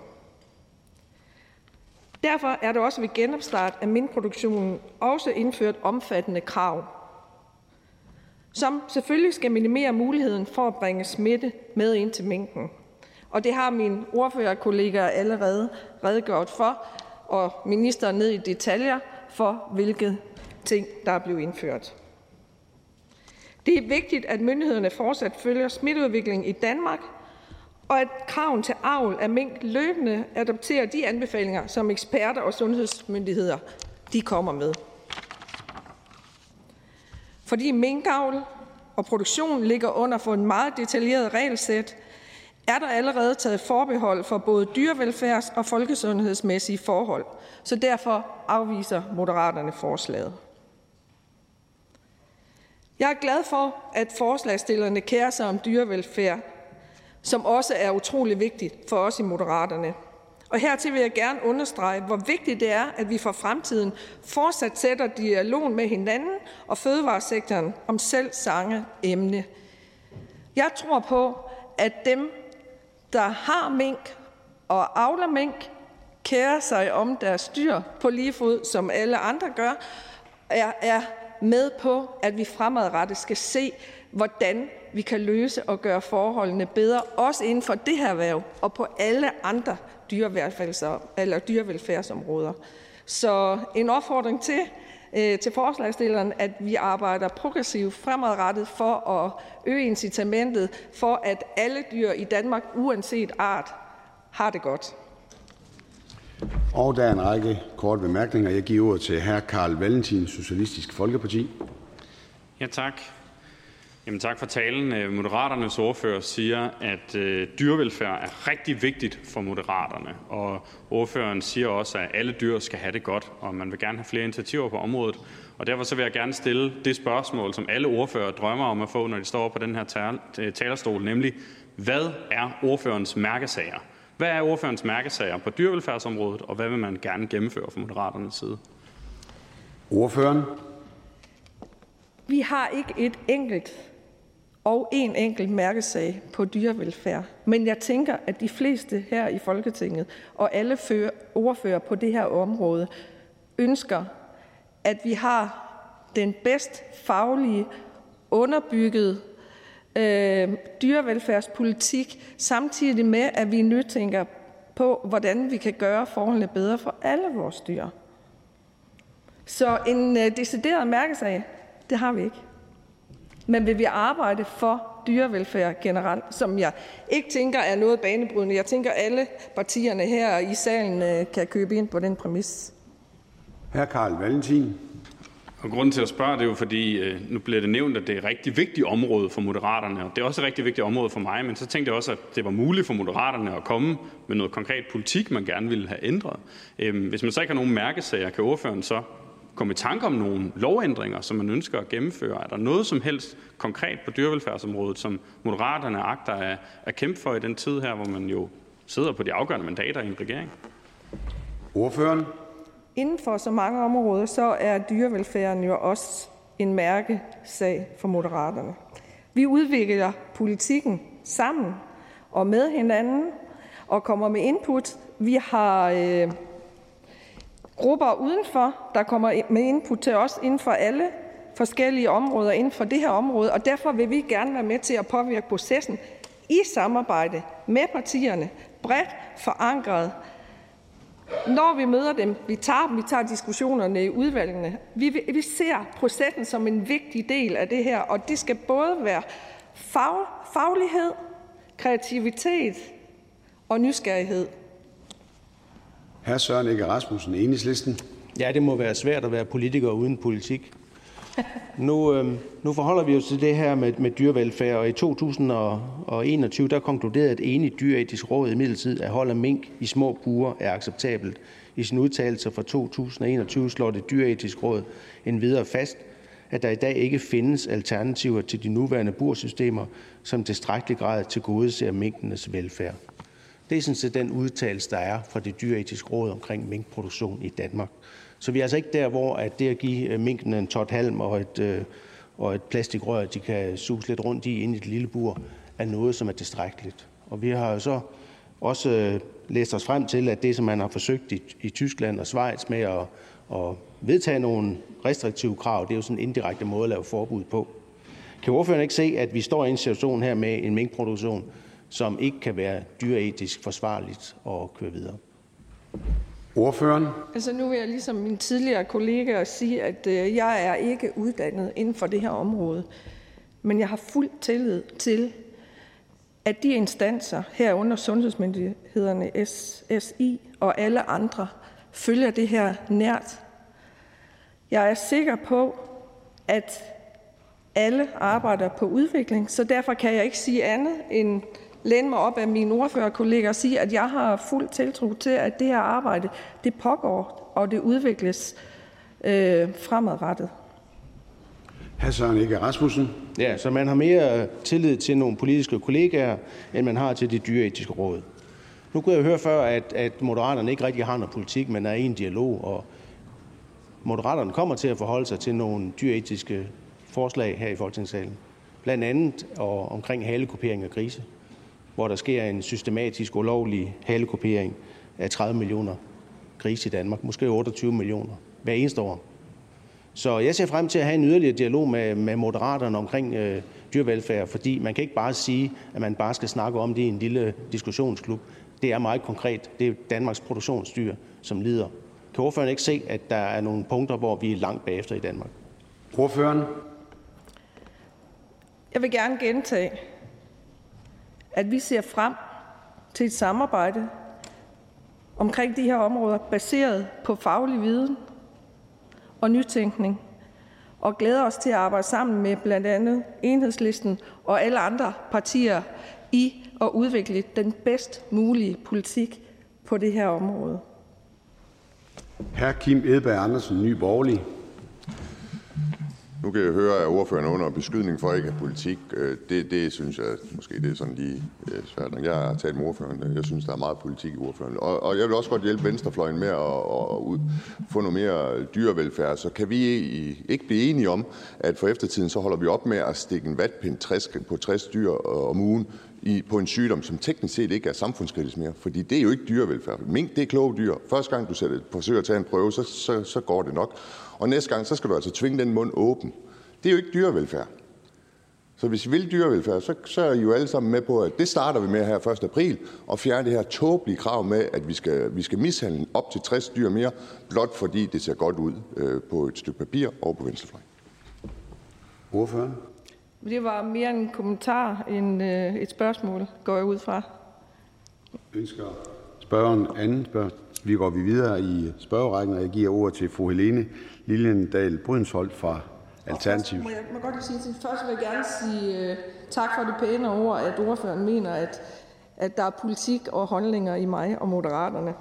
Derfor er det også ved genopstart af minkproduktionen også indført omfattende krav, som selvfølgelig skal minimere muligheden for at bringe smitte med ind til minken. Og det har min ordførerkollegaer allerede redegjort for, og ministeren ned i detaljer for, hvilke ting, der er blevet indført. Det er vigtigt, at myndighederne fortsat følger smitteudviklingen i Danmark, og at kraven til avl af mink løbende adopterer de anbefalinger, som eksperter og sundhedsmyndigheder de kommer med. Fordi minkavl og produktion ligger under for en meget detaljeret regelsæt, er der allerede taget forbehold for både dyrevelfærds- og folkesundhedsmæssige forhold, så derfor afviser Moderaterne forslaget. Jeg er glad for, at forslagsstillerne kærer sig om dyrevelfærd, som også er utrolig vigtigt for os i Moderaterne. Og hertil vil jeg gerne understrege, hvor vigtigt det er, at vi for fremtiden fortsat sætter dialogen med hinanden og fødevaresektoren om selv sange emne. Jeg tror på, at dem, der har mink og avler mink, kærer sig om deres dyr på lige fod, som alle andre gør, er, er med på, at vi fremadrettet skal se, hvordan vi kan løse og gøre forholdene bedre, også inden for det her erhverv og på alle andre eller dyrevelfærdsområder. Så en opfordring til, øh, til forslagsstilleren, at vi arbejder progressivt fremadrettet for at øge incitamentet for, at alle dyr i Danmark, uanset art, har det godt. Og der er en række korte bemærkninger. Jeg giver ordet til hr. Carl Valentin, Socialistisk Folkeparti. Ja, tak. Jamen, tak for talen. Øh, Moderaternes ordfører siger, at øh, dyrevelfærd er rigtig vigtigt for Moderaterne. Og ordføreren siger også, at alle dyr skal have det godt, og man vil gerne have flere initiativer på området. Og derfor så vil jeg gerne stille det spørgsmål, som alle ordfører drømmer om at få, når de står på den her talerstol, nemlig, hvad er ordførens mærkesager? Hvad er ordførens mærkesager på dyrevelfærdsområdet, og hvad vil man gerne gennemføre fra Moderaternes side? Ordføreren. Vi har ikke et enkelt og en enkelt mærkesag på dyrevelfærd. Men jeg tænker, at de fleste her i Folketinget og alle ordfører på det her område ønsker, at vi har den bedst faglige, underbyggede øh, dyrevelfærdspolitik, samtidig med, at vi nytænker på, hvordan vi kan gøre forholdene bedre for alle vores dyr. Så en øh, decideret mærkesag, det har vi ikke. Men vil vi arbejde for dyrevelfærd generelt, som jeg ikke tænker er noget banebrydende. Jeg tænker, at alle partierne her i salen øh, kan købe ind på den præmis. Hr. Karl Valentin. Og grunden til at spørge, det er jo fordi, øh, nu bliver det nævnt, at det er et rigtig vigtigt område for Moderaterne, og det er også et rigtig vigtigt område for mig, men så tænkte jeg også, at det var muligt for Moderaterne at komme med noget konkret politik, man gerne ville have ændret. Øhm, hvis man så ikke har nogen mærkesager, kan ordføreren så komme i tanke om nogle lovændringer, som man ønsker at gennemføre? Er der noget som helst konkret på dyrevelfærdsområdet, som Moderaterne agter at, at kæmpe for i den tid her, hvor man jo sidder på de afgørende mandater i en regering? Ordføreren. Inden for så mange områder, så er dyrevelfærden jo også en mærkesag for Moderaterne. Vi udvikler politikken sammen og med hinanden og kommer med input. Vi har øh, grupper udenfor, der kommer med input til os inden for alle forskellige områder inden for det her område, og derfor vil vi gerne være med til at påvirke processen i samarbejde med partierne, bredt forankret. Når vi møder dem, vi tager dem, vi tager diskussionerne i udvalgene. Vi, vi ser processen som en vigtig del af det her, og det skal både være fag, faglighed, kreativitet og nysgerrighed. Hr. Søren Egge Rasmussen, Enhedslisten. Ja, det må være svært at være politiker uden politik. Nu, øh, nu forholder vi os til det her med, med dyrevelfærd, og i 2021 der konkluderede et enigt dyreetisk råd i midlertid, at hold af mink i små buer er acceptabelt. I sin udtalelse fra 2021 slår det dyreetisk råd en videre fast, at der i dag ikke findes alternativer til de nuværende bursystemer, som tilstrækkelig grad til gode ser minkenes velfærd. Det er sådan set den udtalelse, der er fra det dyreetiske råd omkring minkproduktion i Danmark. Så vi er altså ikke der, hvor at det at give øh, minkene en tot halm og et, øh, og et plastikrør, de kan suge lidt rundt i inde i et lille bur, er noget, som er tilstrækkeligt. Og vi har jo så også øh, læst os frem til, at det, som man har forsøgt i, i Tyskland og Schweiz med at, at vedtage nogle restriktive krav, det er jo sådan en indirekte måde at lave forbud på. Kan ordføreren ikke se, at vi står i en situation her med en minkproduktion, som ikke kan være dyreetisk forsvarligt at køre videre? Ordføreren? Altså nu vil jeg ligesom min tidligere kollega sige, at øh, jeg er ikke uddannet inden for det her område. Men jeg har fuld tillid til, at de instanser herunder sundhedsmyndighederne, SSI og alle andre, følger det her nært. Jeg er sikker på, at alle arbejder på udvikling, så derfor kan jeg ikke sige andet end læne mig op af mine ordførerkolleger og sige, at jeg har fuld tiltro til, at det her arbejde det pågår, og det udvikles øh, fremadrettet. Hr. Søren Ege Rasmussen. Ja, så man har mere tillid til nogle politiske kollegaer, end man har til det dyreetiske råd. Nu kunne jeg høre før, at, at Moderaterne ikke rigtig har noget politik, men er i en dialog, og Moderaterne kommer til at forholde sig til nogle dyreetiske forslag her i Folketingssalen. Blandt andet og omkring halekopering af grise, hvor der sker en systematisk ulovlig halekopering af 30 millioner grise i Danmark, måske 28 millioner hver eneste år. Så jeg ser frem til at have en yderligere dialog med, med Moderaterne omkring øh, dyrevelfærd, fordi man kan ikke bare sige, at man bare skal snakke om det i en lille diskussionsklub. Det er meget konkret. Det er Danmarks produktionsdyr, som lider. Kan ordføreren ikke se, at der er nogle punkter, hvor vi er langt bagefter i Danmark? Ordføreren? Jeg vil gerne gentage, at vi ser frem til et samarbejde omkring de her områder, baseret på faglig viden og nytænkning, og glæder os til at arbejde sammen med blandt andet Enhedslisten og alle andre partier i at udvikle den bedst mulige politik på det her område. Hr. Kim Edberg Andersen, Ny Borgerlig. Nu kan jeg høre, at ordføreren er under beskydning for ikke at have politik. Øh, det, det synes jeg måske det er sådan lige øh, svært. Jeg har talt med ordføreren. Jeg synes, der er meget politik i ordføreren. Og, og jeg vil også godt hjælpe Venstrefløjen med at, at, at få noget mere dyrevelfærd. Så kan vi ikke blive enige om, at for eftertiden så holder vi op med at stikke en vatpind 60, på 60 dyr øh, om ugen i, på en sygdom, som teknisk set ikke er samfundskritisk mere. Fordi det er jo ikke dyrevelfærd. Mink, det er kloge dyr. Første gang, du sætter, forsøger at tage en prøve, så, så, så går det nok og næste gang så skal du altså tvinge den mund åben. Det er jo ikke dyrevelfærd. Så hvis I vil dyrevelfærd, så, så er I jo alle sammen med på, at det starter vi med her 1. april, og fjerne det her tåbelige krav med, at vi skal, vi skal mishandle op til 60 dyr mere, blot fordi det ser godt ud øh, på et stykke papir og på venstrefløjen. Ordføreren? Det var mere en kommentar end øh, et spørgsmål, går jeg ud fra. Ønsker spørgeren anden spørgsmål? Vi går vi videre i spørgerækken, og jeg giver ordet til fru Helene Liliendal Brydensholt fra Alternativet. Må jeg må godt sige til først vil jeg gerne sige uh, tak for det pæne ord, at ordføreren mener, at, at der er politik og holdninger i mig og Moderaterne.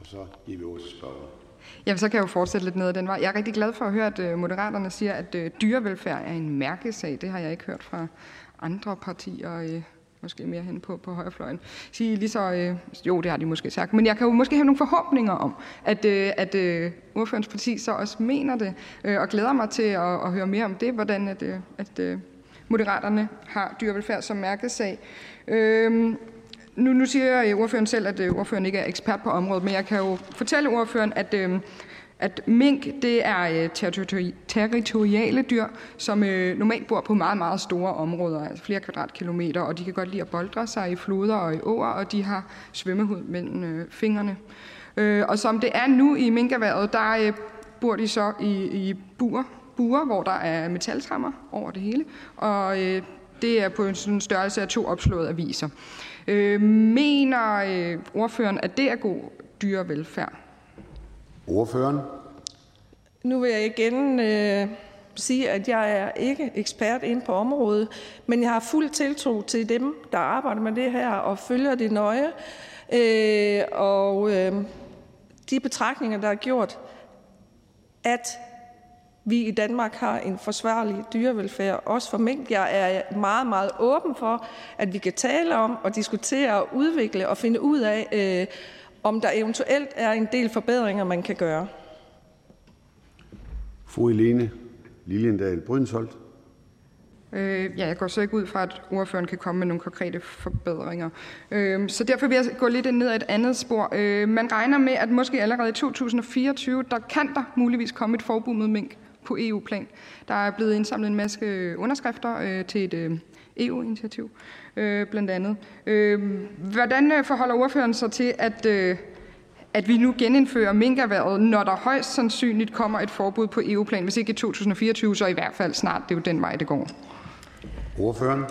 Og så giver vi ordet til spørgeren. Ja, så kan jeg jo fortsætte lidt ned ad den vej. Jeg er rigtig glad for at høre, at uh, Moderaterne siger, at uh, dyrevelfærd er en mærkesag. Det har jeg ikke hørt fra andre partier. Måske mere hen på, på højrefløjen, sige lige så, øh, jo, det har de måske sagt, men jeg kan jo måske have nogle forhåbninger om, at, øh, at øh, ordførens parti så også mener det, øh, og glæder mig til at, at høre mere om det, hvordan at, øh, at øh, moderaterne har dyrevelfærd som mærkesag. Øh, nu, nu siger ordføreren selv, at øh, ordføreren ikke er ekspert på området, men jeg kan jo fortælle ordføreren, at øh, at mink det er øh, territoriale dyr, som øh, normalt bor på meget, meget store områder, altså flere kvadratkilometer, og de kan godt lide at boldre sig i floder og i åer, og de har svømmehud mellem øh, fingrene. Øh, og som det er nu i minkerværet, der øh, bor de så i, i buer, buer, hvor der er metaltrammer over det hele, og øh, det er på en sådan størrelse af to opslåede aviser. Mener ordføreren, at det er god dyrevelfærd? Ordføreren. Nu vil jeg igen øh, sige, at jeg er ikke ekspert inde på området, men jeg har fuld tiltro til dem, der arbejder med det her og følger det nøje. Øh, og øh, de betragtninger, der er gjort, at vi i Danmark har en forsvarlig dyrevelfærd, også for mink. Jeg er meget, meget åben for, at vi kan tale om og diskutere og udvikle og finde ud af, øh, om der eventuelt er en del forbedringer, man kan gøre. Fru Helene Liliendal Brydensholt. Øh, ja, jeg går så ikke ud fra, at ordføreren kan komme med nogle konkrete forbedringer. Øh, så derfor vil jeg gå lidt ned ad et andet spor. Øh, man regner med, at måske allerede i 2024, der kan der muligvis komme et forbud mod mink på EU-plan. Der er blevet indsamlet en masse underskrifter øh, til et øh, EU-initiativ, øh, blandt andet. Øh, hvordan øh, forholder ordføreren sig til, at, øh, at vi nu genindfører minkerværet, når der højst sandsynligt kommer et forbud på EU-plan, hvis ikke i 2024, så i hvert fald snart. Det er jo den vej, det går. Ordføreren.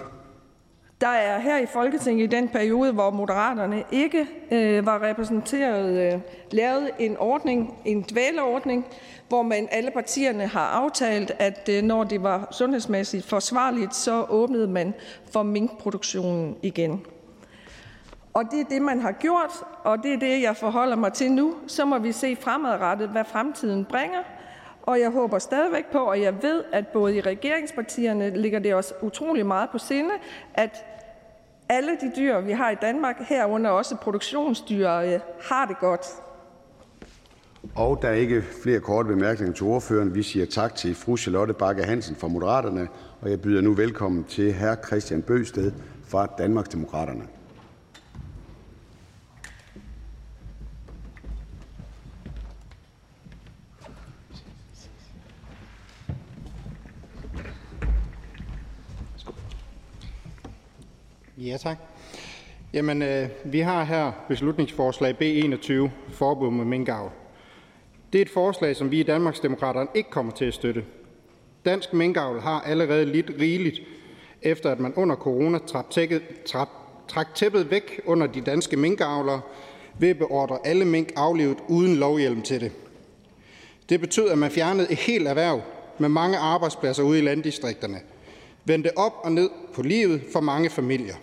Der er her i Folketinget i den periode, hvor Moderaterne ikke øh, var repræsenteret, øh, lavet en ordning, en dvæleordning, hvor man alle partierne har aftalt, at øh, når det var sundhedsmæssigt forsvarligt, så åbnede man for minkproduktionen igen. Og det er det, man har gjort, og det er det, jeg forholder mig til nu. Så må vi se fremadrettet, hvad fremtiden bringer. Og jeg håber stadigvæk på, og jeg ved, at både i regeringspartierne ligger det også utrolig meget på sinde, at alle de dyr, vi har i Danmark, herunder også produktionsdyr, øh, har det godt. Og der er ikke flere korte bemærkninger til ordføreren. Vi siger tak til fru Charlotte Bakke Hansen fra Moderaterne, og jeg byder nu velkommen til hr. Christian Bøsted fra Danmarksdemokraterne. Ja, tak. Jamen, øh, vi har her beslutningsforslag B21, forbud mod minkavl. Det er et forslag, som vi i Danmarksdemokraterne ikke kommer til at støtte. Dansk minkavl har allerede lidt rigeligt, efter at man under corona trak tæppet, trak tæppet væk under de danske minkavlere ved at beordre alle mink aflevet uden lovhjelm til det. Det betød, at man fjernede et helt erhverv med mange arbejdspladser ude i landdistrikterne. Vendte op og ned på livet for mange familier.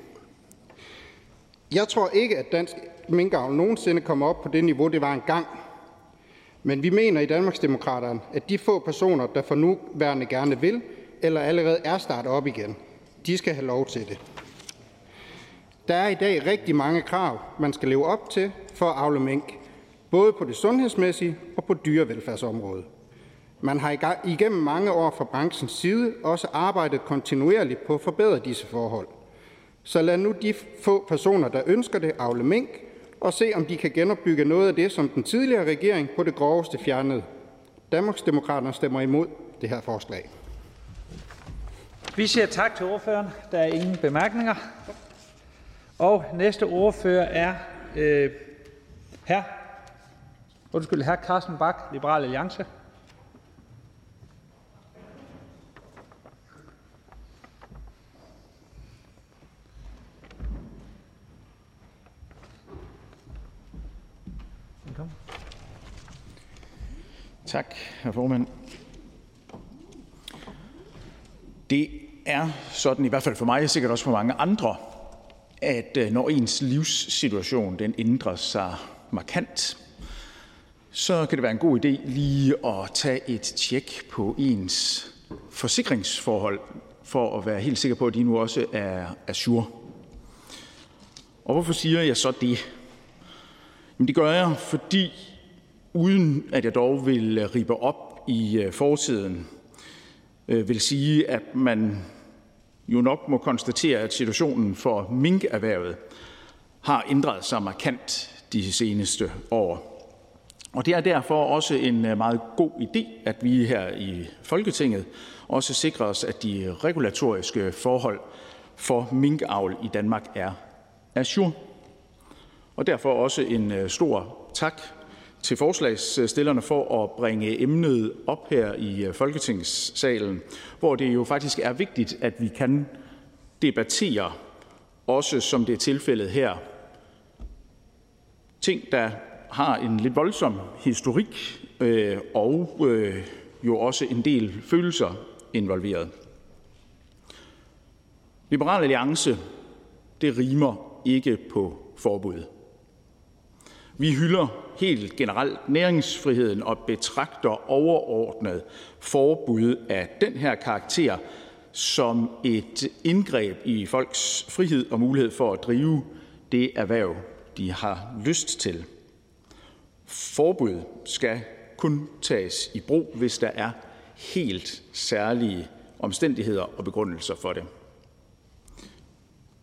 Jeg tror ikke, at dansk minkavl nogensinde kommer op på det niveau, det var engang. Men vi mener i Danmarksdemokraterne, at de få personer, der for nuværende gerne vil, eller allerede er startet op igen, de skal have lov til det. Der er i dag rigtig mange krav, man skal leve op til for at avle mink, både på det sundhedsmæssige og på dyrevelfærdsområdet. Man har igennem mange år fra branchens side også arbejdet kontinuerligt på at forbedre disse forhold – så lad nu de få personer, der ønsker det, afle mink og se, om de kan genopbygge noget af det, som den tidligere regering på det groveste fjernede. Danmarksdemokraterne stemmer imod det her forslag. Vi siger tak til ordføreren. Der er ingen bemærkninger. Og næste ordfører er øh, her. Undskyld, her Carsten Bak, Liberal Alliance. Tak, hr. formand. Det er sådan, i hvert fald for mig, og sikkert også for mange andre, at øh, når ens livssituation den ændrer sig markant, så kan det være en god idé lige at tage et tjek på ens forsikringsforhold, for at være helt sikker på, at de nu også er assur. Og hvorfor siger jeg så det? Jamen det gør jeg, fordi uden at jeg dog vil øh, ribe op i øh, fortiden, øh, vil sige, at man jo nok må konstatere, at situationen for minkerhvervet har ændret sig markant de seneste år. Og det er derfor også en øh, meget god idé, at vi her i Folketinget også sikrer os, at de regulatoriske forhold for minkavl i Danmark er assur. Og derfor også en stor tak til forslagsstillerne for at bringe emnet op her i øh, Folketingssalen, hvor det jo faktisk er vigtigt, at vi kan debattere, også som det er tilfældet her, ting, der har en lidt voldsom historik øh, og øh, jo også en del følelser involveret. Liberal Alliance, det rimer ikke på forbud. Vi hylder helt generelt næringsfriheden og betragter overordnet forbud af den her karakter som et indgreb i folks frihed og mulighed for at drive det erhverv, de har lyst til. Forbud skal kun tages i brug, hvis der er helt særlige omstændigheder og begrundelser for det.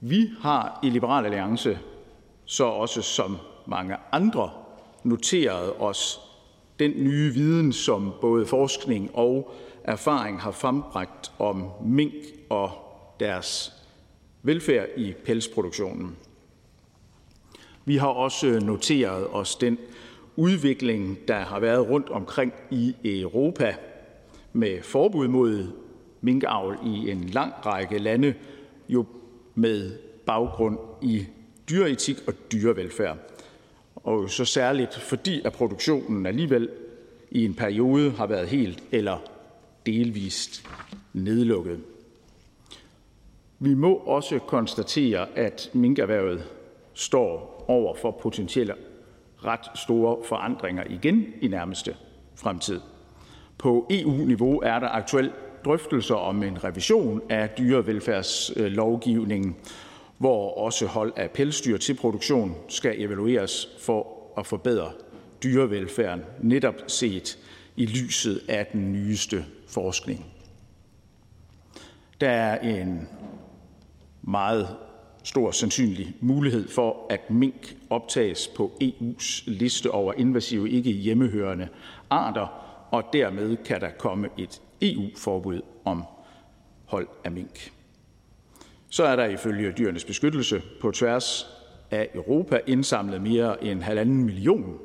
Vi har i Liberal Alliance så også som mange andre noteret os den nye viden, som både forskning og erfaring har frembragt om mink og deres velfærd i pelsproduktionen. Vi har også øh, noteret os den udvikling, der har været rundt omkring i Europa med forbud mod minkavl i en lang række lande, jo med baggrund i dyreetik og dyrevelfærd. Og så særligt fordi, at produktionen alligevel i en periode har været helt eller delvist nedlukket. Vi må også konstatere, at minkerhvervet står over for potentielle ret store forandringer igen i nærmeste fremtid. På EU-niveau er der aktuelt drøftelser om en revision af dyrevelfærdslovgivningen, hvor også hold af pelsdyr til produktion skal evalueres for at forbedre dyrevelfærden, netop set i lyset af den nyeste forskning. Der er en meget stor sandsynlig mulighed for, at mink optages på EU's liste over invasive ikke hjemmehørende arter, og dermed kan der komme et EU-forbud om hold af mink. Så er der ifølge dyrenes beskyttelse på tværs af Europa indsamlet mere end halvanden million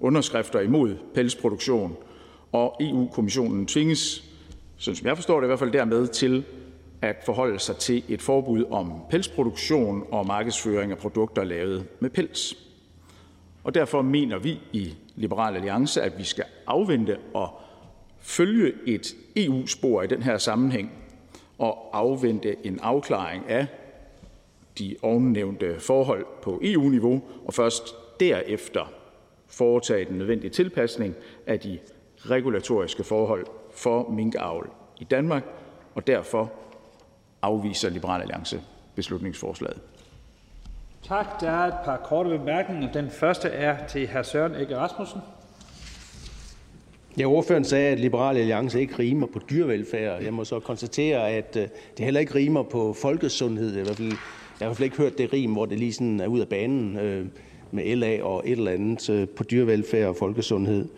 underskrifter imod pelsproduktion, og EU-kommissionen tvinges, sådan som jeg forstår det i hvert fald dermed, til at forholde sig til et forbud om pelsproduktion og markedsføring af produkter lavet med pels. Og derfor mener vi i Liberal Alliance, at vi skal afvente og følge et EU-spor i den her sammenhæng og afvente en afklaring af de ovennævnte forhold på EU-niveau, og først derefter foretage den nødvendige tilpasning af de regulatoriske forhold for minkavl i Danmark, og derfor afviser Liberal Alliance beslutningsforslaget. Tak. Der er et par korte bemærkninger. Den første er til hr. Søren Egge Rasmussen. Ja, ordføreren sagde, at Liberal Alliance ikke rimer på dyrevelfærd. Jeg må så konstatere, at øh, det heller ikke rimer på folkesundhed. Jeg har i hvert fald, jeg har ikke hørt det rim, hvor det lige sådan er ud af banen øh, med LA og et eller andet øh, på dyrevelfærd og folkesundhed.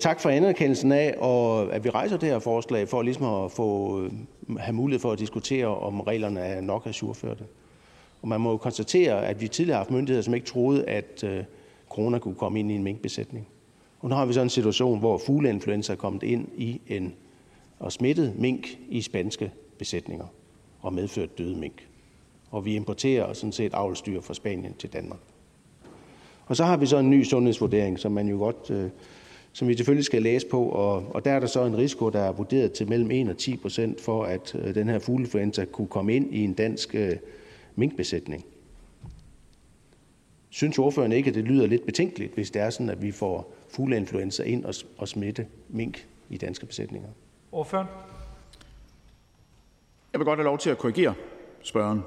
Tak for anerkendelsen af, og at vi rejser det her forslag for ligesom at få, have mulighed for at diskutere, om reglerne er nok asurførte. Og man må jo konstatere, at vi tidligere har haft myndigheder, som ikke troede, at corona kunne komme ind i en minkbesætning. Og nu har vi så en situation, hvor fugleinfluenza er kommet ind i en og smittet mink i spanske besætninger og medført døde mink. Og vi importerer sådan set avlsdyr fra Spanien til Danmark. Og så har vi så en ny sundhedsvurdering, som man jo godt, øh, som vi selvfølgelig skal læse på, og, og der er der så en risiko, der er vurderet til mellem 1 og 10 procent for, at øh, den her fugleinfluenza kunne komme ind i en dansk øh, minkbesætning. Synes ordføreren ikke, at det lyder lidt betænkeligt, hvis det er sådan, at vi får fugleinfluenza ind og, og smitte mink i danske besætninger? Ordføreren? Jeg vil godt have lov til at korrigere spørgeren,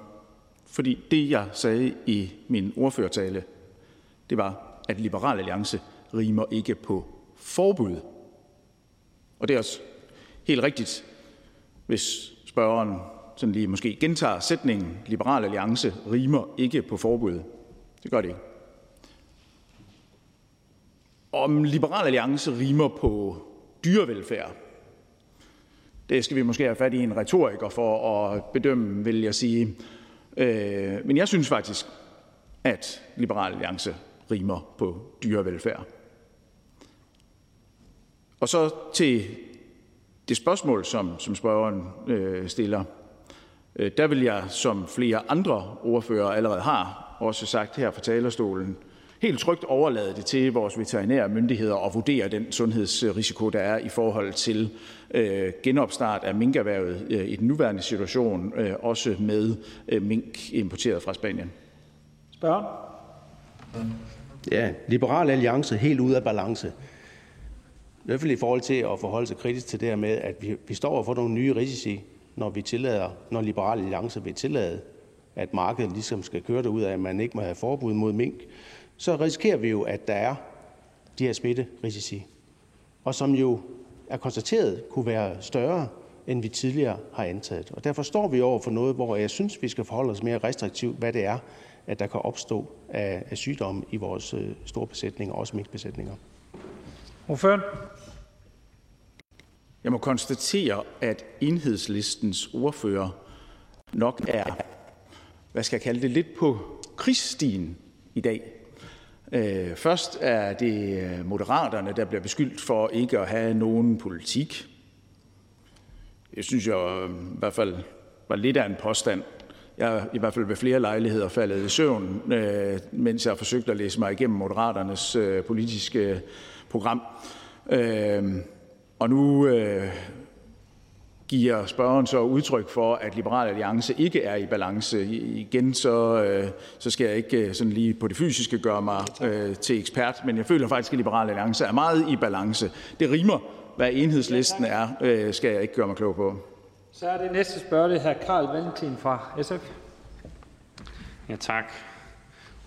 fordi det, jeg sagde i min ordførertale, det var, at Liberal Alliance rimer ikke på forbud. Og det er også helt rigtigt, hvis spørgeren sådan lige måske gentager sætningen, Liberal Alliance rimer ikke på forbud. Det gør det ikke. Om Liberal Alliance rimer på dyrevelfærd, det skal vi måske have fat i en retoriker for at bedømme, vil jeg sige. Øh, men jeg synes faktisk, at Liberal Alliance rimer på dyrevelfærd. Og så til det spørgsmål, som, som spørgeren øh, stiller. Øh, der vil jeg, som flere andre ordfører allerede har også sagt her fra talerstolen, helt trygt overlade det til vores veterinære myndigheder at vurdere den sundhedsrisiko, der er i forhold til øh, genopstart af minkerhvervet øh, i den nuværende situation, øh, også med øh, mink importeret fra Spanien. Spørgen? Ja, Liberal Alliance helt ud af balance. I hvert fald i forhold til at forholde sig kritisk til det her med, at vi, vi står over for nogle nye risici, når vi tillader, når Liberal Alliance vil tillade, at markedet ligesom skal køre ud af, at man ikke må have forbud mod mink, så risikerer vi jo, at der er de her smitterisici, og som jo er konstateret kunne være større, end vi tidligere har antaget. Og derfor står vi over for noget, hvor jeg synes, vi skal forholde os mere restriktivt, hvad det er, at der kan opstå af, af sygdomme i vores øh, store besætninger, også minkbesætninger. Ordføreren? Jeg må konstatere, at enhedslistens ordfører nok er, hvad skal jeg kalde det, lidt på krigsstien i dag. Øh, først er det øh, moderaterne, der bliver beskyldt for ikke at have nogen politik. Det synes jeg øh, i hvert fald var lidt af en påstand. Jeg er i hvert fald ved flere lejligheder faldet i søvn, mens jeg har forsøgt at læse mig igennem Moderaternes politiske program. Og nu giver spørgeren så udtryk for, at Liberal Alliance ikke er i balance. Igen så, så skal jeg ikke sådan lige på det fysiske gøre mig til ekspert, men jeg føler faktisk, at Liberal Alliance er meget i balance. Det rimer, hvad enhedslisten er, skal jeg ikke gøre mig klog på. Så er det næste spørger, det er hr. Carl Valentin fra SF. Ja, tak.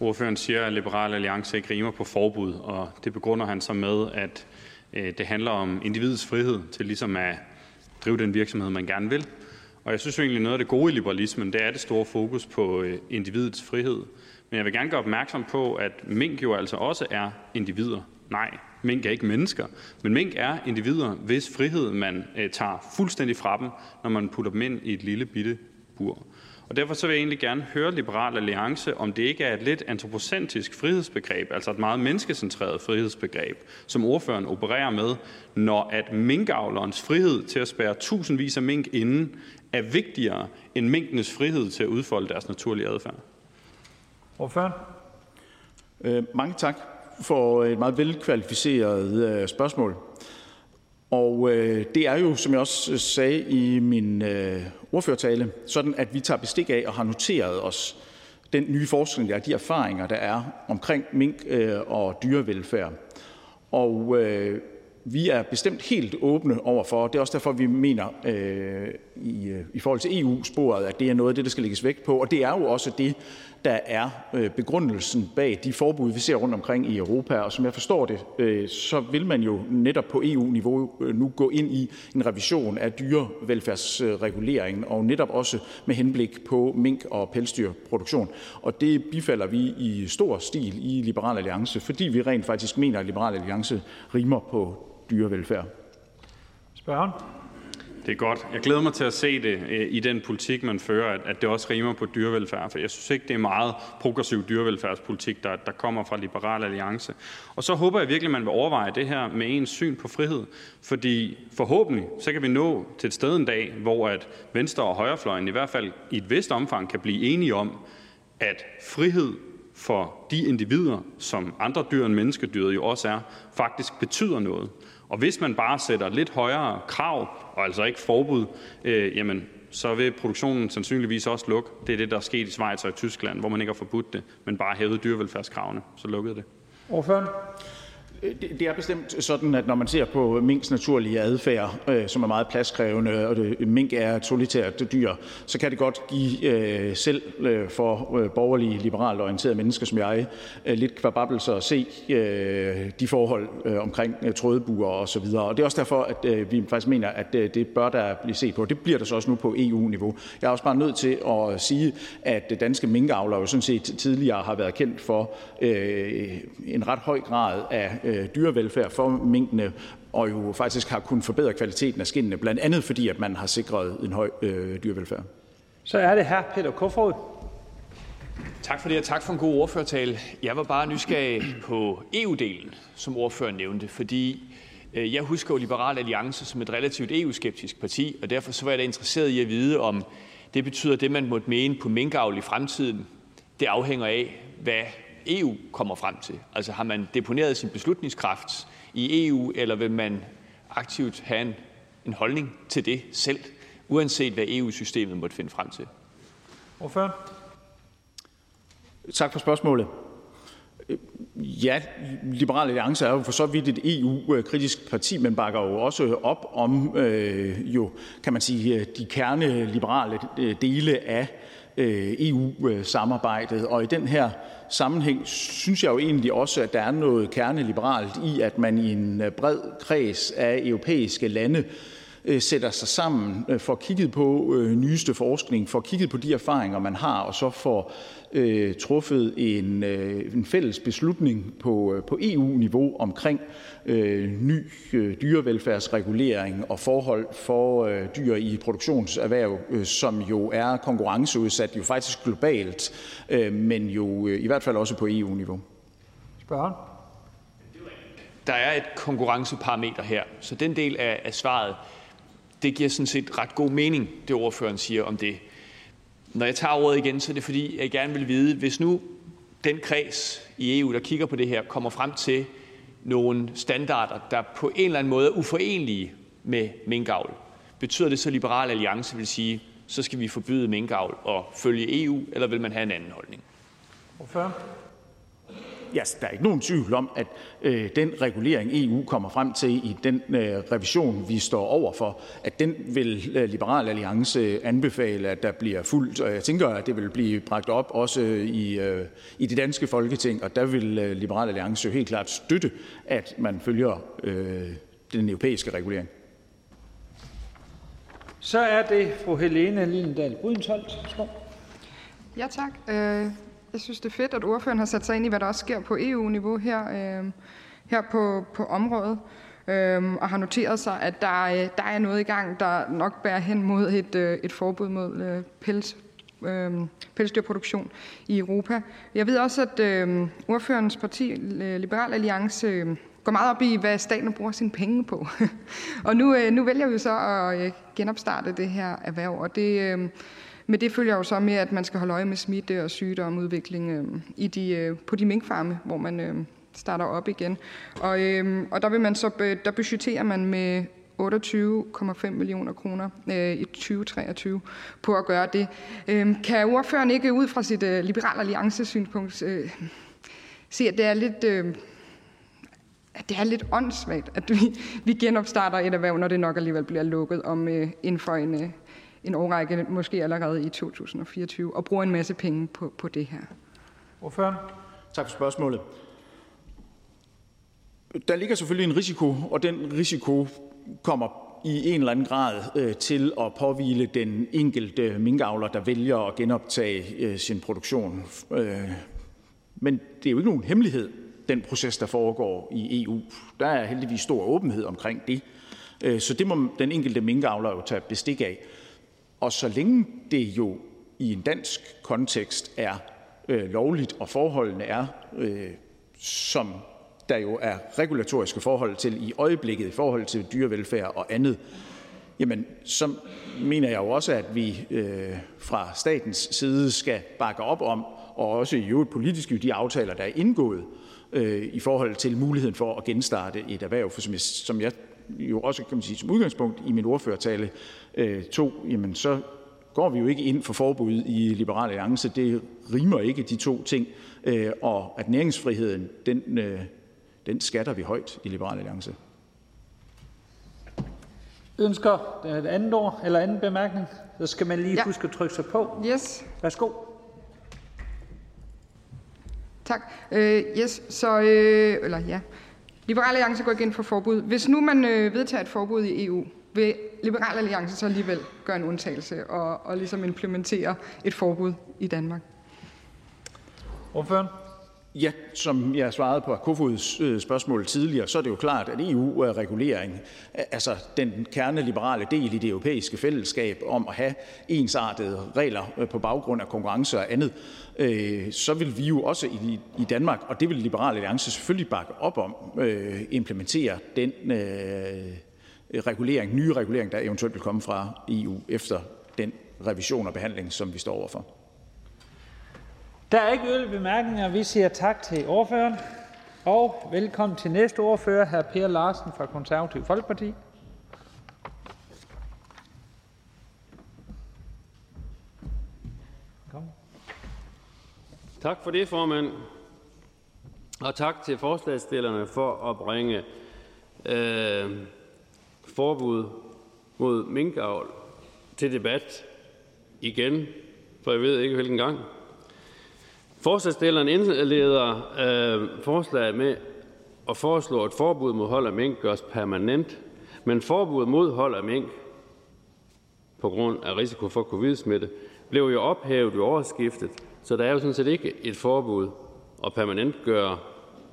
Ordføreren siger, at Liberal Alliance ikke rimer på forbud, og det begrunder han så med, at øh, det handler om individets frihed til ligesom at drive den virksomhed, man gerne vil. Og jeg synes jo egentlig, noget af det gode i liberalismen, det er det store fokus på øh, individets frihed. Men jeg vil gerne gøre opmærksom på, at mink jo altså også er individer. Nej, mink er ikke mennesker, men mink er individer, hvis frihed man øh, tager fuldstændig fra dem, når man putter dem ind i et lille bitte bur. Og derfor så vil jeg egentlig gerne høre Liberal Alliance, om det ikke er et lidt antropocentrisk frihedsbegreb, altså et meget menneskecentreret frihedsbegreb, som ordføreren opererer med, når at minkavlerens frihed til at spære tusindvis af mink inden er vigtigere end minkenes frihed til at udfolde deres naturlige adfærd. Ordføreren? Øh, mange tak for et meget velkvalificeret øh, spørgsmål. Og øh, det er jo, som jeg også øh, sagde i min øh, ordførertale, sådan at vi tager bestik af og har noteret os den nye forskning, der er de erfaringer, der er omkring mink øh, og dyrevelfærd. Og øh, vi er bestemt helt åbne overfor, og det er også derfor, vi mener øh, i, øh, i forhold til EU-sporet, at det er noget af det, der skal lægges vægt på. Og det er jo også det, der er øh, begrundelsen bag de forbud, vi ser rundt omkring i Europa. Og som jeg forstår det, øh, så vil man jo netop på EU-niveau øh, nu gå ind i en revision af dyrevelfærdsreguleringen, og netop også med henblik på mink- og pelsdyrproduktion. Og det bifalder vi i stor stil i Liberal Alliance, fordi vi rent faktisk mener, at Liberal Alliance rimer på dyrevelfærd. Spørgen? Det er godt. Jeg glæder mig til at se det øh, i den politik, man fører, at det også rimer på dyrevelfærd. For jeg synes ikke, det er meget progressiv dyrevelfærdspolitik, der, der kommer fra Liberal Alliance. Og så håber jeg virkelig, man vil overveje det her med ens syn på frihed. Fordi forhåbentlig, så kan vi nå til et sted en dag, hvor at venstre- og højrefløjen i hvert fald i et vist omfang kan blive enige om, at frihed for de individer, som andre dyr end menneskedyret jo også er, faktisk betyder noget. Og hvis man bare sætter lidt højere krav, og altså ikke forbud, øh, jamen, så vil produktionen sandsynligvis også lukke. Det er det, der er sket i Schweiz og i Tyskland, hvor man ikke har forbudt det, men bare hævet dyrevelfærdskravene, så lukkede det. Øh, det er bestemt sådan, at når man ser på minks naturlige adfærd, øh, som er meget pladskrævende, og det, mink er et solitært dyr, så kan det godt give øh, selv for borgerlige, liberalt orienterede mennesker som jeg lidt kvababelser at se de forhold omkring øh, osv. og så videre. Og det er også derfor, at vi faktisk mener, at det bør der blive set på. Det bliver der så også nu på EU-niveau. Jeg er også bare nødt til at sige, at danske minkavlere jo sådan set tidligere har været kendt for en ret høj grad af dyrevelfærd for minkene, og jo faktisk har kunnet forbedre kvaliteten af skinnene, blandt andet fordi at man har sikret en høj øh, dyrevelfærd. Så er det her Peter Kofod. Tak for det, og tak for en god ordførertale. Jeg var bare nysgerrig på EU-delen, som ordføreren nævnte, fordi øh, jeg husker jo Liberal Alliance som et relativt EU-skeptisk parti, og derfor så var jeg da interesseret i at vide, om det betyder, det man måtte mene på minkavl i fremtiden, det afhænger af, hvad EU kommer frem til. Altså har man deponeret sin beslutningskraft i EU, eller vil man aktivt have en, en holdning til det selv, uanset hvad EU-systemet måtte finde frem til? Ordfører? Tak for spørgsmålet. Ja, Liberal Alliance er jo for så vidt et EU-kritisk parti, men bakker jo også op om øh, jo, kan man sige, de kerneliberale dele af øh, EU-samarbejdet. Og i den her sammenhæng synes jeg jo egentlig også, at der er noget kerneliberalt i, at man i en øh, bred kreds af europæiske lande øh, sætter sig sammen, øh, får kigget på nyeste forskning, får kigget på de erfaringer, man har, og så får truffet en, en fælles beslutning på, på EU-niveau omkring øh, ny øh, dyrevelfærdsregulering og forhold for øh, dyr i produktionserhverv, øh, som jo er konkurrenceudsat jo faktisk globalt, øh, men jo øh, i hvert fald også på EU-niveau. Spørgen? Der er et konkurrenceparameter her, så den del af, af svaret det giver sådan set ret god mening, det ordføreren siger om det. Når jeg tager ordet igen, så er det fordi, jeg gerne vil vide, hvis nu den kreds i EU, der kigger på det her, kommer frem til nogle standarder, der på en eller anden måde er uforenelige med minkavl, betyder det så, at Liberal Alliance vil sige, så skal vi forbyde minkavl og følge EU, eller vil man have en anden holdning? Hvorfor? Ja, der er ikke nogen tvivl om, at øh, den regulering, EU kommer frem til i den øh, revision, vi står overfor, at den vil øh, Liberal Alliance anbefale, at der bliver fuldt. Og jeg tænker, at det vil blive bragt op også i, øh, i det danske folketing, og der vil øh, Liberal Alliance jo helt klart støtte, at man følger øh, den europæiske regulering. Så er det fru Helene Lindendal Brydensholt. Ja, tak. Jeg synes, det er fedt, at ordføreren har sat sig ind i, hvad der også sker på EU-niveau her, øh, her på, på området, øh, og har noteret sig, at der, øh, der er noget i gang, der nok bærer hen mod et, øh, et forbud mod øh, pels, øh, pelsdyrproduktion i Europa. Jeg ved også, at øh, ordførens parti, Liberal Alliance, øh, går meget op i, hvad staten bruger sine penge på. og nu, øh, nu vælger vi så at øh, genopstarte det her erhverv, og det... Øh, men det følger jo så med, at man skal holde øje med smitte og sygdomudvikling øh, i de, øh, på de minkfarme, hvor man øh, starter op igen. Og, øh, og der, vil man så, øh, der budgeterer man med 28,5 millioner kroner øh, i 2023 på at gøre det. Øh, kan ordføreren ikke ud fra sit øh, liberal alliance synspunkt øh, se, at det er lidt... Øh, at det er lidt åndssvagt, at vi, vi genopstarter et erhverv, når det nok alligevel bliver lukket om øh, inden for en, øh, en årrække, måske allerede i 2024, og bruger en masse penge på, på det her. Ordføreren? Tak for spørgsmålet. Der ligger selvfølgelig en risiko, og den risiko kommer i en eller anden grad øh, til at påvile den enkelte minkavler, der vælger at genoptage øh, sin produktion. Øh, men det er jo ikke nogen hemmelighed, den proces, der foregår i EU. Der er heldigvis stor åbenhed omkring det. Øh, så det må den enkelte minkavler jo tage bestik af. Og så længe det jo i en dansk kontekst er øh, lovligt, og forholdene er, øh, som der jo er regulatoriske forhold til i øjeblikket i forhold til dyrevelfærd og andet, jamen så mener jeg jo også, at vi øh, fra statens side skal bakke op om, og også i øvrigt politisk i de aftaler, der er indgået øh, i forhold til muligheden for at genstarte et erhverv. For som jeg, som jeg jo også kan man sige, som udgangspunkt i min ordførertale øh, to, jamen så går vi jo ikke ind for forbud i Liberal Alliance. Det rimer ikke de to ting. Øh, og at næringsfriheden, den, øh, den skatter vi højt i Liberal Alliance. Ønsker et andet ord eller anden bemærkning? Så skal man lige ja. huske at trykke sig på. Yes. Værsgo. Tak. Uh, yes, så, øh, eller ja. Liberal Alliance går ikke ind for forbud. Hvis nu man øh, vedtager et forbud i EU, vil Liberal Alliance så alligevel gøre en undtagelse og, og ligesom implementere et forbud i Danmark? Ordføren? Ja, som jeg svarede på Kofods øh, spørgsmål tidligere, så er det jo klart, at EU-regulering, altså den kerneliberale del i det europæiske fællesskab om at have ensartede regler øh, på baggrund af konkurrence og andet, øh, så vil vi jo også i Danmark, og det vil Liberale Alliance selvfølgelig bakke op om, implementere den regulering, nye regulering, der eventuelt vil komme fra EU efter den revision og behandling, som vi står overfor. Der er ikke yderligere bemærkninger. Vi siger tak til ordføreren. Og velkommen til næste ordfører, hr. Per Larsen fra Konservativ Folkeparti. Tak for det, formand. Og tak til forslagsstillerne for at bringe øh, forbud mod minkavl til debat igen, for jeg ved ikke hvilken gang. Forslagsstilleren indleder øh, forslaget med at foreslå, at forbud mod hold af mink gøres permanent, men forbud mod hold af mink på grund af risiko for covid-smitte blev jo ophævet i årsskiftet, så der er jo sådan set ikke et forbud at permanent gøre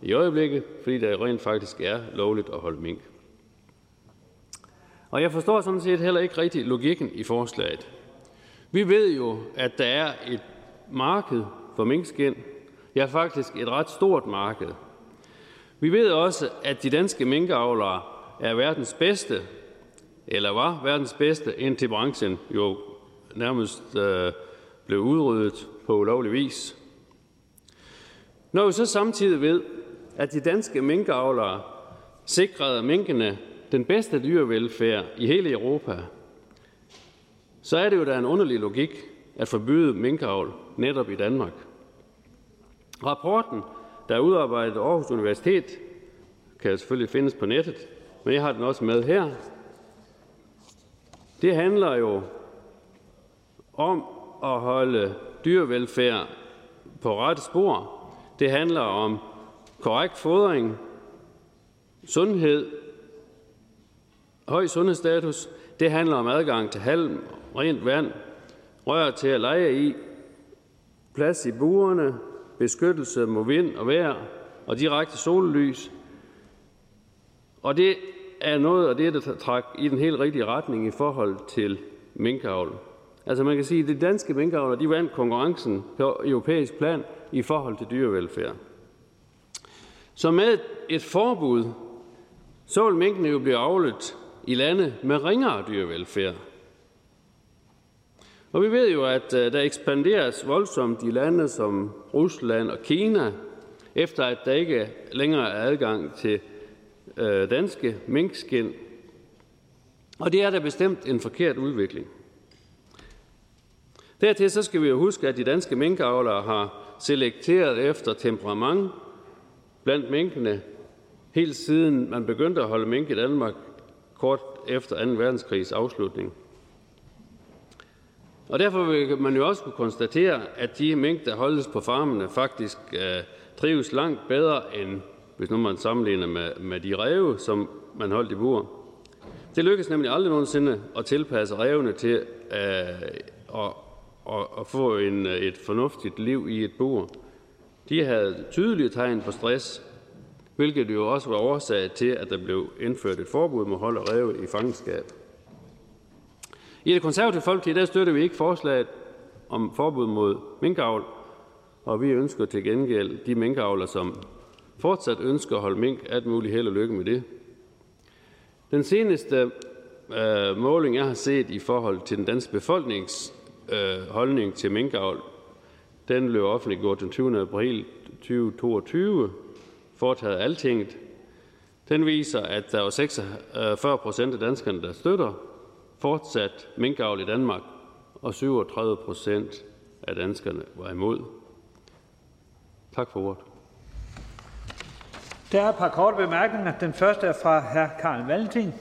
i øjeblikket, fordi der rent faktisk er lovligt at holde mink. Og jeg forstår sådan set heller ikke rigtig logikken i forslaget. Vi ved jo, at der er et marked for minkskin. Ja, faktisk et ret stort marked. Vi ved også, at de danske minkavlere er verdens bedste, eller var verdens bedste, indtil branchen jo nærmest øh, blev udryddet på ulovlig vis. Når vi så samtidig ved, at de danske minkavlere sikrede minkene den bedste dyrevelfærd i hele Europa, så er det jo da en underlig logik at forbyde minkavl netop i Danmark. Rapporten, der er udarbejdet af Aarhus Universitet, kan selvfølgelig findes på nettet, men jeg har den også med her. Det handler jo om at holde dyrevelfærd på rette spor. Det handler om korrekt fodring, sundhed, høj sundhedsstatus. Det handler om adgang til halm, rent vand, rør til at lege i, plads i burerne, beskyttelse mod vind og vejr og direkte sollys. Og det er noget af det, der træk i den helt rigtige retning i forhold til minkavl. Altså man kan sige, at de danske minkavler de vandt konkurrencen på europæisk plan i forhold til dyrevelfærd. Så med et forbud, så vil minkene jo blive avlet i lande med ringere dyrevelfærd. Og vi ved jo, at øh, der ekspanderes voldsomt i lande som Rusland og Kina, efter at der ikke længere er adgang til øh, danske minkskin. Og det er da bestemt en forkert udvikling. Dertil så skal vi jo huske, at de danske minkavlere har selekteret efter temperament blandt minkene, helt siden man begyndte at holde mink i Danmark kort efter 2. verdenskrigs afslutning. Og derfor vil man jo også kunne konstatere, at de mink, der holdes på farmene, faktisk øh, trives langt bedre, end hvis nu man sammenligner med, med de ræve, som man holdt i bur. Det lykkedes nemlig aldrig nogensinde at tilpasse rævene til øh, at, at, at få en, et fornuftigt liv i et bur. De havde tydelige tegn på stress, hvilket jo også var årsag til, at der blev indført et forbud mod hold af ræve i fangenskab. I det konservative folkeparti der støtter vi ikke forslaget om forbud mod minkavl, og vi ønsker til gengæld de minkavler, som fortsat ønsker at holde mink, alt muligt held og lykke med det. Den seneste øh, måling, jeg har set i forhold til den danske befolknings øh, holdning til minkavl, den blev offentliggjort den 20. april 2022, foretaget altinget. Den viser, at der var 46 procent af danskerne, der støtter fortsat minkavl i Danmark, og 37 procent af danskerne var imod. Tak for ordet. Der er et par korte bemærkninger. Den første er fra hr. Karl Valentin.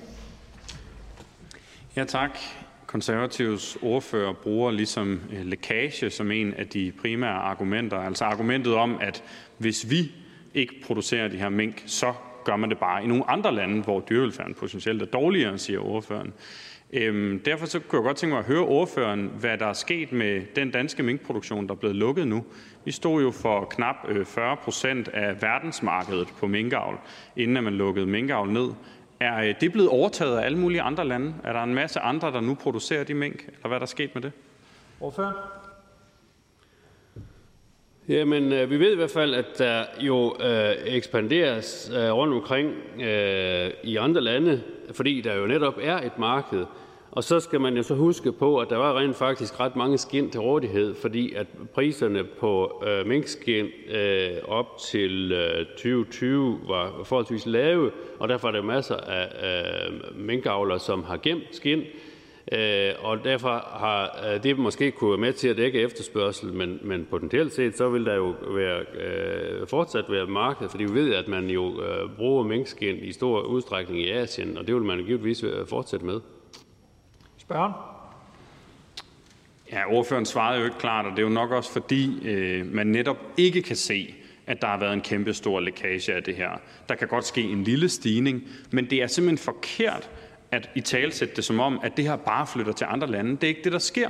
Ja, tak. Konservatives ordfører bruger ligesom øh, lækage som en af de primære argumenter. Altså argumentet om, at hvis vi ikke producerer de her mink, så gør man det bare i nogle andre lande, hvor dyrevelfærden potentielt er dårligere, siger ordføreren. Øhm, derfor så kunne jeg godt tænke mig at høre ordføreren, hvad der er sket med den danske minkproduktion, der er blevet lukket nu. Vi stod jo for knap 40 øh, procent af verdensmarkedet på minkavl, inden man lukkede minkavl ned. Er øh, det blevet overtaget af alle mulige andre lande? Er der en masse andre, der nu producerer de mink, eller hvad er der sket med det? Ordfører? Jamen, øh, vi ved i hvert fald, at der jo øh, ekspanderes øh, rundt omkring øh, i andre lande, fordi der jo netop er et marked. Og så skal man jo så huske på, at der var rent faktisk ret mange skin til rådighed, fordi at priserne på øh, minkskin øh, op til øh, 2020 var forholdsvis lave, og derfor er der masser af øh, minkavlere, som har gemt skin og derfor har øh, det måske kunne være med til at dække efterspørgsel, men, men potentielt set så vil der jo være, øh, fortsat være marked, fordi vi ved, at man jo øh, bruger minkskin i stor udstrækning i Asien, og det vil man givetvis fortsætte med. Spørgen? Ja, ordføreren svarede jo ikke klart, og det er jo nok også fordi, øh, man netop ikke kan se, at der har været en kæmpe stor lækage af det her. Der kan godt ske en lille stigning, men det er simpelthen forkert at i talsætte det som om, at det her bare flytter til andre lande. Det er ikke det, der sker.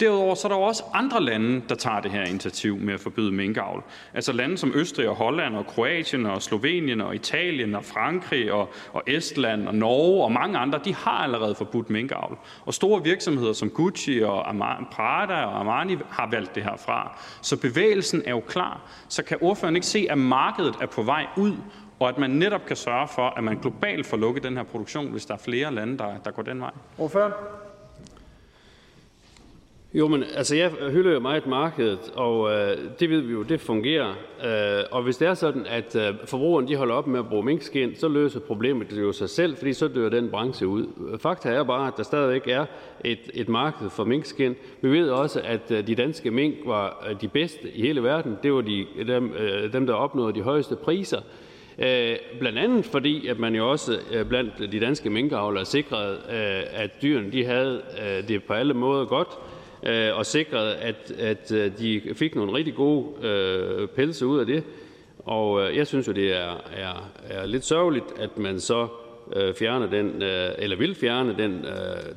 Derudover så er der jo også andre lande, der tager det her initiativ med at forbyde minkavl. Altså lande som Østrig og Holland og Kroatien og Slovenien og Italien og Frankrig og, og Estland og Norge og mange andre, de har allerede forbudt minkavl. Og store virksomheder som Gucci og Prada og Armani har valgt det her fra. Så bevægelsen er jo klar. Så kan ordføreren ikke se, at markedet er på vej ud, og at man netop kan sørge for, at man globalt får lukket den her produktion, hvis der er flere lande, der, der går den vej? Ordfører? Jo, men altså, jeg hylder jo meget markedet, og øh, det ved vi jo, det fungerer. Øh, og hvis det er sådan, at øh, forbrugerne de holder op med at bruge minkskin, så løser problemet det jo sig selv, fordi så dør den branche ud. Fakta er bare, at der stadigvæk er et, et marked for minkskin. Vi ved også, at øh, de danske mink var øh, de bedste i hele verden. Det var de, dem, øh, dem der opnåede de højeste priser. Øh, blandt andet fordi at man jo også øh, blandt de danske minkavlere sikrede, øh, at dyrene de havde det på alle måder godt, og sikrede, at, at de fik nogle rigtig gode pelse ud af det. Og jeg synes jo, det er, er, er lidt sørgeligt, at man så fjerner den, eller vil fjerne den,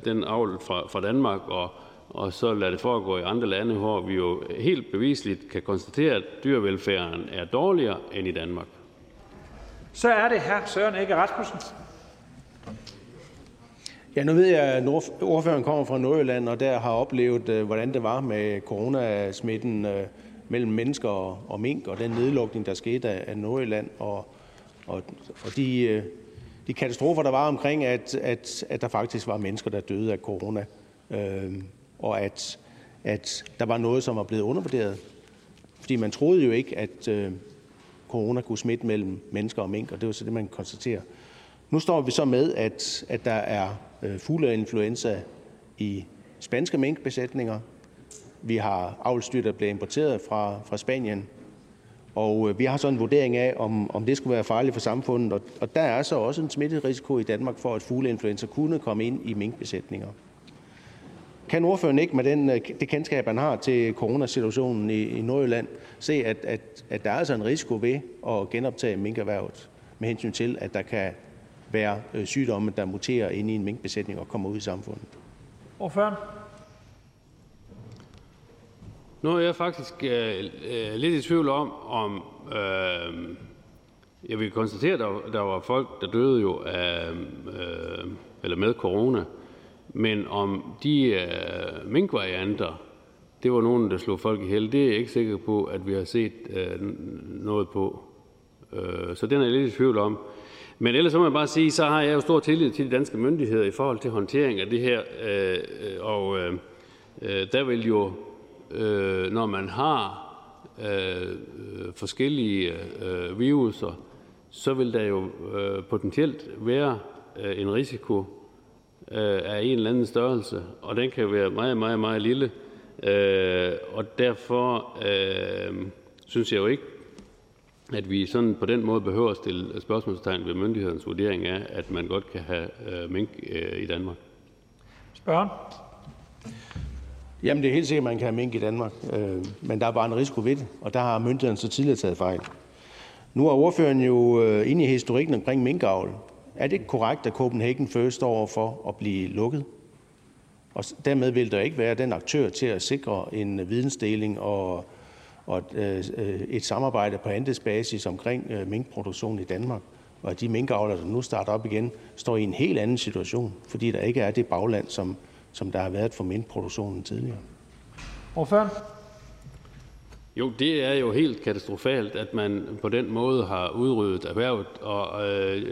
den avl fra, fra Danmark, og, og så lade det foregå i andre lande, hvor vi jo helt bevisligt kan konstatere, at dyrevelfærden er dårligere end i Danmark. Så er det her Søren Ikke Rasmussen. Ja, nu ved jeg, at ordføreren kommer fra Nordjylland, og der har oplevet, øh, hvordan det var med coronasmitten øh, mellem mennesker og mink, og den nedlukning, der skete af Nordjylland, og, og, og de, øh, de katastrofer, der var omkring, at, at, at der faktisk var mennesker, der døde af corona, øh, og at, at der var noget, som var blevet undervurderet. Fordi man troede jo ikke, at, corona kunne smitte mellem mennesker og mink, og det var så det, man konstaterer. Nu står vi så med, at, at der er øh, fugleinfluenza i spanske minkbesætninger. Vi har avlsdyr, der bliver importeret fra, fra Spanien. Og øh, vi har så en vurdering af, om, om det skulle være farligt for samfundet. Og, og der er så også en smitterisiko i Danmark for, at fugleinfluenza kunne komme ind i minkbesætninger. Kan ordføreren ikke med den, øh, det kendskab, han har til coronasituationen i, i Nordjylland, se, at, at, at der er altså en risiko ved at genoptage minkerhvervet med hensyn til, at der kan være øh, sygdomme, der muterer ind i en minkbesætning og kommer ud i samfundet? Ordføreren? Nu er jeg faktisk øh, øh, lidt i tvivl om, om øh, jeg vil konstatere, at der, der var folk, der døde jo af, øh, eller med corona. Men om de øh, minkvarianter, det var nogen, der slog folk ihjel, det er jeg ikke sikker på, at vi har set øh, noget på. Øh, så den er jeg lidt i tvivl om. Men ellers må jeg bare sige, så har jeg jo stor tillid til de danske myndigheder i forhold til håndtering af det her. Øh, og øh, øh, der vil jo, når man har forskellige viruser, så vil der jo potentielt være en risiko Øh, af en eller anden størrelse, og den kan være meget, meget, meget lille. Øh, og derfor øh, synes jeg jo ikke, at vi sådan på den måde behøver at stille spørgsmålstegn ved myndighedens vurdering af, at man godt kan have mink i Danmark. Spørgen? Jamen, det er helt sikkert, at man kan have mink i Danmark, men der er bare en risiko ved det, og der har myndighederne så tidligere taget fejl. Nu er ordføreren jo inde i historikken omkring minkavl, er det ikke korrekt, at Copenhagen First står over for at blive lukket? Og dermed vil der ikke være den aktør til at sikre en vidensdeling og, og et, et samarbejde på andelsbasis omkring øh, minkproduktion i Danmark. Og at de minkavlere, der nu starter op igen, står i en helt anden situation, fordi der ikke er det bagland, som, som der har været for minkproduktionen tidligere. Hvorfor? Jo, det er jo helt katastrofalt, at man på den måde har udryddet erhvervet, og øh,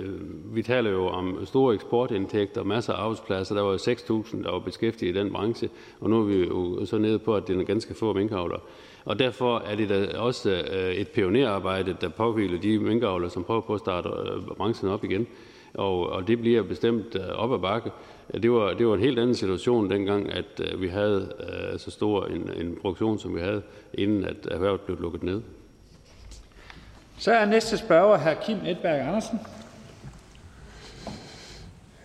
vi taler jo om store eksportindtægter, masser af arbejdspladser. Der var jo 6.000, der var beskæftiget i den branche, og nu er vi jo så nede på, at det er ganske få minkavler. Og derfor er det da også øh, et pionerarbejde, der påhviler de minkavler, som prøver på at starte øh, branchen op igen. og, og det bliver bestemt øh, op ad bakke. Det var, det var en helt anden situation dengang, at øh, vi havde øh, så stor en, en produktion, som vi havde, inden at erhvervet blev lukket ned. Så er næste spørger hr. Kim Edberg Andersen.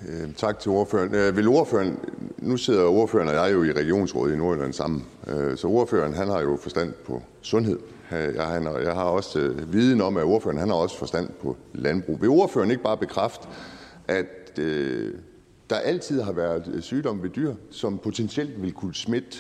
Øh, tak til ordføreren. Øh, vil ordføreren, nu sidder ordføreren og jeg jo i regionsrådet i Nordjylland sammen, øh, så ordføreren han har jo forstand på sundhed. Jeg, han, jeg har også øh, viden om, at ordføreren han har også forstand på landbrug. Vil ordføreren ikke bare bekræfte, at øh, der altid har været øh, sygdomme ved dyr, som potentielt vil kunne smitte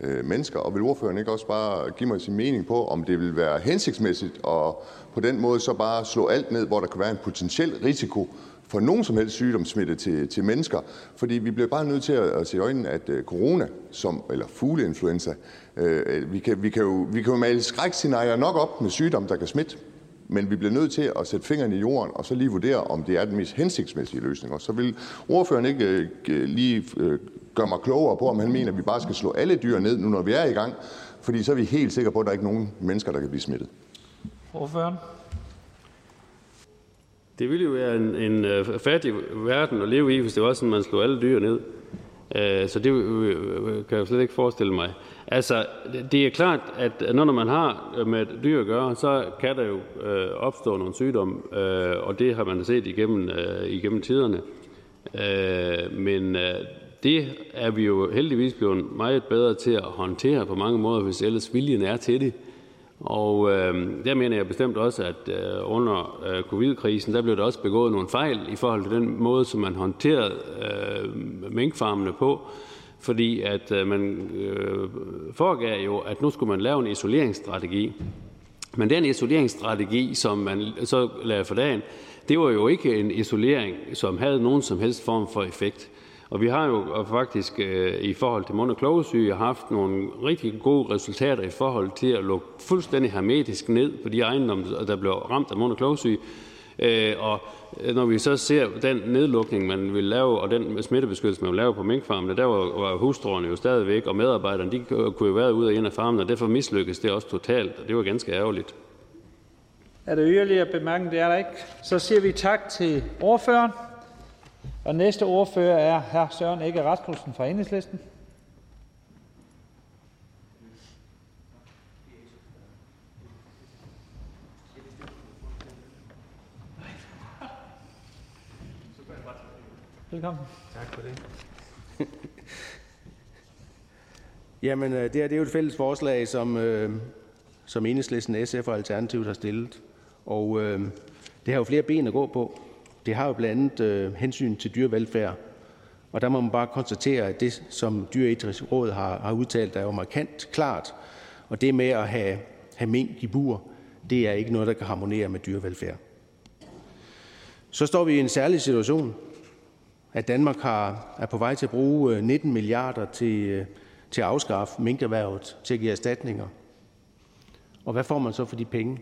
øh, mennesker? Og vil ordføreren ikke også bare give mig sin mening på, om det vil være hensigtsmæssigt at på den måde så bare slå alt ned, hvor der kan være en potentiel risiko for nogen som helst sygdomssmitte til, til mennesker. Fordi vi bliver bare nødt til at, at se i øjnene, at øh, corona, som, eller fugleinfluenza, øh, vi, kan, vi, kan jo, vi kan jo male skrækscenarier nok op med sygdom, der kan smitte. Men vi bliver nødt til at sætte fingeren i jorden og så lige vurdere, om det er den mest hensigtsmæssige løsning. Og så vil ordføreren ikke uh, lige uh, gøre mig klogere på, om han mener, at vi bare skal slå alle dyr ned, nu når vi er i gang. Fordi så er vi helt sikre på, at der ikke er nogen mennesker, der kan blive smittet. Ordføreren. Det ville jo være en, en uh, fattig verden at leve i, hvis det var sådan, man slog alle dyr ned. Uh, så det uh, kan jeg jo slet ikke forestille mig. Altså, det er klart, at når man har med dyr at gøre, så kan der jo øh, opstå nogle sygdomme, øh, og det har man set igennem, øh, igennem tiderne. Øh, men øh, det er vi jo heldigvis blevet meget bedre til at håndtere på mange måder, hvis ellers viljen er til det. Og øh, der mener jeg bestemt også, at øh, under øh, covid-krisen, der blev der også begået nogle fejl i forhold til den måde, som man håndterede øh, minkfarmene på. Fordi at øh, man øh, foregav jo, at nu skulle man lave en isoleringsstrategi. Men den isoleringsstrategi, som man så lavede for dagen, det var jo ikke en isolering, som havde nogen som helst form for effekt. Og vi har jo øh, faktisk øh, i forhold til mund- og klogesyge haft nogle rigtig gode resultater i forhold til at lukke fuldstændig hermetisk ned på de ejendomme, der blev ramt af mund- og klogesyge. Øh, og øh, når vi så ser den nedlukning, man vil lave, og den smittebeskyttelse, man vil lave på minkfarmene, der var, hustruerne jo stadigvæk, og medarbejderne, de kunne jo være ude og ind af farmene, og derfor mislykkedes det også totalt, og det var ganske ærgerligt. Er der yderligere bemærkning? Det er der ikke. Så siger vi tak til ordføreren. Og næste ordfører er hr. Søren Ikke Rasmussen fra Enhedslisten. Velkommen. Tak for det. Jamen, øh, det her det er jo et fælles forslag, som, øh, som Enhedslisten, SF og Alternativet har stillet. Og øh, det har jo flere ben at gå på. Det har jo blandt andet øh, hensyn til dyrevelfærd, og der må man bare konstatere, at det, som Dyreetisk Råd har, har udtalt, er jo markant klart, og det med at have, have mink i bur, det er ikke noget, der kan harmonere med dyrevelfærd. Så står vi i en særlig situation, at Danmark har, er på vej til at bruge øh, 19 milliarder til, øh, til at afskaffe minkerhvervet, til at give erstatninger. Og hvad får man så for de penge?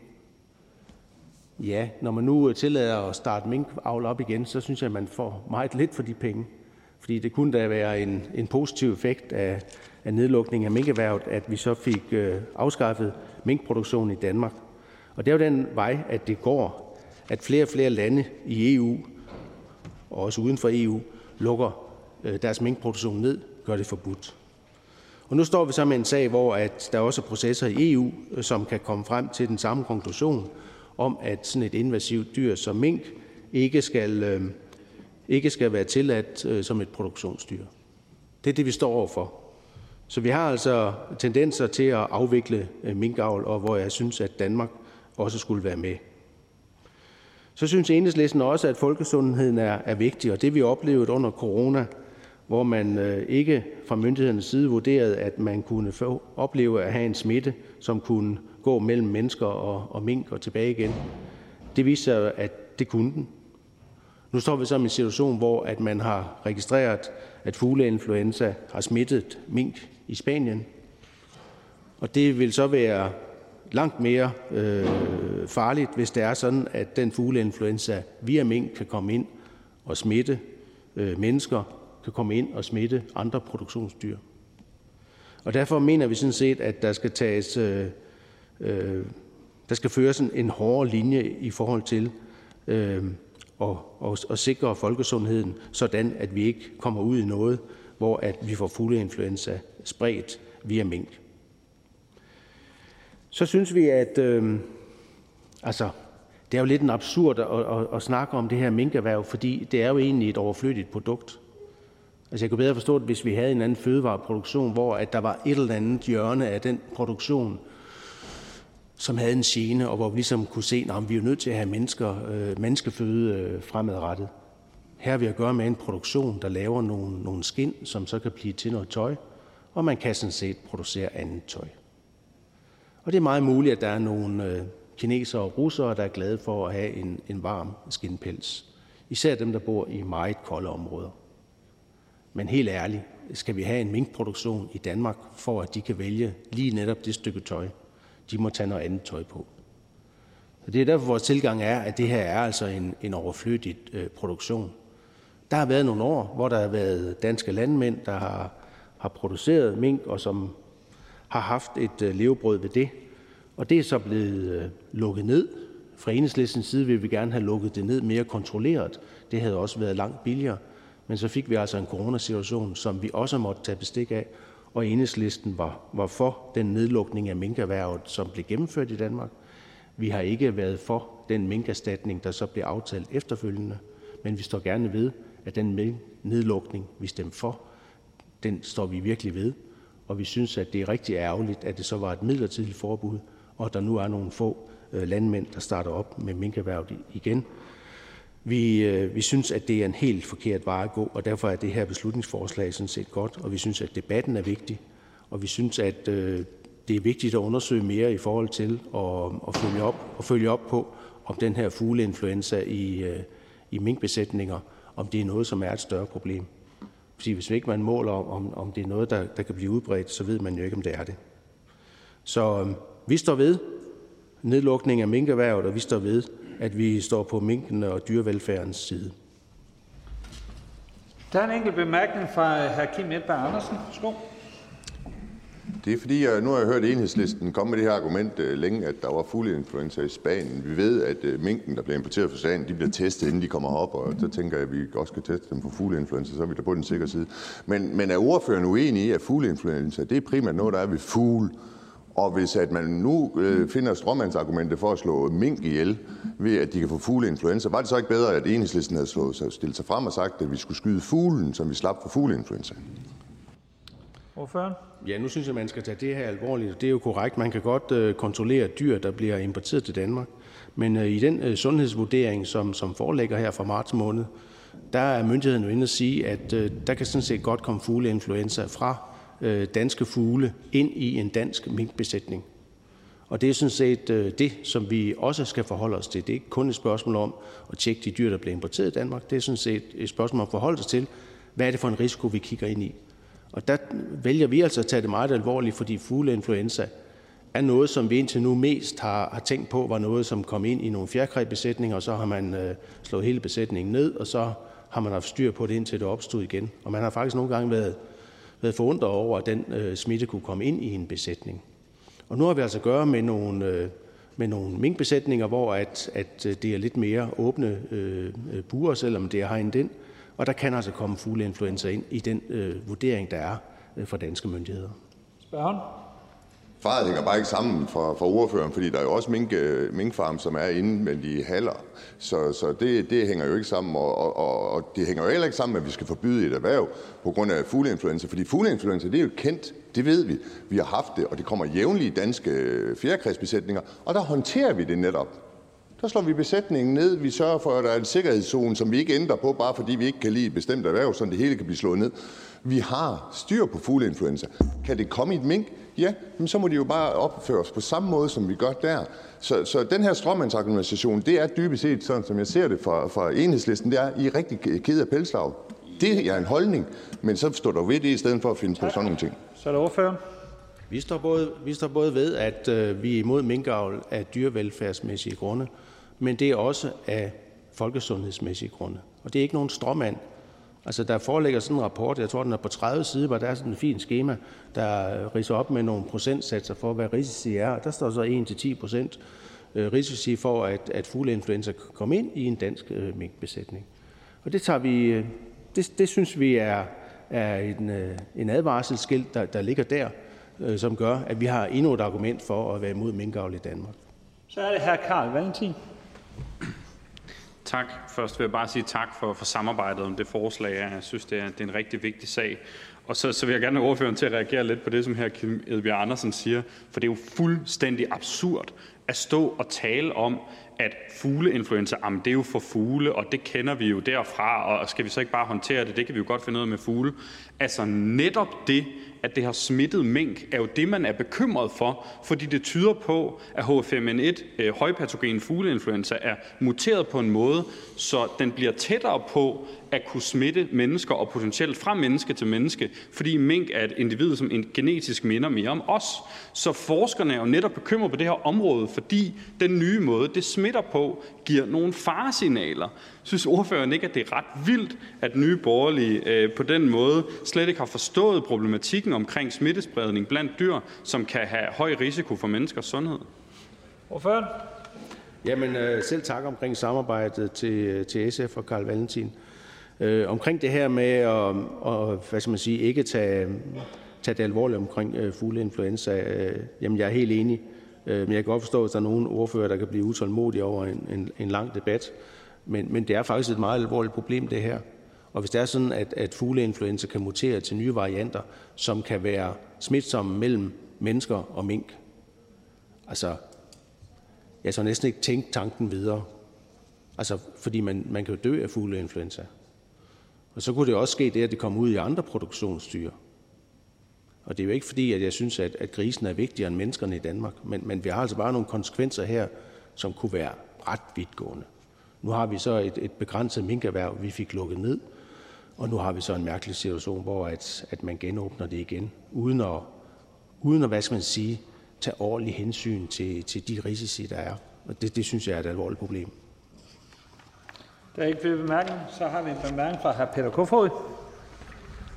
Ja, når man nu øh, tillader at starte minkavl op igen, så synes jeg, at man får meget lidt for de penge. Fordi det kunne da være en, en positiv effekt af, af nedlukningen af minkerhvervet, at vi så fik øh, afskaffet minkproduktionen i Danmark. Og det er jo den vej, at det går, at flere og flere lande i EU, og også uden for EU, lukker øh, deres minkproduktion ned, gør det forbudt. Og nu står vi så med en sag, hvor at der også er processer i EU, øh, som kan komme frem til den samme konklusion, om, at sådan et invasivt dyr som mink ikke skal, øh, ikke skal være tilladt som et produktionsdyr. Det er det, vi står overfor. Så vi har altså tendenser til at afvikle minkavl, og hvor jeg synes, at Danmark også skulle være med. Så synes enhedslisten også, at folkesundheden er, er vigtig, og det vi oplevede under corona, hvor man øh, ikke fra myndighedernes side vurderede, at man kunne få, opleve at have en smitte, som kunne gå mellem mennesker og, og mink og tilbage igen. Det viste sig, at det kunne den. Nu står vi så i en situation, hvor at man har registreret, at fugleinfluenza har smittet mink i Spanien. Og det vil så være langt mere øh, farligt, hvis det er sådan, at den fugleinfluenza via mink kan komme ind og smitte øh, mennesker, kan komme ind og smitte andre produktionsdyr. Og derfor mener vi sådan set, at der skal tages øh, øh, der skal føres en hårdere linje i forhold til øh, og, og, og sikre folkesundheden, sådan at vi ikke kommer ud i noget, hvor at vi får fugleinfluenza spredt via mink. Så synes vi, at øh, altså, det er jo lidt en absurd at, at, at snakke om det her minkerhverv, fordi det er jo egentlig et overflødigt produkt. Altså jeg kunne bedre forstå det, hvis vi havde en anden fødevareproduktion, hvor at der var et eller andet hjørne af den produktion, som havde en gene, og hvor vi ligesom kunne se, at vi er nødt til at have mennesker, øh, menneskeføde øh, fremadrettet. Her har vi at gøre med en produktion, der laver nogle, nogle skin, som så kan blive til noget tøj, og man kan sådan set producere andet tøj. Og det er meget muligt, at der er nogle øh, kinesere og russere, der er glade for at have en, en varm skinpels. Især dem, der bor i meget kolde områder. Men helt ærligt, skal vi have en minkproduktion i Danmark, for at de kan vælge lige netop det stykke tøj? De må tage noget andet tøj på. Så det er derfor, vores tilgang er, at det her er altså en, en overflødig øh, produktion. Der har været nogle år, hvor der har været danske landmænd, der har, har produceret mink, og som har haft et øh, levebrød ved det. Og det er så blevet øh, lukket ned. Fra enhedslistens side vil vi gerne have lukket det ned mere kontrolleret. Det havde også været langt billigere. Men så fik vi altså en coronasituation, som vi også måtte tage bestik af, og enhedslisten var, var for den nedlukning af minkerhvervet, som blev gennemført i Danmark. Vi har ikke været for den minkerstatning, der så blev aftalt efterfølgende, men vi står gerne ved, at den nedlukning, vi stemte for, den står vi virkelig ved, og vi synes, at det er rigtig ærgerligt, at det så var et midlertidigt forbud, og der nu er nogle få øh, landmænd, der starter op med minkerhvervet igen. Vi, øh, vi synes, at det er en helt forkert vej at gå, og derfor er det her beslutningsforslag sådan set godt, og vi synes, at debatten er vigtig, og vi synes, at øh, det er vigtigt at undersøge mere i forhold til at, at følge, op, at følge op på, om den her fugleinfluenza i, øh, i minkbesætninger, om det er noget, som er et større problem. Fordi hvis ikke man måler, om, om det er noget, der, der kan blive udbredt, så ved man jo ikke, om det er det. Så øhm, vi står ved nedlukningen af minkerhvervet, og vi står ved, at vi står på minkene og dyrevelfærdens side. Der er en enkelt bemærkning fra øh, hr. Kim Edberg Andersen. Værsgo. Det er fordi, jeg, nu har jeg hørt enhedslisten komme med det her argument øh, længe, at der var fugleinfluenza i Spanien. Vi ved, at øh, minken, der bliver importeret fra Spanien, de bliver testet, inden de kommer op, og så tænker jeg, at vi også skal teste dem for fugleinfluenza, så er vi da på den sikre side. Men, men er ordføreren uenig i, at fugleinfluenza, det er primært noget, der er ved fugle, og hvis at man nu øh, finder strømmandsargumentet for at slå mink ihjel, ved at de kan få fugleinfluenza, var det så ikke bedre, at enhedslisten havde slået sig, stillet sig frem og sagt, at vi skulle skyde fuglen, som vi slap for fugleinfluenza? Ordføreren? Ja, nu synes jeg, man skal tage det her alvorligt. Det er jo korrekt. Man kan godt øh, kontrollere dyr, der bliver importeret til Danmark. Men øh, i den øh, sundhedsvurdering, som, som foreligger her fra marts måned, der er myndigheden jo inde at sige, at øh, der kan sådan set godt komme fugleinfluenza fra øh, danske fugle ind i en dansk minkbesætning. Og det er sådan set øh, det, som vi også skal forholde os til. Det er ikke kun et spørgsmål om at tjekke de dyr, der bliver importeret i Danmark. Det er sådan set et spørgsmål om at forholde sig til, hvad er det for en risiko, vi kigger ind i. Og der vælger vi altså at tage det meget alvorligt, fordi fugleinfluenza er noget, som vi indtil nu mest har, har tænkt på, var noget, som kom ind i nogle fjerkræbesætninger, og så har man øh, slået hele besætningen ned, og så har man haft styr på det, indtil det opstod igen. Og man har faktisk nogle gange været, været forundret over, at den øh, smitte kunne komme ind i en besætning. Og nu har vi altså at gøre med nogle, øh, med nogle minkbesætninger, hvor at, at øh, det er lidt mere åbne øh, øh, buer, selvom det er hegnet ind, og der kan altså komme fugleinfluenza ind i den øh, vurdering, der er øh, fra danske myndigheder. Spørgen? Faret hænger bare ikke sammen for, for ordføreren, fordi der er jo også mink, øh, minkfarm, som er indvendige haller. Så, så det, det hænger jo ikke sammen, og, og, og det hænger jo heller ikke sammen, at vi skal forbyde et erhverv på grund af fugleinfluenza. Fordi fugleinfluenza, det er jo kendt, det ved vi. Vi har haft det, og det kommer jævnligt i danske fjerkræsbesætninger, og der håndterer vi det netop. Der slår vi besætningen ned. Vi sørger for, at der er en sikkerhedszone, som vi ikke ændrer på, bare fordi vi ikke kan lide et bestemt erhverv, så det hele kan blive slået ned. Vi har styr på fugleinfluenza. Kan det komme i et mink? Ja, men så må de jo bare opføre os på samme måde, som vi gør der. Så, så den her strømmandsorganisation, det er dybest set sådan, som jeg ser det fra, fra enhedslisten, det er, I er rigtig ked af pelslag. Det er en holdning, men så står der ved det, i stedet for at finde på sådan nogle ting. Så er det ordføreren. Vi står både, vi står både ved, at øh, vi er imod minkavl af dyrevelfærdsmæssige grunde, men det er også af folkesundhedsmæssige grunde. Og det er ikke nogen stråmand. Altså, der foreligger sådan en rapport, jeg tror, den er på 30 sider, hvor der er sådan et fint schema, der riser op med nogle procentsatser for, hvad risici er. Der står så 1-10 procent øh, risici for, at, at fugleinfluenza kan komme ind i en dansk øh, minkbesætning. Og det, tager vi, øh, det, det synes vi er, er en, øh, en advarselsskilt, der, der ligger der, øh, som gør, at vi har endnu et argument for at være imod minkavl i Danmark. Så er det her Karl Valentin. Tak. Først vil jeg bare sige tak for, for samarbejdet om det forslag. Jeg synes, det er, det er en rigtig vigtig sag. Og så, så vil jeg gerne have ordføreren til at reagere lidt på det, som her Kim Edbjerg Andersen siger. For det er jo fuldstændig absurd at stå og tale om, at fugleinfluenza, jamen det er jo for fugle, og det kender vi jo derfra, og skal vi så ikke bare håndtere det? Det kan vi jo godt finde ud af med fugle. Altså netop det, at det har smittet mink, er jo det, man er bekymret for, fordi det tyder på, at H5N1, øh, højpatogen fugleinfluenza, er muteret på en måde, så den bliver tættere på at kunne smitte mennesker og potentielt fra menneske til menneske, fordi mink er et individ, som genetisk minder mere om os. Så forskerne er jo netop bekymret på det her område, fordi den nye måde, det smitter på, giver nogle faresignaler. Synes ordføreren ikke, at det er ret vildt, at Nye Borgerlige øh, på den måde slet ikke har forstået problematikken omkring smittespredning blandt dyr, som kan have høj risiko for menneskers sundhed? Ordføreren? Jamen, øh, selv tak omkring samarbejdet til, til SF og Karl Valentin. Øh, omkring det her med at, og, hvad skal man sige, ikke tage, tage det alvorligt omkring øh, fugleinfluenza, øh, jamen jeg er helt enig. Øh, men jeg kan godt forstå, at der er nogle ordfører, der kan blive utålmodige over en, en, en lang debat. Men, men det er faktisk et meget alvorligt problem, det her. Og hvis det er sådan, at, at fugleinfluenza kan mutere til nye varianter, som kan være smitsomme mellem mennesker og mink, altså, jeg så næsten ikke tænke tanken videre. Altså, fordi man, man kan jo dø af fugleinfluenza. Og så kunne det også ske det, at det kom ud i andre produktionsdyr. Og det er jo ikke fordi, at jeg synes, at, at grisen er vigtigere end menneskerne i Danmark, men, men vi har altså bare nogle konsekvenser her, som kunne være ret vidtgående. Nu har vi så et, et begrænset minkerhverv, vi fik lukket ned, og nu har vi så en mærkelig situation, hvor at, at man genåbner det igen, uden at, uden at, hvad skal man sige, tage ordentlig hensyn til, til de risici, der er. Og det, det synes jeg er et alvorligt problem. Der er ikke flere bemærkninger. Så har vi en bemærkning fra hr. Peter Kofod.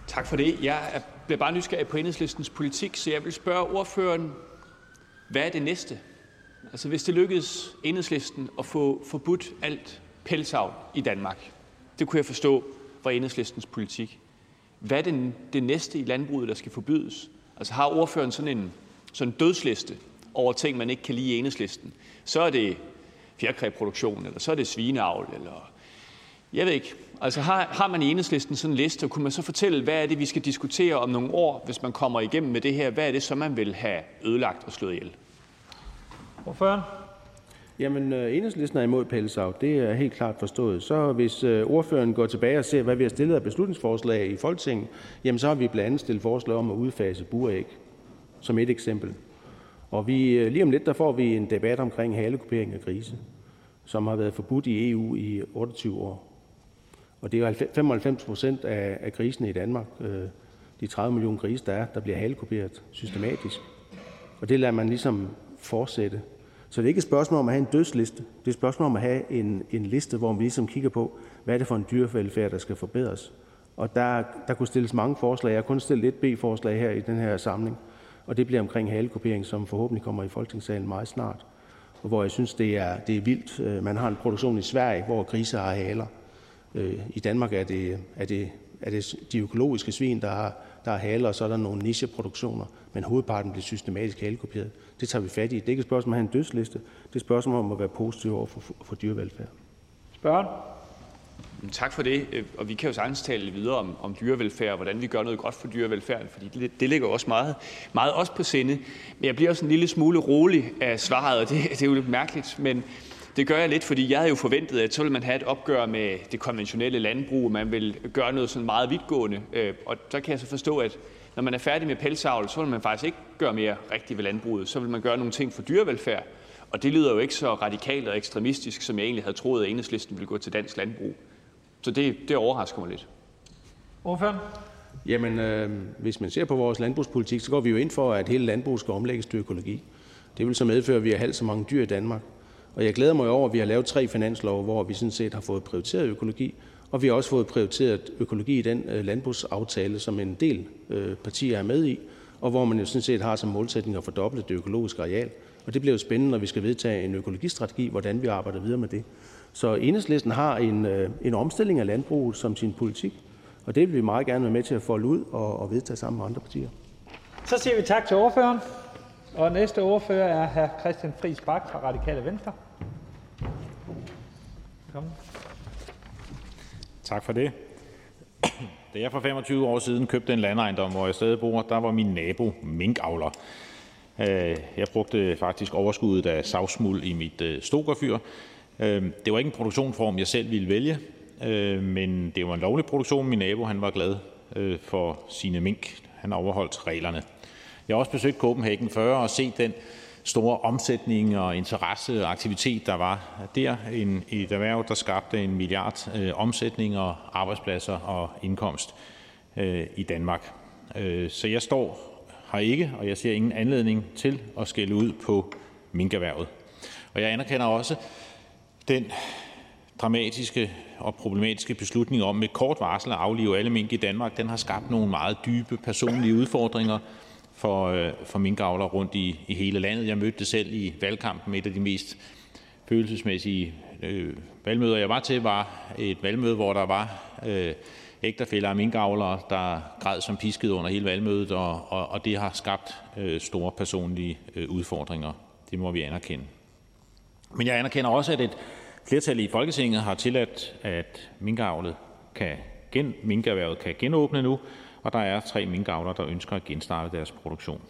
Tak for det. Jeg bliver bare nysgerrig på enhedslistens politik, så jeg vil spørge ordføreren, hvad er det næste? Altså hvis det lykkedes enhedslisten at få forbudt alt pelsavl i Danmark, det kunne jeg forstå var enhedslistens politik. Hvad er det, det næste i landbruget, der skal forbydes? Altså har ordføreren sådan en sådan en dødsliste over ting, man ikke kan lide i enhedslisten? Så er det fjerkræproduktion, eller så er det svineavl, eller jeg ved ikke. Altså har, har man i enhedslisten sådan en liste, og kunne man så fortælle, hvad er det, vi skal diskutere om nogle år, hvis man kommer igennem med det her? Hvad er det, som man vil have ødelagt og slået ihjel? Hvorfor? Jamen, øh, enhedslisten er imod pelsavl. Det er helt klart forstået. Så hvis øh, ordføreren går tilbage og ser, hvad vi har stillet af beslutningsforslag i Folketinget, jamen så har vi blandt andet stillet forslag om at udfase buræg, som et eksempel. Og vi, øh, lige om lidt, der får vi en debat omkring halekupering af grise, som har været forbudt i EU i 28 år. Og det er jo 95 procent af, af grisene i Danmark, øh, de 30 millioner grise, der er, der bliver halekuperet systematisk. Og det lader man ligesom fortsætte. Så det er ikke et spørgsmål om at have en dødsliste. Det er et spørgsmål om at have en, en liste, hvor vi ligesom kigger på, hvad er det for en dyrevelfærd, der skal forbedres. Og der, der kunne stilles mange forslag. Jeg har kun stillet et B-forslag her i den her samling. Og det bliver omkring halekupering, som forhåbentlig kommer i Folketingssalen meget snart. Og hvor jeg synes, det er, det er vildt. Øh, man har en produktion i Sverige, hvor grise har haler. Øh, I Danmark er det, er det, er det de økologiske svin, der har, der har haler, og så er der nogle nicheproduktioner, men hovedparten bliver systematisk halekuperet. Det tager vi fat i. Det er ikke et spørgsmål om at have en dødsliste. Det er et spørgsmål om at være positiv over for, for dyrevelfærd. Spørgen? Tak for det. Øh, og vi kan jo sagtens tale videre om, om dyrevelfærd og hvordan vi gør noget godt for dyrevelfærden, fordi det, det ligger også meget, meget også på sinde. Men jeg bliver også en lille smule rolig af svaret, og det, det er jo lidt mærkeligt. Men det gør jeg lidt, fordi jeg havde jo forventet, at så ville man have et opgør med det konventionelle landbrug, man vil gøre noget sådan meget vidtgående. Øh, og så kan jeg så forstå, at når man er færdig med pelsavl, så vil man faktisk ikke gøre mere rigtigt ved landbruget. Så vil man gøre nogle ting for dyrevelfærd. Og det lyder jo ikke så radikalt og ekstremistisk, som jeg egentlig havde troet, at enhedslisten ville gå til dansk landbrug. Så det, det overrasker mig lidt. Hvorfor? Jamen, øh, hvis man ser på vores landbrugspolitik, så går vi jo ind for, at hele landbruget skal omlægges til økologi. Det vil så medføre, at vi har halvt så mange dyr i Danmark. Og jeg glæder mig over, at vi har lavet tre finanslove, hvor vi sådan set har fået prioriteret økologi, og vi har også fået prioriteret økologi i den øh, landbrugsaftale, som en del øh, partier er med i, og hvor man jo sådan set har som målsætning at fordoble det økologiske areal. Og det bliver jo spændende, når vi skal vedtage en økologistrategi, hvordan vi arbejder videre med det. Så enhedslisten har en, øh, en omstilling af landbruget som sin politik, og det vil vi meget gerne være med til at folde ud og, og vedtage sammen med andre partier. Så siger vi tak til ordføreren. Og næste ordfører er hr. Christian Friis Bak fra Radikale Venstre. Velkommen. Tak for det. Da jeg for 25 år siden købte en landejendom, hvor jeg stadig bor, der var min nabo minkavler. Øh, jeg brugte faktisk overskuddet af savsmuld i mit øh, stokerfyr. Øh, det var ikke en produktionsform, jeg selv ville vælge, men det var en lovlig produktion. Min nabo han var glad for sine mink. Han overholdt reglerne. Jeg har også besøgt Copenhagen før og set den store omsætning og interesse og aktivitet, der var der. En, et erhverv, der skabte en milliard øh, omsætning og arbejdspladser og indkomst øh, i Danmark. Øh, så jeg står her ikke, og jeg ser ingen anledning til at skælde ud på minkerhvervet. Og jeg anerkender også den dramatiske og problematiske beslutning om med kort varsel at aflive alle mink i Danmark. Den har skabt nogle meget dybe personlige udfordringer for, øh, for minkavlere rundt i, i hele landet. Jeg mødte det selv i valgkampen. Et af de mest følelsesmæssige øh, valgmøder, jeg var til, var et valgmøde, hvor der var øh, ægtefælder af minkavlere, der græd som pisket under hele valgmødet, og, og, og det har skabt øh, store personlige øh, udfordringer. Det må vi anerkende. Men jeg anerkender også, at et flertal i Folketinget har tilladt, at minkavlet kan gen, minkerhvervet kan genåbne nu, og der er tre minkavlere, der ønsker at genstarte deres produktion.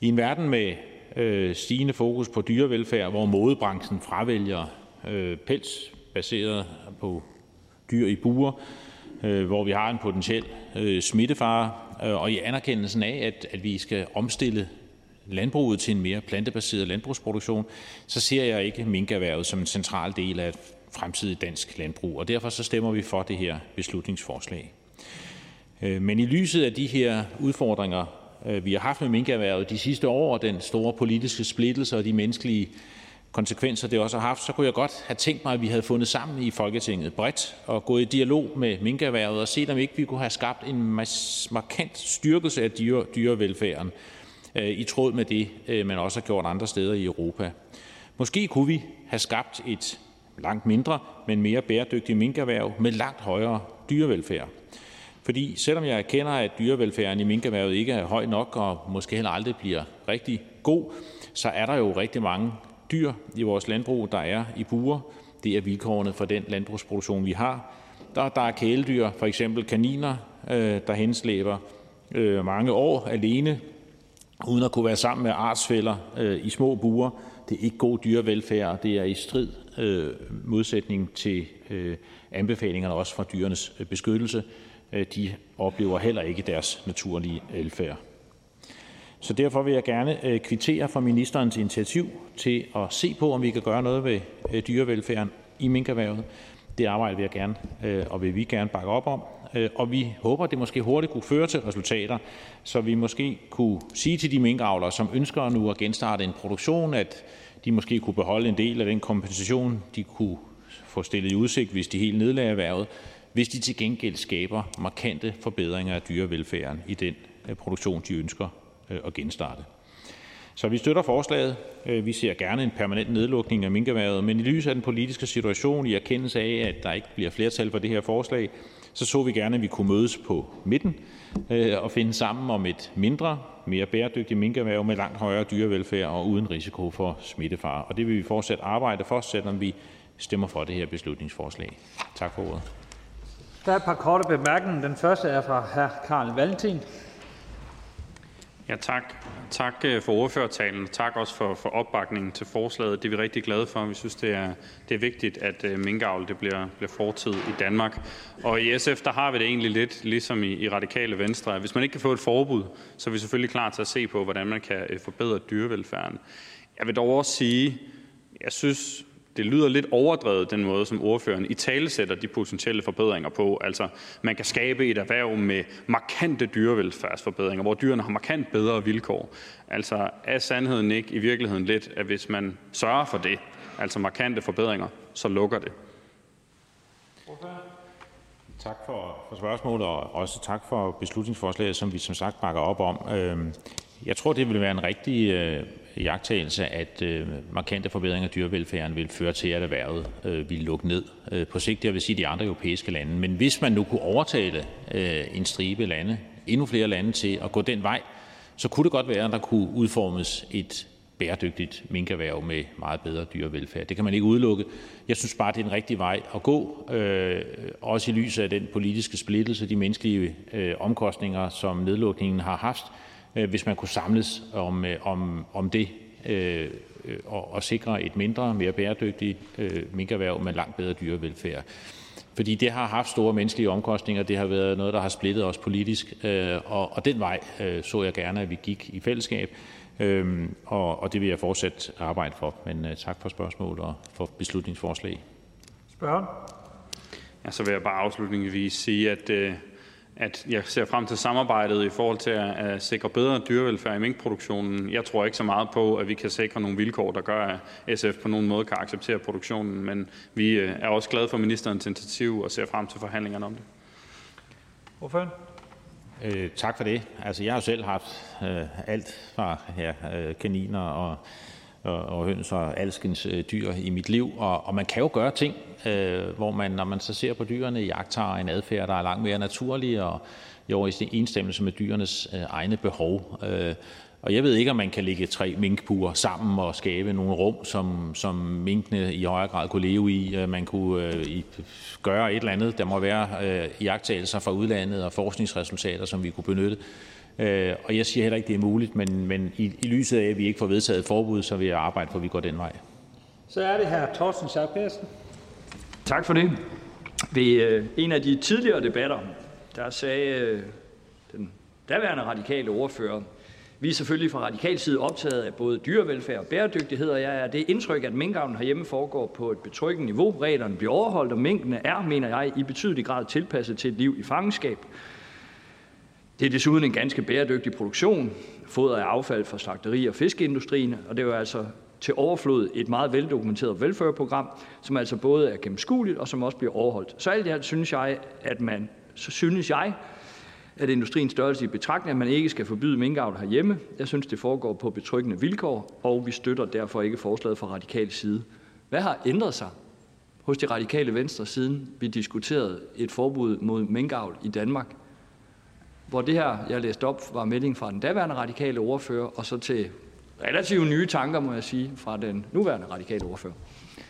I en verden med øh, stigende fokus på dyrevelfærd, hvor modebranchen fravælger øh, pels baseret på dyr i buer, øh, hvor vi har en potentiel øh, smittefare, øh, og i anerkendelsen af, at, at vi skal omstille landbruget til en mere plantebaseret landbrugsproduktion, så ser jeg ikke minkerhvervet som en central del af et fremtidigt dansk landbrug, og derfor så stemmer vi for det her beslutningsforslag. Øh, men i lyset af de her udfordringer, øh, vi har haft med minkerhvervet de sidste år, og den store politiske splittelse og de menneskelige konsekvenser, det også har haft, så kunne jeg godt have tænkt mig, at vi havde fundet sammen i Folketinget bredt og gået i dialog med minkerhvervet og set, om ikke vi kunne have skabt en markant styrkelse af dyre, dyrevelfærden øh, i tråd med det, man også har gjort andre steder i Europa. Måske kunne vi have skabt et langt mindre, men mere bæredygtigt minkerhverv med langt højere dyrevelfærd. Fordi selvom jeg erkender, at dyrevelfærden i minkerhvervet ikke er høj nok og måske heller aldrig bliver rigtig god, så er der jo rigtig mange dyr i vores landbrug, der er i bure. Det er vilkårene for den landbrugsproduktion, vi har. Der, der er kæledyr, for eksempel kaniner, øh, der henslæber øh, mange år alene, uden at kunne være sammen med artsfælder øh, i små buer. Det er ikke god dyrevelfærd, det er i strid øh, modsætning til øh, anbefalingerne også fra dyrenes øh, beskyttelse. Øh, de oplever heller ikke deres naturlige velfærd. Så derfor vil jeg gerne øh, kvittere for ministerens initiativ til at se på, om vi kan gøre noget ved øh, dyrevelfærden i minkerhvervet. Det arbejde vil jeg gerne og vil vi gerne bakke op om, og vi håber, at det måske hurtigt kunne føre til resultater, så vi måske kunne sige til de minkavlere, som ønsker nu at genstarte en produktion, at de måske kunne beholde en del af den kompensation, de kunne få stillet i udsigt, hvis de helt nedlagde erhvervet, hvis de til gengæld skaber markante forbedringer af dyrevelfærden i den øh, produktion, de ønsker øh, at genstarte. Så vi støtter forslaget. Øh, vi ser gerne en permanent nedlukning af minkerværet, men i lyset af den politiske situation, i erkendelse af, at der ikke bliver flertal for det her forslag, så så vi gerne, at vi kunne mødes på midten og finde sammen om et mindre, mere bæredygtigt minkerhverv med langt højere dyrevelfærd og uden risiko for smittefare. Og det vil vi fortsat arbejde for, selvom vi stemmer for det her beslutningsforslag. Tak for ordet. Der er et par korte bemærkninger. Den første er fra hr. Carl Valentin. Ja, tak. Tak øh, for ordførertalen. Tak også for, for opbakningen til forslaget. Det er vi rigtig glade for. Vi synes, det er, det er vigtigt, at øh, minkavl det bliver, bliver fortid i Danmark. Og i SF, der har vi det egentlig lidt ligesom i, i Radikale Venstre. Hvis man ikke kan få et forbud, så er vi selvfølgelig klar til at se på, hvordan man kan øh, forbedre dyrevelfærden. Jeg vil dog også sige, jeg synes, det lyder lidt overdrevet, den måde, som ordføreren i tale sætter de potentielle forbedringer på. Altså, man kan skabe et erhverv med markante dyrevelfærdsforbedringer, hvor dyrene har markant bedre vilkår. Altså, er sandheden ikke i virkeligheden lidt, at hvis man sørger for det, altså markante forbedringer, så lukker det? Tak for, for spørgsmålet, og også tak for beslutningsforslaget, som vi som sagt bakker op om. Øhm, jeg tror, det vil være en rigtig øh, jagttagelse, at øh, markante forbedringer af dyrevelfærden vil føre til, at erhvervet øh, vil lukke ned øh, på sigt. Det vil sige de andre europæiske lande. Men hvis man nu kunne overtale øh, en stribe lande, endnu flere lande til at gå den vej, så kunne det godt være, at der kunne udformes et bæredygtigt minkerhverv med meget bedre dyrevelfærd. Det kan man ikke udelukke. Jeg synes bare, det er en rigtig vej at gå, øh, også i lyset af den politiske splittelse, de menneskelige øh, omkostninger, som nedlukningen har haft, hvis man kunne samles om, øh, om, om det øh, og, og sikre et mindre, mere bæredygtigt øh, minkerhverv med langt bedre dyrevelfærd. Fordi det har haft store menneskelige omkostninger. Det har været noget, der har splittet os politisk. Øh, og, og den vej øh, så jeg gerne, at vi gik i fællesskab. Øhm, og, og det vil jeg fortsat arbejde for. Men tak for spørgsmål og for beslutningsforslag. Spørgen? Ja, så vil jeg bare afslutningsvis sige, at, at jeg ser frem til samarbejdet i forhold til at, at sikre bedre dyrevelfærd i minkproduktionen. Jeg tror ikke så meget på, at vi kan sikre nogle vilkår, der gør, at SF på nogen måde kan acceptere produktionen. Men vi uh, er også glade for ministerens initiativ og ser frem til forhandlingerne om det. Hvorfor? Øh, tak for det. Altså, jeg har jo selv haft øh, alt fra ja, øh, kaniner og, og, og høns og alskens øh, dyr i mit liv, og, og man kan jo gøre ting, øh, hvor man, når man så ser på dyrene, jagter en adfærd, der er langt mere naturlig og i overensstemmelse med dyrenes øh, egne behov. Øh, og jeg ved ikke, om man kan lægge tre minkpuer sammen og skabe nogle rum, som, som minkene i højere grad kunne leve i. Øh, man kunne øh, i, gøre et eller andet. Der må være øh, iagttagelser fra udlandet og forskningsresultater, som vi kunne benytte. Øh, og jeg siger heller ikke, det er muligt, men, men i, i lyset af, at vi ikke får vedtaget et forbud, så vil jeg arbejde for, at vi går den vej. Så er det her Torsten Schack. Tak for det. Ved øh, en af de tidligere debatter, der sagde øh, den daværende radikale ordfører, vi er selvfølgelig fra radikal side optaget af både dyrevelfærd og bæredygtighed, og jeg er det indtryk, at minkavlen herhjemme foregår på et betryggende niveau. Reglerne bliver overholdt, og minkene er, mener jeg, i betydelig grad tilpasset til et liv i fangenskab. Det er desuden en ganske bæredygtig produktion. Fodret er affald fra slagteri- og fiskeindustrien, og det er jo altså til overflod et meget veldokumenteret velfærdsprogram, som altså både er gennemskueligt og som også bliver overholdt. Så alt i alt synes jeg, at man, så synes jeg, at industriens størrelse i betragtning, at man ikke skal forbyde minkavl herhjemme. Jeg synes, det foregår på betryggende vilkår, og vi støtter derfor ikke forslaget fra radikal side. Hvad har ændret sig hos de radikale venstre, siden vi diskuterede et forbud mod minkavl i Danmark? Hvor det her, jeg læste op, var melding fra den daværende radikale ordfører, og så til relativt nye tanker, må jeg sige, fra den nuværende radikale ordfører.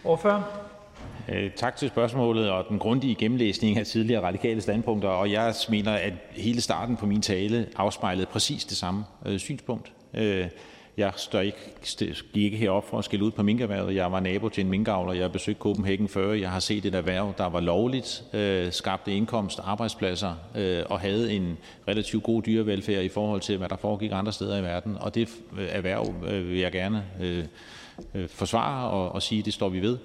Ordfører? Øh, tak til spørgsmålet og den grundige gennemlæsning af tidligere radikale standpunkter. Og jeg mener, at hele starten på min tale afspejlede præcis det samme øh, synspunkt. Øh, jeg står ikke, gik ikke herop for at skille ud på minkerværet. Jeg var nabo til en minkavler. Jeg har besøgt Copenhagen før. Jeg har set et erhverv, der var lovligt, øh, skabte indkomst, arbejdspladser øh, og havde en relativt god dyrevelfærd i forhold til, hvad der foregik andre steder i verden. Og det øh, erhverv øh, vil jeg gerne øh, øh, forsvare og, og sige, at det står vi ved.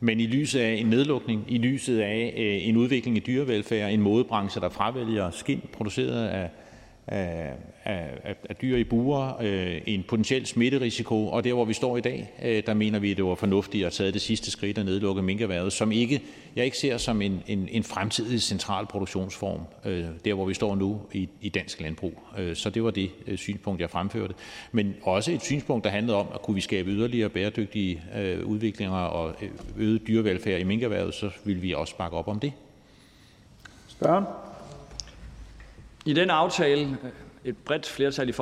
Men i lyset af en nedlukning, i lyset af øh, en udvikling i dyrevelfærd, en modebranche, der fravælger skind produceret af, af, af, dyr i buer, øh, en potentiel smitterisiko, og der hvor vi står i dag, øh, der mener vi, at det var fornuftigt at tage det sidste skridt og nedlukke minkerhvervet, som ikke, jeg ikke ser som en, en, en fremtidig central produktionsform, øh, der hvor vi står nu i, i dansk landbrug. Så det var det synspunkt, jeg fremførte. Men også et synspunkt, der handlede om, at kunne vi skabe yderligere bæredygtige udviklinger og øget dyrevelfærd i minkerhvervet, så vil vi også bakke op om det. Spørgsmål. I den aftale, et bredt flertal i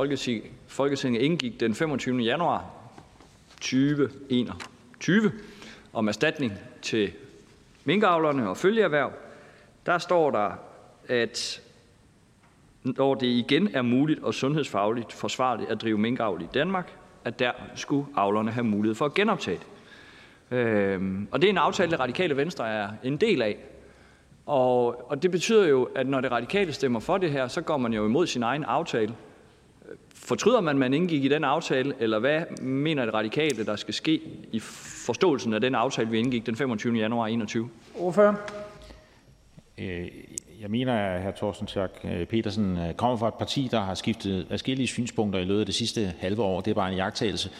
Folketinget indgik den 25. januar 2021 om erstatning til minkavlerne og følgeerhverv, der står der, at når det igen er muligt og sundhedsfagligt forsvarligt at drive minkavl i Danmark, at der skulle avlerne have mulighed for at genoptage det. Øhm, og det er en aftale, det radikale venstre er en del af. Og, og det betyder jo, at når det radikale stemmer for det her, så går man jo imod sin egen aftale. Fortryder man, at man indgik i den aftale, eller hvad mener det radikale, der skal ske i forståelsen af den aftale, vi indgik den 25. januar 2021? Ordfører? Øh, jeg mener, at hr. Thorsten Schack øh, Petersen øh, kommer fra et parti, der har skiftet forskellige synspunkter i løbet af det sidste halve år. Det er bare en jagttagelse.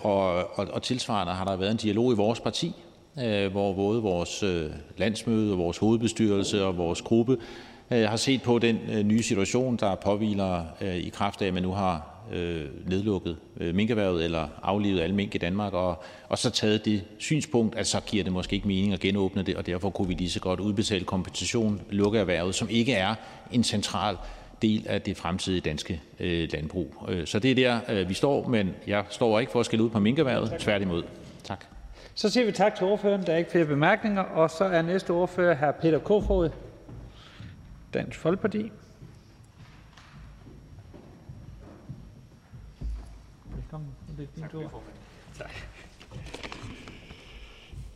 Og, og, og tilsvarende har der været en dialog i vores parti øh, hvor både vores øh, landsmøde vores hovedbestyrelse og vores gruppe har set på den nye situation, der påviler i kraft af, at man nu har nedlukket minkerhvervet eller aflivet alle mink i Danmark, og, og så taget det synspunkt, at så giver det måske ikke mening at genåbne det, og derfor kunne vi lige så godt udbetale kompensation, lukke erhvervet, som ikke er en central del af det fremtidige danske øh, landbrug. Øh, så det er der, øh, vi står, men jeg står ikke for at skille ud på minkerhvervet, tværtimod. Tak. Så siger vi tak til ordføreren. Der er ikke flere bemærkninger. Og så er næste ordfører hr. Peter Kofod, Dansk Folkeparti. Velkommen. Tak.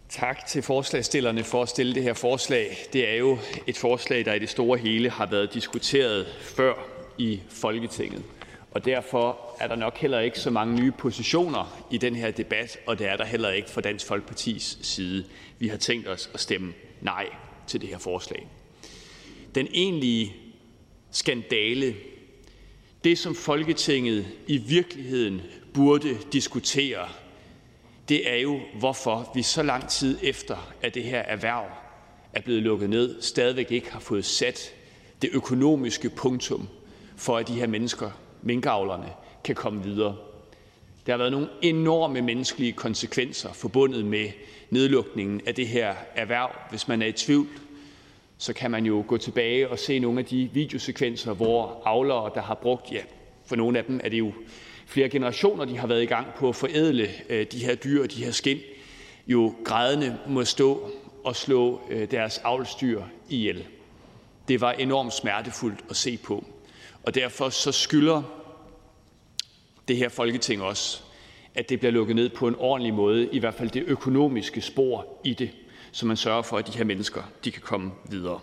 Tak til forslagsstillerne for at stille det her forslag. Det er jo et forslag, der i det store hele har været diskuteret før i Folketinget. Og derfor er der nok heller ikke så mange nye positioner i den her debat, og det er der heller ikke fra Dansk Folkepartis side. Vi har tænkt os at stemme nej til det her forslag. Den egentlige skandale, det som Folketinget i virkeligheden burde diskutere det er jo, hvorfor vi så lang tid efter, at det her erhverv er blevet lukket ned, stadigvæk ikke har fået sat det økonomiske punktum for, at de her mennesker, minkavlerne, kan komme videre. Der har været nogle enorme menneskelige konsekvenser forbundet med nedlukningen af det her erhverv. Hvis man er i tvivl, så kan man jo gå tilbage og se nogle af de videosekvenser, hvor avlere, der har brugt, ja, for nogle af dem er det jo flere generationer de har været i gang på at forædle øh, de her dyr og de her skind, jo grædende må stå og slå øh, deres avlsdyr ihjel. Det var enormt smertefuldt at se på. Og derfor så skylder det her Folketing også, at det bliver lukket ned på en ordentlig måde, i hvert fald det økonomiske spor i det, så man sørger for, at de her mennesker de kan komme videre.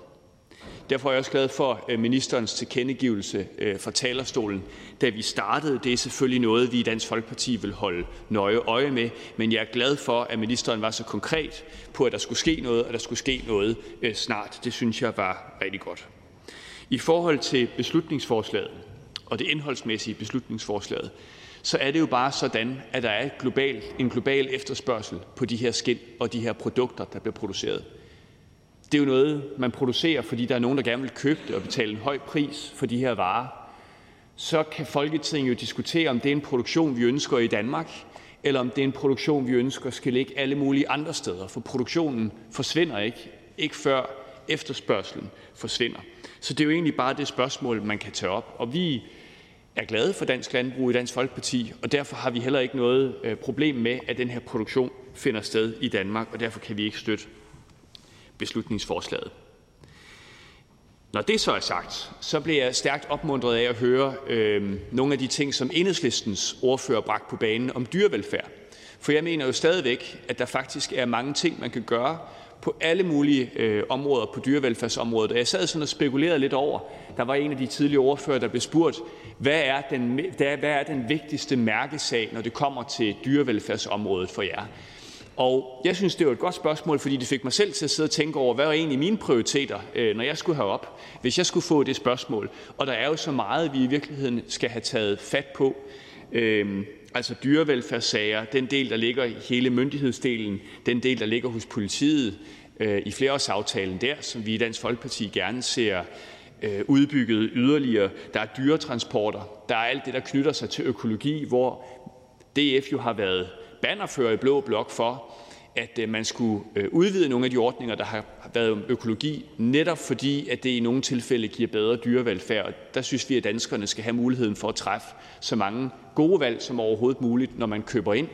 Derfor er jeg også glad for øh, ministerens tilkendegivelse øh, fra talerstolen, da vi startede. Det er selvfølgelig noget, vi i Dansk Folkeparti vil holde nøje øje med, men jeg er glad for, at ministeren var så konkret på, at der skulle ske noget, og der skulle ske noget øh, snart. Det synes jeg var rigtig godt. I forhold til beslutningsforslaget og det indholdsmæssige beslutningsforslaget, så er det jo bare sådan, at der er global, en global efterspørgsel på de her skind og de her produkter, der bliver produceret. Det er jo noget, man producerer, fordi der er nogen, der gerne vil købe det og betale en høj pris for de her varer. Så kan Folketinget jo diskutere, om det er en produktion, vi ønsker i Danmark, eller om det er en produktion, vi ønsker skal ligge alle mulige andre steder. For produktionen forsvinder ikke, ikke før efterspørgselen forsvinder. Så det er jo egentlig bare det spørgsmål, man kan tage op. Og vi er glade for dansk landbrug i Dansk Folkeparti, og derfor har vi heller ikke noget øh, problem med, at den her produktion finder sted i Danmark, og derfor kan vi ikke støtte beslutningsforslaget. Når det så er sagt, så bliver jeg stærkt opmuntret af at høre øh, nogle af de ting, som enhedslistens ordfører bragt på banen om dyrevelfærd. For jeg mener jo stadigvæk, at der faktisk er mange ting, man kan gøre på alle mulige øh, områder på dyrevelfærdsområdet. Og jeg sad sådan og spekulerede lidt over, der var en af de tidligere ordfører, der blev spurgt, hvad er den, hvad er den vigtigste mærkesag, når det kommer til dyrevelfærdsområdet for jer? Og jeg synes, det var et godt spørgsmål, fordi det fik mig selv til at sidde og tænke over, hvad var egentlig mine prioriteter, øh, når jeg skulle herop, hvis jeg skulle få det spørgsmål. Og der er jo så meget, vi i virkeligheden skal have taget fat på. Øhm, Altså dyrevelfærdssager, den del, der ligger i hele myndighedsdelen, den del, der ligger hos politiet øh, i flereårsaftalen der, som vi i Dansk Folkeparti gerne ser øh, udbygget yderligere. Der er dyretransporter, der er alt det, der knytter sig til økologi, hvor DF jo har været bannerfører i blå blok for, at øh, man skulle øh, udvide nogle af de ordninger, der har været om økologi, netop fordi at det i nogle tilfælde giver bedre dyrevelfærd. Og der synes vi, at danskerne skal have muligheden for at træffe så mange gode valg som overhovedet muligt, når man køber ind,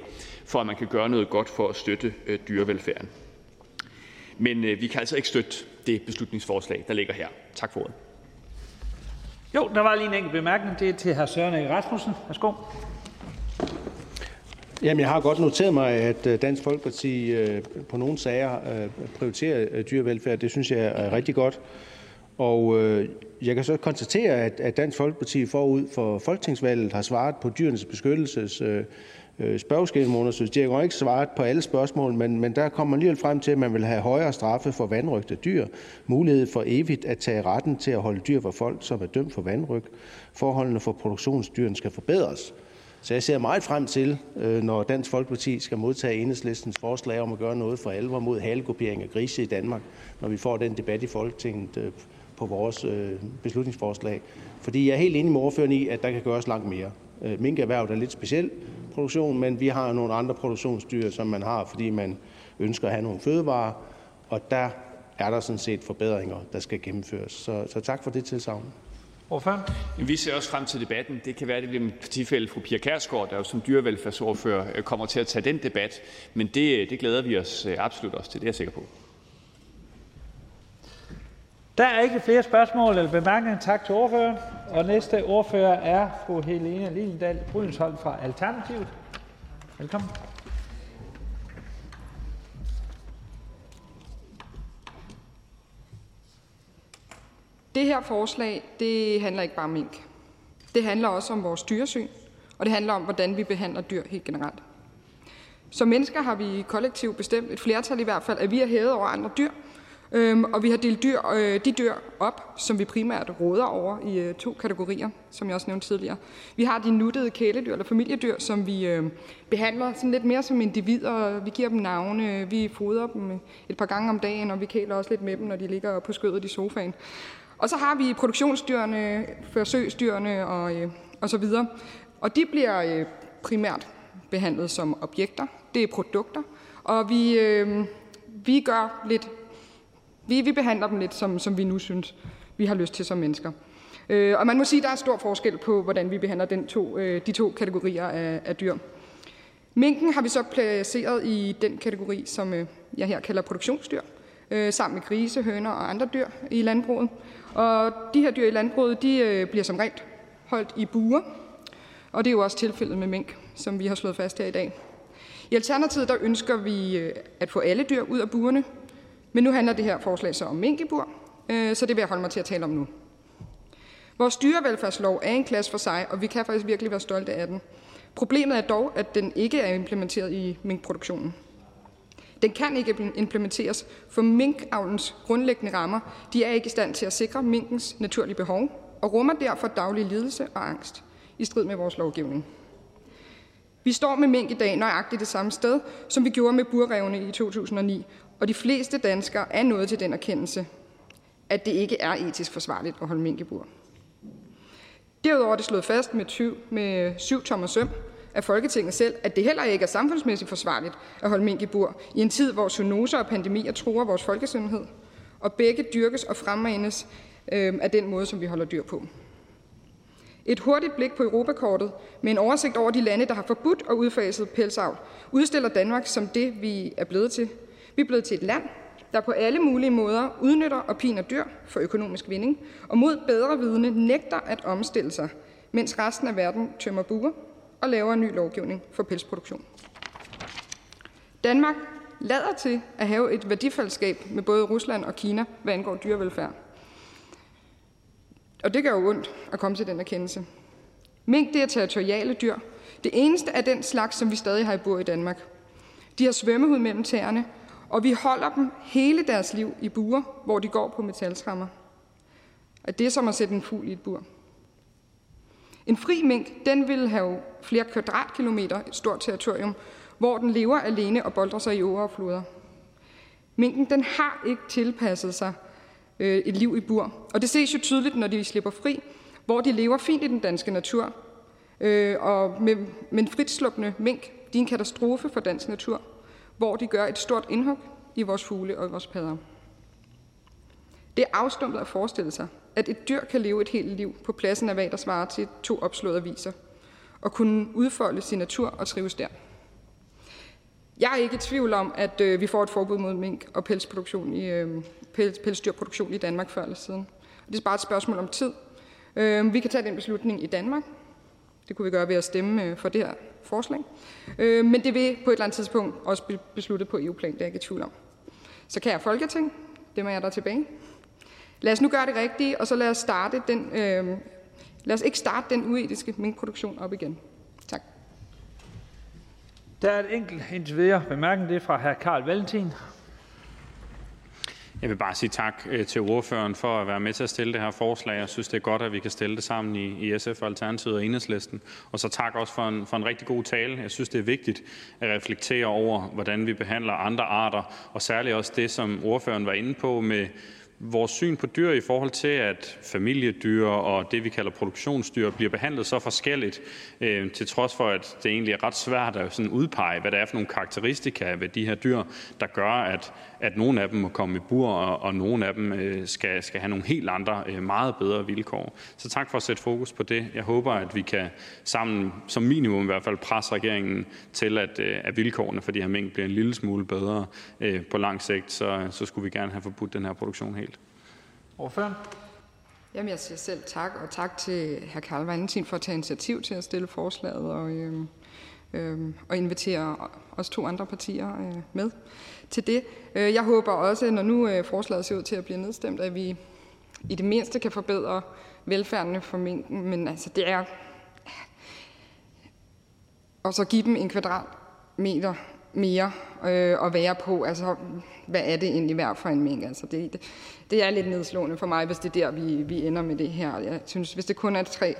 for at man kan gøre noget godt for at støtte øh, dyrevelfærden. Men vi kan altså ikke støtte det beslutningsforslag, der ligger her. Tak for ordet. Jo, der var lige en enkelt bemærkning. Det er til hr. Søren Egge Rasmussen. Værsgo. Jamen, jeg har godt noteret mig, at øh, Dansk Folkeparti øh, på nogle sager øh, prioriterer dyrevelfærd. Det synes jeg er rigtig godt. Og jeg kan så konstatere, at Dansk Folkeparti forud for folketingsvalget har svaret på dyrenes beskyttelses spørgeskemaundersøgelse. De har ikke svaret på alle spørgsmål, men, men der kommer man alligevel frem til, at man vil have højere straffe for vandrygte dyr, mulighed for evigt at tage retten til at holde dyr for folk, som er dømt for vandryg, forholdene for produktionsdyrene skal forbedres, så jeg ser meget frem til, øh, når Dansk Folkeparti skal modtage enhedslistens forslag om at gøre noget for alvor mod halekopering af grise i Danmark, når vi får den debat i Folketinget øh, på vores øh, beslutningsforslag. Fordi jeg er helt enig med ordføreren i, at der kan gøres langt mere. Minkerhvervet er lidt speciel produktion, men vi har nogle andre produktionsdyr, som man har, fordi man ønsker at have nogle fødevarer, og der er der sådan set forbedringer, der skal gennemføres. Så, så tak for det tilsavn. Vi ser også frem til debatten. Det kan være, det bliver min partifælde fru Pia Kærsgaard, der jo som dyrevelfærdsordfører øh, kommer til at tage den debat. Men det, det glæder vi os øh, absolut også til, det er jeg sikker på. Der er ikke flere spørgsmål eller bemærkninger. Tak til ordføreren. Og næste ordfører er fru Helene Lillendal Brydensholt fra Alternativet. Velkommen. Det her forslag det handler ikke bare om mink. Det handler også om vores dyresyn, og det handler om, hvordan vi behandler dyr helt generelt. Som mennesker har vi kollektivt bestemt, et flertal i hvert fald, at vi er hævet over andre dyr, øhm, og vi har delt dyr, øh, de dyr op, som vi primært råder over i øh, to kategorier, som jeg også nævnte tidligere. Vi har de nuttede kæledyr eller familiedyr, som vi øh, behandler sådan lidt mere som individer. Vi giver dem navne, vi fodrer dem et par gange om dagen, og vi kæler også lidt med dem, når de ligger på skødet i sofaen. Og så har vi produktionsdyrene, forsøgsdyrene og, øh, og så videre. Og de bliver øh, primært behandlet som objekter. Det er produkter. Og vi, øh, vi gør lidt, vi, vi behandler dem lidt, som, som vi nu synes, vi har lyst til som mennesker. Øh, og man må sige, at der er stor forskel på, hvordan vi behandler den to, øh, de to kategorier af, af dyr. Minken har vi så placeret i den kategori, som øh, jeg her kalder produktionsdyr, øh, sammen med grise, høner og andre dyr i landbruget. Og de her dyr i landbruget de, øh, bliver som regel holdt i buer, og det er jo også tilfældet med mink, som vi har slået fast her i dag. I Alternativet der ønsker vi øh, at få alle dyr ud af burene, men nu handler det her forslag så om mink i bur, øh, så det vil jeg holde mig til at tale om nu. Vores dyrevelfærdslov er en klasse for sig, og vi kan faktisk virkelig være stolte af den. Problemet er dog, at den ikke er implementeret i minkproduktionen. Den kan ikke implementeres, for minkavlens grundlæggende rammer de er ikke i stand til at sikre minkens naturlige behov og rummer derfor daglig lidelse og angst i strid med vores lovgivning. Vi står med mink i dag nøjagtigt det samme sted, som vi gjorde med burrevne i 2009, og de fleste danskere er nået til den erkendelse, at det ikke er etisk forsvarligt at holde mink i bur. Derudover er det slået fast med, 20, med syv tommer søm, af Folketinget selv, at det heller ikke er samfundsmæssigt forsvarligt at holde mink i bur i en tid, hvor zoonoser og pandemier truer vores folkesundhed, og begge dyrkes og fremmanes øh, af den måde, som vi holder dyr på. Et hurtigt blik på Europakortet med en oversigt over de lande, der har forbudt og udfaset pelsavl, udstiller Danmark som det, vi er blevet til. Vi er blevet til et land, der på alle mulige måder udnytter og piner dyr for økonomisk vinding, og mod bedre vidne nægter at omstille sig, mens resten af verden tømmer buer og laver en ny lovgivning for pelsproduktion. Danmark lader til at have et værdifællesskab med både Rusland og Kina, hvad angår dyrevelfærd. Og det gør jo ondt at komme til den erkendelse. Mink det er territoriale dyr. Det eneste af den slags, som vi stadig har i bur i Danmark. De har svømmehud mellem tæerne, og vi holder dem hele deres liv i buer, hvor de går på metaltrammer. Og det er som at sætte en fugl i et bur. En fri mink den vil have flere kvadratkilometer et stort territorium, hvor den lever alene og boldrer sig i åer og floder. Minken den har ikke tilpasset sig øh, et liv i bur, og det ses jo tydeligt, når de slipper fri, hvor de lever fint i den danske natur. Øh, og med, men fritsluppende mink, de er en katastrofe for dansk natur, hvor de gør et stort indhug i vores fugle og vores padder. Det er afstumpet at forestille sig, at et dyr kan leve et helt liv på pladsen af, hvad der svarer til to opslåede aviser, og kunne udfolde sin natur og trives der. Jeg er ikke i tvivl om, at øh, vi får et forbud mod mink og pelsproduktion i, øh, pels, pelsdyrproduktion i Danmark før eller siden. Det er bare et spørgsmål om tid. Øh, vi kan tage den beslutning i Danmark. Det kunne vi gøre ved at stemme øh, for det her forslag. Øh, men det vil på et eller andet tidspunkt også blive besluttet på EU-plan, det er jeg ikke i tvivl om. Så kan jeg Folketing, det må jeg der tilbage. Lad os nu gøre det rigtige, og så lad os, starte den, øh, lad os ikke starte den uetiske minkproduktion op igen. Tak. Der er et enkelt indtil videre bemærkning, det er fra hr. Karl Valentin. Jeg vil bare sige tak øh, til ordføreren for at være med til at stille det her forslag. Jeg synes, det er godt, at vi kan stille det sammen i SF, Alternativet og Enhedslisten. Og så tak også for en, for en rigtig god tale. Jeg synes, det er vigtigt at reflektere over, hvordan vi behandler andre arter, og særligt også det, som ordføreren var inde på med vores syn på dyr i forhold til, at familiedyr og det, vi kalder produktionsdyr, bliver behandlet så forskelligt, øh, til trods for, at det egentlig er ret svært at sådan udpege, hvad det er for nogle karakteristika ved de her dyr, der gør, at, at nogle af dem må komme i bur, og, og nogle af dem øh, skal, skal have nogle helt andre, øh, meget bedre vilkår. Så tak for at sætte fokus på det. Jeg håber, at vi kan sammen, som minimum i hvert fald, presse regeringen til, at, øh, at vilkårene for de her mængder bliver en lille smule bedre øh, på lang sigt. Så, så skulle vi gerne have forbudt den her produktion helt. Ordføreren? Jamen, jeg siger selv tak, og tak til hr. Karl Valentin for at tage initiativ til at stille forslaget og, øh, øh, og invitere os to andre partier øh, med til det. Øh, jeg håber også, når nu øh, forslaget ser ud til at blive nedstemt, at vi i det mindste kan forbedre velfærden for minken, men altså det er... Og så give dem en kvadratmeter mere øh, at være på. Altså, hvad er det egentlig værd for en mink? Altså, det, det, det er lidt nedslående for mig, hvis det er der, vi, vi ender med det her. Jeg synes, hvis det kun er tre,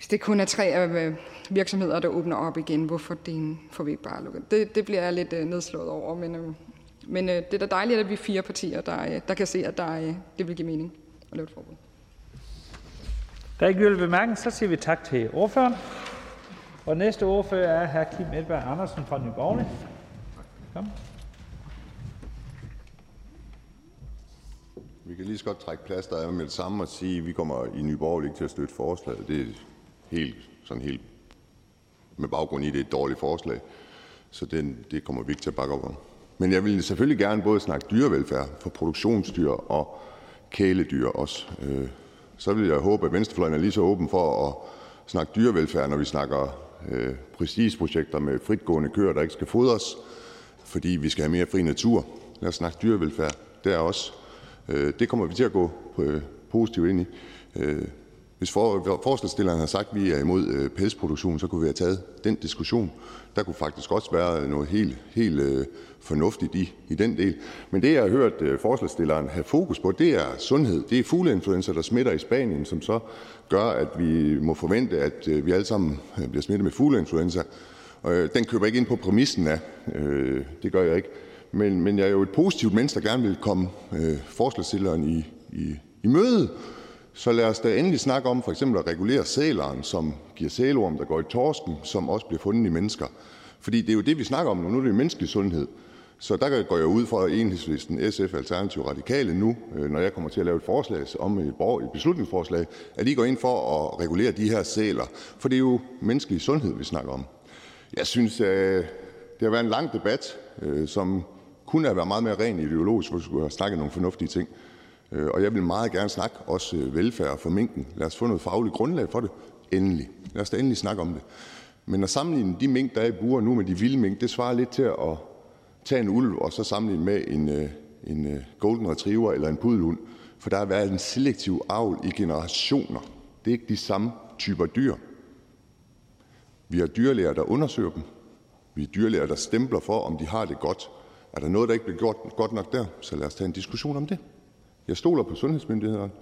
hvis det kun er tre af virksomheder, der åbner op igen, hvorfor det får vi ikke bare lukket? Det, det bliver jeg lidt øh, nedslået over, men, øh, men øh, det er da dejligt, at vi er fire partier, der, øh, der kan se, at der, øh, det vil give mening at lave et forbud. Der er ikke yderligere bemærkning, så siger vi tak til ordføreren. Og næste ordfører er hr. Kim Edberg Andersen fra Nye Borgerlige. Kom. Vi kan lige så godt trække plaster af med det samme og sige, at vi kommer i Nye Borgerlige til at støtte forslaget. Det er sådan helt med baggrund i, at det er et dårligt forslag. Så den, det kommer vi ikke til at bakke op om. Men jeg vil selvfølgelig gerne både snakke dyrevelfærd for produktionsdyr og kæledyr også. Øh, så vil jeg håbe, at Venstrefløjen er lige så åben for at snakke dyrevelfærd, når vi snakker præcis prestigeprojekter med fritgående køer, der ikke skal fodres, fordi vi skal have mere fri natur. Lad os snakke dyrevelfærd der også. Øh, det kommer vi til at gå positivt ind i. Hvis forslagsstilleren har sagt, at vi er imod øh, pelsproduktion, så kunne vi have taget den diskussion. Der kunne faktisk også være noget helt, helt øh, fornuftigt i, i den del. Men det, jeg har hørt øh, forslagsstilleren have fokus på, det er sundhed. Det er fugleinfluenza, der smitter i Spanien, som så gør, at vi må forvente, at vi alle sammen bliver smittet med fugleinfluenza. Den køber ikke ind på præmissen af. Det gør jeg ikke. Men, men jeg er jo et positivt menneske, der gerne vil komme øh, forslagsstilleren i, i, i møde. Så lad os da endelig snakke om for eksempel at regulere sæleren, som giver sælorm, der går i torsken, som også bliver fundet i mennesker. Fordi det er jo det, vi snakker om nu. Nu er det menneskelig sundhed. Så der går jeg ud fra enhedslisten, SF, Alternativ Radikale nu, øh, når jeg kommer til at lave et forslag om et, borg, et beslutningsforslag, at I går ind for at regulere de her sæler. For det er jo menneskelig sundhed, vi snakker om. Jeg synes, øh, det har været en lang debat, øh, som kunne have været meget mere ren ideologisk, hvis vi skulle have snakket nogle fornuftige ting. Øh, og jeg vil meget gerne snakke også øh, velfærd for minken. Lad os få noget fagligt grundlag for det. Endelig. Lad os da endelig snakke om det. Men at sammenligne de mink, der er i buer nu med de vilde mink, det svarer lidt til at tage en ulv og så sammenligne med en, øh, en øh, golden retriever eller en pudelhund. For der har været en selektiv avl i generationer. Det er ikke de samme typer dyr. Vi har dyrlæger, der undersøger dem. Vi har dyrlæger, der stempler for, om de har det godt. Er der noget, der ikke bliver gjort godt nok der, så lad os tage en diskussion om det. Jeg stoler på sundhedsmyndighederne,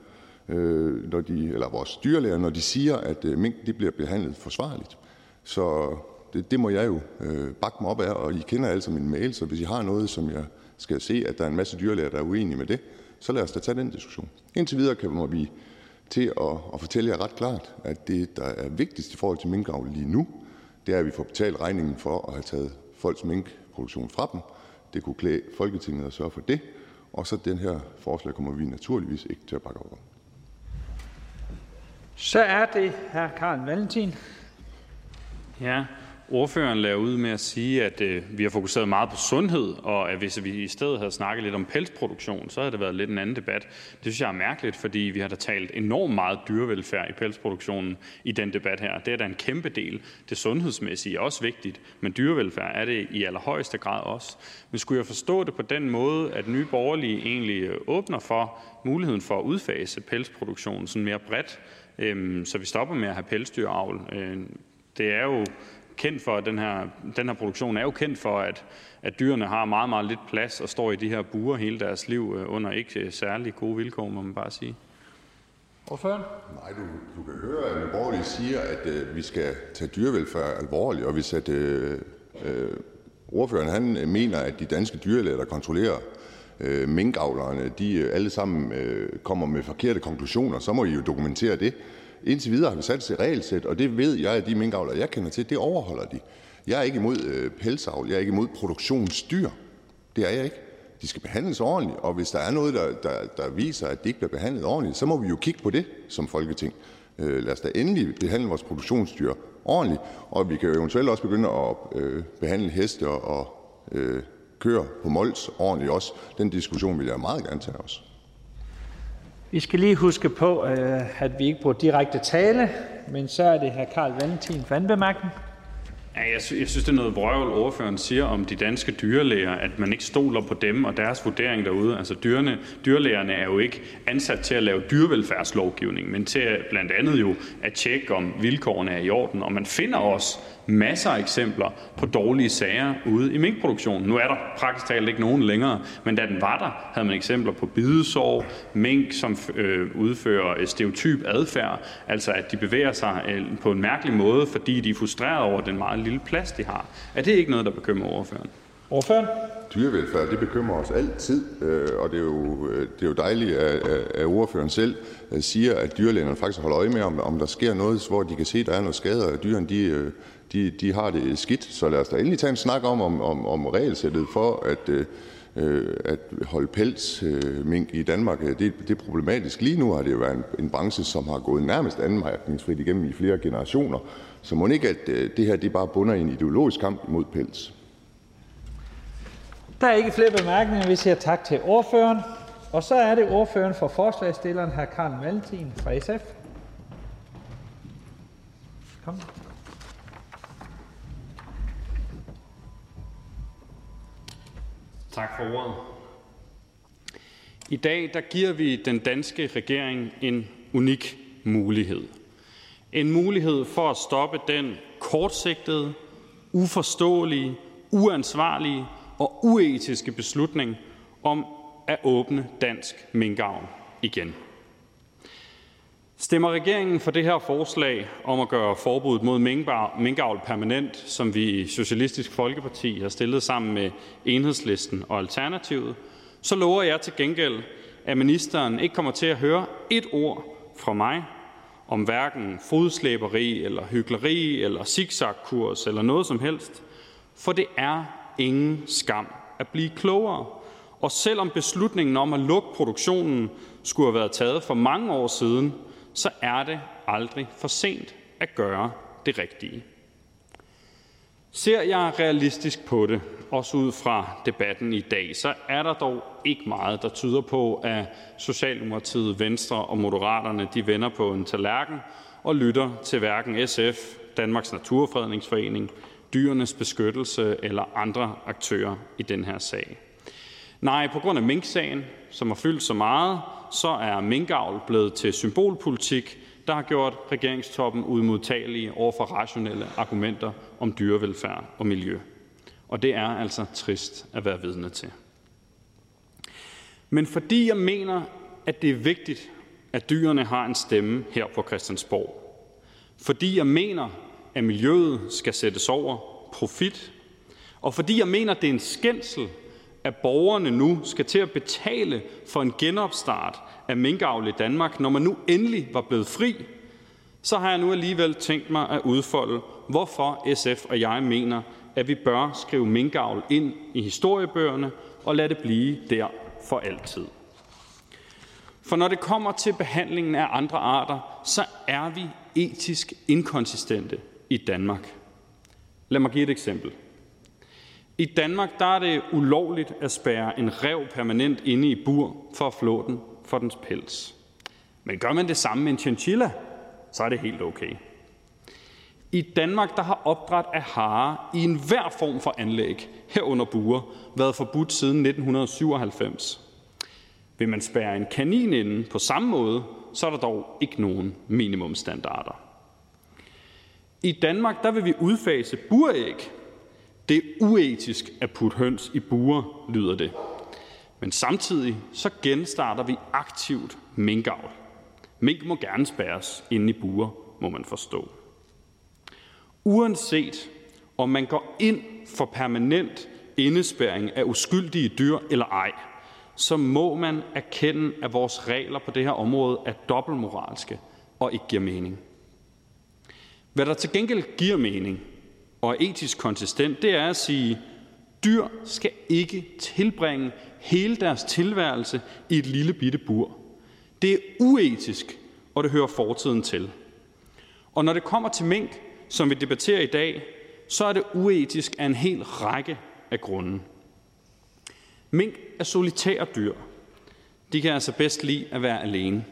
øh, når de, eller vores dyrlæger, når de siger, at øh, mink de bliver behandlet forsvarligt. Så det, det må jeg jo øh, bakke mig op af, og I kender altså min mail, så hvis I har noget, som jeg skal se, at der er en masse dyrlæger, der er uenige med det, så lad os da tage den diskussion. Indtil videre kommer vi til at, at fortælle jer ret klart, at det, der er vigtigst i forhold til minkavl lige nu, det er, at vi får betalt regningen for at have taget folks minkproduktion fra dem, det kunne klæde Folketinget at sørge for det, og så den her forslag kommer vi naturligvis ikke til at bakke op om. Så er det hr. Ordføreren lagde ud med at sige, at øh, vi har fokuseret meget på sundhed, og at hvis vi i stedet havde snakket lidt om pelsproduktion, så havde det været lidt en anden debat. Det synes jeg er mærkeligt, fordi vi har da talt enormt meget dyrevelfærd i pelsproduktionen i den debat her. Det er da en kæmpe del. Det sundhedsmæssige er også vigtigt, men dyrevelfærd er det i allerhøjeste grad også. Men skulle jeg forstå det på den måde, at Nye Borgerlige egentlig øh, åbner for muligheden for at udfase pelsproduktionen sådan mere bredt, øhm, så vi stopper med at have pelsdyravl? Øh, det er jo kendt for, at den her, den her produktion er jo kendt for, at, at dyrene har meget, meget lidt plads og står i de her buer hele deres liv øh, under ikke særlig gode vilkår, må man bare sige. Ordføreren? Nej, du, du kan høre, at Borgerlige siger, at øh, vi skal tage dyrevelfærd alvorligt, og hvis at, øh, øh, ordføreren han mener, at de danske dyrlæger, der kontrollerer øh, minkavlerne, de øh, alle sammen øh, kommer med forkerte konklusioner, så må I jo dokumentere det. Indtil videre har vi sat et regelsæt, og det ved jeg, at de minkavlere, jeg kender til, det overholder de. Jeg er ikke imod øh, pelsavl, jeg er ikke imod produktionsdyr. Det er jeg ikke. De skal behandles ordentligt, og hvis der er noget, der, der, der viser, at de ikke bliver behandlet ordentligt, så må vi jo kigge på det som folketing. Øh, lad os da endelig behandle vores produktionsdyr ordentligt, og vi kan jo eventuelt også begynde at øh, behandle heste og øh, køer på Mols ordentligt også. Den diskussion vil jeg meget gerne tage også. Vi skal lige huske på, øh, at vi ikke bruger direkte tale, men så er det hr. Karl Valentin for anden bemærkning. Ja, jeg, sy- jeg synes, det er noget vrøvl, ordføreren siger om de danske dyrlæger, at man ikke stoler på dem og deres vurdering derude. Altså dyrene, dyrlægerne er jo ikke ansat til at lave dyrevelfærdslovgivning, men til at, blandt andet jo at tjekke, om vilkårene er i orden. Og man finder også masser af eksempler på dårlige sager ude i minkproduktionen. Nu er der praktisk talt ikke nogen længere, men da den var der, havde man eksempler på bidesår, mink, som øh, udfører stereotyp adfærd, altså at de bevæger sig øh, på en mærkelig måde, fordi de er frustrerede over den meget lille plads, de har. Er det ikke noget, der bekymrer overføreren? Ordføreren? Dyrevelfærd det bekymrer os altid, øh, og det er jo, øh, det er jo dejligt, at, at ordføreren selv øh, siger, at dyrlægerne faktisk holder øje med, om, om der sker noget, hvor de kan se, at der er noget skade, og dyrene de, de, de har det skidt. Så lad os da endelig tage en snak om, om, om, om regelsættet for at, at holde pelsmink i Danmark. Det, det er problematisk. Lige nu har det jo været en, en branche, som har gået nærmest anmærkningsfrit igennem i flere generationer. Så må ikke, at det her det bare bunder i en ideologisk kamp mod pels. Der er ikke flere bemærkninger. Vi siger tak til ordføreren. Og så er det ordføreren for forslagstilleren, hr. Karl Valentin fra SF. Kom. Tak for ordet. I dag der giver vi den danske regering en unik mulighed. En mulighed for at stoppe den kortsigtede, uforståelige, uansvarlige og uetiske beslutning om at åbne dansk minkavl igen. Stemmer regeringen for det her forslag om at gøre forbuddet mod minkavl permanent, som vi i Socialistisk Folkeparti har stillet sammen med Enhedslisten og Alternativet, så lover jeg til gengæld, at ministeren ikke kommer til at høre et ord fra mig om hverken fodslæberi eller hykleri eller zigzagkurs eller noget som helst, for det er ingen skam at blive klogere. Og selvom beslutningen om at lukke produktionen skulle have været taget for mange år siden, så er det aldrig for sent at gøre det rigtige. Ser jeg realistisk på det, også ud fra debatten i dag, så er der dog ikke meget, der tyder på, at Socialdemokratiet, Venstre og Moderaterne de vender på en tallerken og lytter til hverken SF, Danmarks Naturfredningsforening, Dyrenes Beskyttelse eller andre aktører i den her sag. Nej, på grund af minksagen, som har fyldt så meget, så er minkavl blevet til symbolpolitik, der har gjort regeringstoppen udmodtagelige over for rationelle argumenter om dyrevelfærd og miljø. Og det er altså trist at være vidne til. Men fordi jeg mener, at det er vigtigt, at dyrene har en stemme her på Christiansborg, fordi jeg mener, at miljøet skal sættes over profit, og fordi jeg mener, det er en skændsel, at borgerne nu skal til at betale for en genopstart af minkavl i Danmark, når man nu endelig var blevet fri, så har jeg nu alligevel tænkt mig at udfolde, hvorfor SF og jeg mener, at vi bør skrive minkavl ind i historiebøgerne og lade det blive der for altid. For når det kommer til behandlingen af andre arter, så er vi etisk inkonsistente i Danmark. Lad mig give et eksempel. I Danmark der er det ulovligt at spære en rev permanent inde i bur for at flå den for dens pels. Men gør man det samme med en chinchilla, så er det helt okay. I Danmark der har opdræt af hare i enhver form for anlæg, herunder buer, været forbudt siden 1997. Vil man spære en kanin inde på samme måde, så er der dog ikke nogen minimumstandarder. I Danmark der vil vi udfase buræg. Det er uetisk at putte høns i bure, lyder det. Men samtidig så genstarter vi aktivt minkavl. Mink må gerne spærres inde i bure, må man forstå. Uanset om man går ind for permanent indespæring af uskyldige dyr eller ej, så må man erkende, at vores regler på det her område er dobbeltmoralske og ikke giver mening. Hvad der til gengæld giver mening og er etisk konsistent, det er at sige, dyr skal ikke tilbringe hele deres tilværelse i et lille bitte bur. Det er uetisk, og det hører fortiden til. Og når det kommer til mink, som vi debatterer i dag, så er det uetisk af en hel række af grunde. Mink er solitære dyr. De kan altså bedst lide at være alene.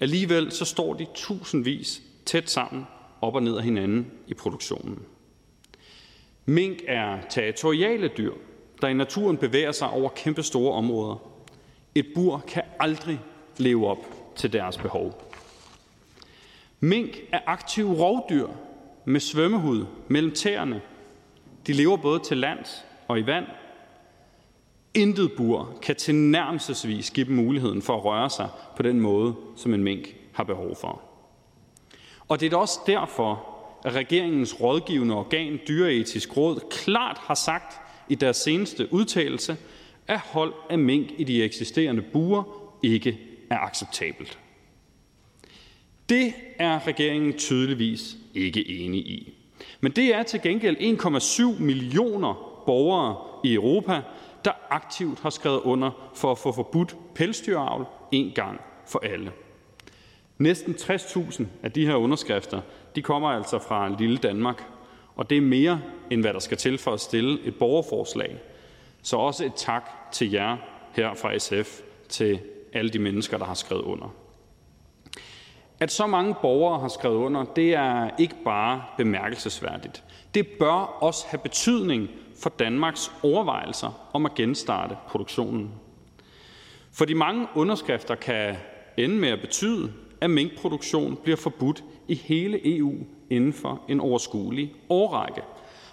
Alligevel så står de tusindvis tæt sammen op og ned af hinanden i produktionen. Mink er territoriale dyr, der i naturen bevæger sig over kæmpe store områder. Et bur kan aldrig leve op til deres behov. Mink er aktive rovdyr med svømmehud mellem tæerne. De lever både til lands og i vand. Intet bur kan tilnærmelsesvis give dem muligheden for at røre sig på den måde, som en mink har behov for. Og det er da også derfor, at regeringens rådgivende organ, Dyreetisk Råd, klart har sagt i deres seneste udtalelse, at hold af mink i de eksisterende buer ikke er acceptabelt. Det er regeringen tydeligvis ikke enig i. Men det er til gengæld 1,7 millioner borgere i Europa, der aktivt har skrevet under for at få forbudt pelsdyravl en gang for alle. Næsten 60.000 af de her underskrifter de kommer altså fra lille Danmark, og det er mere, end hvad der skal til for at stille et borgerforslag. Så også et tak til jer her fra SF, til alle de mennesker, der har skrevet under. At så mange borgere har skrevet under, det er ikke bare bemærkelsesværdigt. Det bør også have betydning for Danmarks overvejelser om at genstarte produktionen. For de mange underskrifter kan ende med at betyde, at minkproduktion bliver forbudt i hele EU inden for en overskuelig årrække.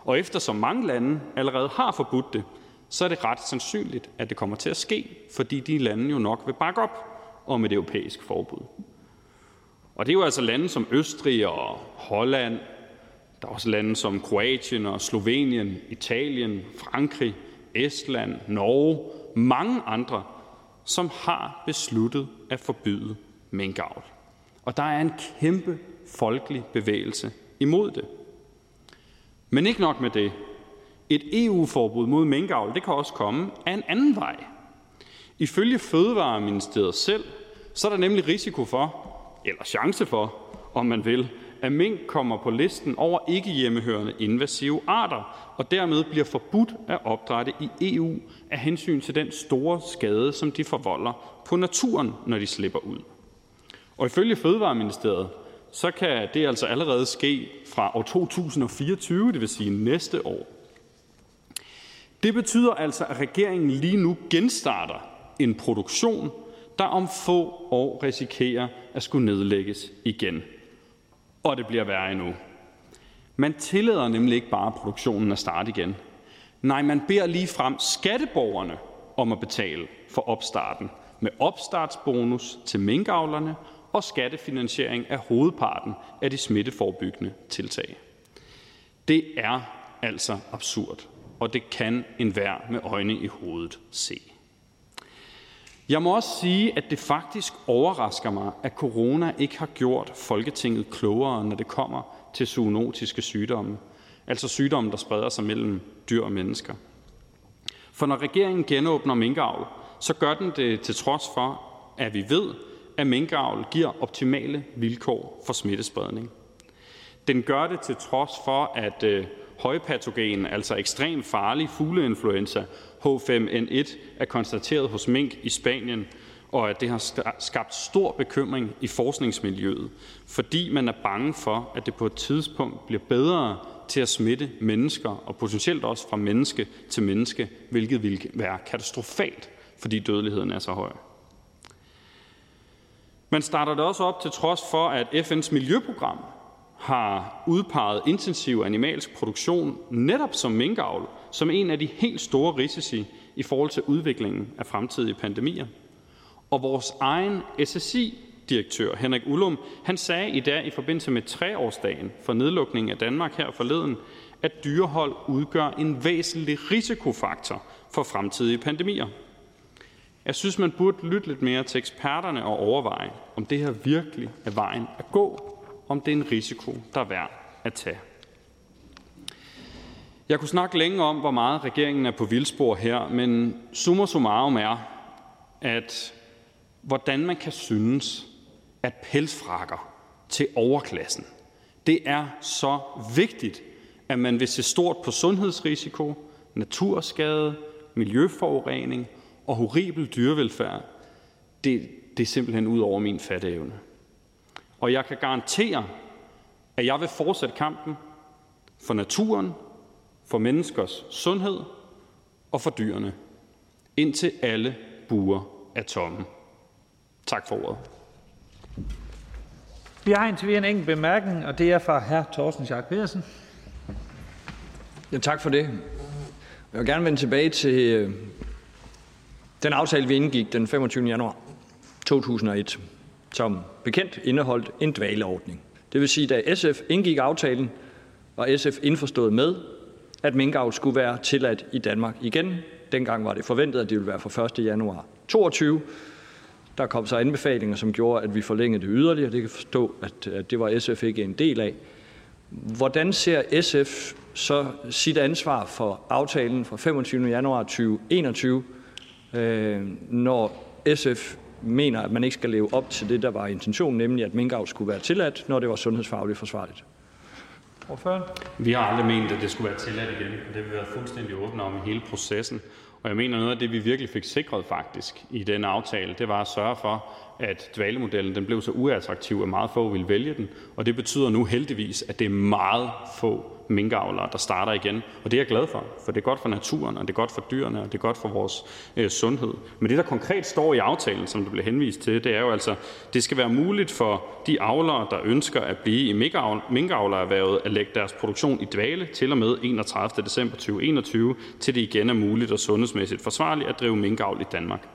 Og eftersom mange lande allerede har forbudt det, så er det ret sandsynligt, at det kommer til at ske, fordi de lande jo nok vil bakke op om et europæisk forbud. Og det er jo altså lande som Østrig og Holland, der er også lande som Kroatien og Slovenien, Italien, Frankrig, Estland, Norge, mange andre, som har besluttet at forbyde minkavl. Og der er en kæmpe folkelig bevægelse imod det. Men ikke nok med det. Et EU-forbud mod minkavl det kan også komme af en anden vej. Ifølge Fødevareministeriet selv, så er der nemlig risiko for, eller chance for, om man vil, at mink kommer på listen over ikke hjemmehørende invasive arter, og dermed bliver forbudt at opdrætte i EU af hensyn til den store skade, som de forvolder på naturen, når de slipper ud. Og ifølge Fødevareministeriet, så kan det altså allerede ske fra år 2024, det vil sige næste år. Det betyder altså, at regeringen lige nu genstarter en produktion, der om få år risikerer at skulle nedlægges igen. Og det bliver værre endnu. Man tillader nemlig ikke bare produktionen at starte igen. Nej, man beder lige frem skatteborgerne om at betale for opstarten med opstartsbonus til minkavlerne og skattefinansiering af hovedparten af de smitteforebyggende tiltag. Det er altså absurd, og det kan enhver med øjne i hovedet se. Jeg må også sige, at det faktisk overrasker mig, at corona ikke har gjort Folketinget klogere, når det kommer til zoonotiske sygdomme, altså sygdomme, der spreder sig mellem dyr og mennesker. For når regeringen genåbner minkavl, så gør den det til trods for, at vi ved, at minkavl giver optimale vilkår for smittespredning. Den gør det til trods for, at øh, højpatogen, altså ekstremt farlig fugleinfluenza H5N1, er konstateret hos mink i Spanien, og at det har skabt stor bekymring i forskningsmiljøet, fordi man er bange for, at det på et tidspunkt bliver bedre til at smitte mennesker, og potentielt også fra menneske til menneske, hvilket vil være katastrofalt, fordi dødeligheden er så høj. Man starter det også op, til trods for at FN's miljøprogram har udpeget intensiv animalsk produktion netop som minkavl som en af de helt store risici i forhold til udviklingen af fremtidige pandemier. Og vores egen SSI-direktør, Henrik Ullum, han sagde i dag i forbindelse med treårsdagen for nedlukningen af Danmark her forleden, at dyrehold udgør en væsentlig risikofaktor for fremtidige pandemier. Jeg synes, man burde lytte lidt mere til eksperterne og overveje, om det her virkelig er vejen at gå, om det er en risiko, der er værd at tage. Jeg kunne snakke længe om, hvor meget regeringen er på vildspor her, men summa summarum er, at hvordan man kan synes, at pelsfrakker til overklassen, det er så vigtigt, at man vil se stort på sundhedsrisiko, naturskade, miljøforurening og horribel dyrevelfærd, det, det er simpelthen ud over min fatteevne. Og jeg kan garantere, at jeg vil fortsætte kampen for naturen, for menneskers sundhed og for dyrene, indtil alle buer er tomme. Tak for ordet. Vi har indtil videre en enkelt bemærkning, og det er fra hr. Torsten Schack Pedersen. Ja, tak for det. Jeg vil gerne vende tilbage til øh, den aftale, vi indgik den 25. januar 2001, som bekendt indeholdt en dvaleordning. Det vil sige, da SF indgik aftalen, var SF indforstået med, at minkavl skulle være tilladt i Danmark igen. Dengang var det forventet, at det ville være fra 1. januar 2022. Der kom så anbefalinger, som gjorde, at vi forlængede det yderligere. Det kan forstå, at det var SF ikke en del af. Hvordan ser SF så sit ansvar for aftalen fra 25. januar 2021, øh, når SF mener, at man ikke skal leve op til det, der var intentionen, nemlig at minkavl skulle være tilladt, når det var sundhedsfagligt forsvarligt? Vi har aldrig ment, at det skulle være tilladt igen, og det har vi været fuldstændig åbne om i hele processen. Og jeg mener, noget af det, vi virkelig fik sikret faktisk i den aftale, det var at sørge for, at dvalemodellen den blev så uattraktiv, at meget få ville vælge den. Og det betyder nu heldigvis, at det er meget få minkavlere, der starter igen. Og det er jeg glad for, for det er godt for naturen, og det er godt for dyrene, og det er godt for vores øh, sundhed. Men det, der konkret står i aftalen, som der bliver henvist til, det er jo altså, det skal være muligt for de avlere, der ønsker at blive i minkavlererhvervet, at lægge deres produktion i dvale til og med 31. december 2021, til det igen er muligt og sundhedsmæssigt forsvarligt at drive minkavl i Danmark.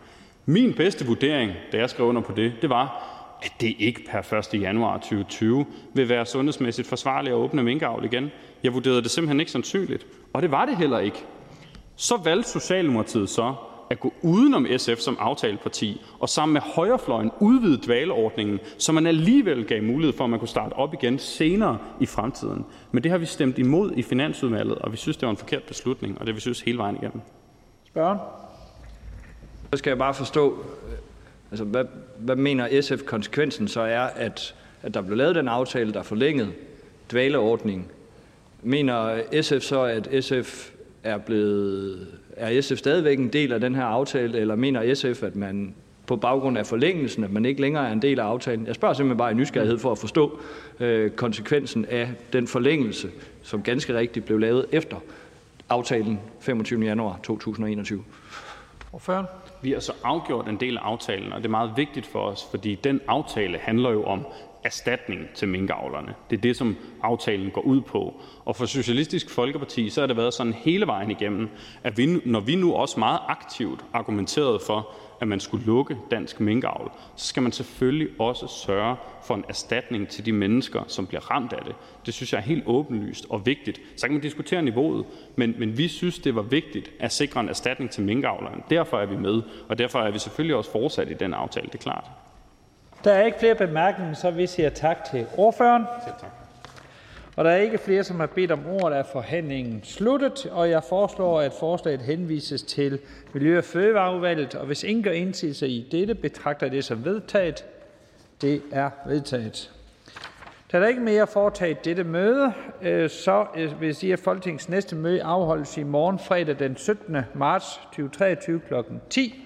Min bedste vurdering, da jeg skrev under på det, det var, at det ikke per 1. januar 2020 vil være sundhedsmæssigt forsvarligt at åbne minkavl igen. Jeg vurderede det simpelthen ikke sandsynligt, og det var det heller ikke. Så valgte Socialdemokratiet så at gå udenom SF som aftaleparti og sammen med højrefløjen udvide dvaleordningen, så man alligevel gav mulighed for, at man kunne starte op igen senere i fremtiden. Men det har vi stemt imod i Finansudvalget, og vi synes, det var en forkert beslutning, og det vi synes hele vejen igennem. Spørgen? Så skal jeg bare forstå, øh, altså, hvad, hvad mener SF konsekvensen så er, at, at der blev lavet den aftale, der forlængede dvaleordningen. Mener SF så, at SF er blevet er SF stadigvæk en del af den her aftale, eller mener SF, at man på baggrund af forlængelsen, at man ikke længere er en del af aftalen? Jeg spørger simpelthen bare i nysgerrighed for at forstå øh, konsekvensen af den forlængelse, som ganske rigtigt blev lavet efter aftalen 25. januar 2021. Ordføreren? Vi har så afgjort en del af aftalen, og det er meget vigtigt for os, fordi den aftale handler jo om erstatning til minkavlerne. Det er det, som aftalen går ud på. Og for Socialistisk Folkeparti så har det været sådan hele vejen igennem, at vi, når vi nu også meget aktivt argumenterede for, at man skulle lukke dansk minkavl, så skal man selvfølgelig også sørge for en erstatning til de mennesker, som bliver ramt af det. Det synes jeg er helt åbenlyst og vigtigt. Så kan man diskutere niveauet, men, men vi synes, det var vigtigt at sikre en erstatning til minkavlerne. Derfor er vi med, og derfor er vi selvfølgelig også fortsat i den aftale, det er klart. Der er ikke flere bemærkninger, så vi siger tak til ordføreren. Selv tak. Og der er ikke flere, som har bedt om ordet, er forhandlingen sluttet, og jeg foreslår, at forslaget henvises til Miljø- og Fødevareudvalget, og hvis ingen gør indsigelse i dette, betragter jeg det som vedtaget. Det er vedtaget. Da der ikke mere at foretaget dette møde, øh, så øh, vil jeg sige, at Folketingets næste møde afholdes i morgen fredag den 17. marts 2023 kl. 10.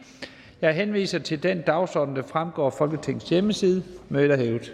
Jeg henviser til den dagsorden, der fremgår af Folketingets hjemmeside. Mødet er hævet.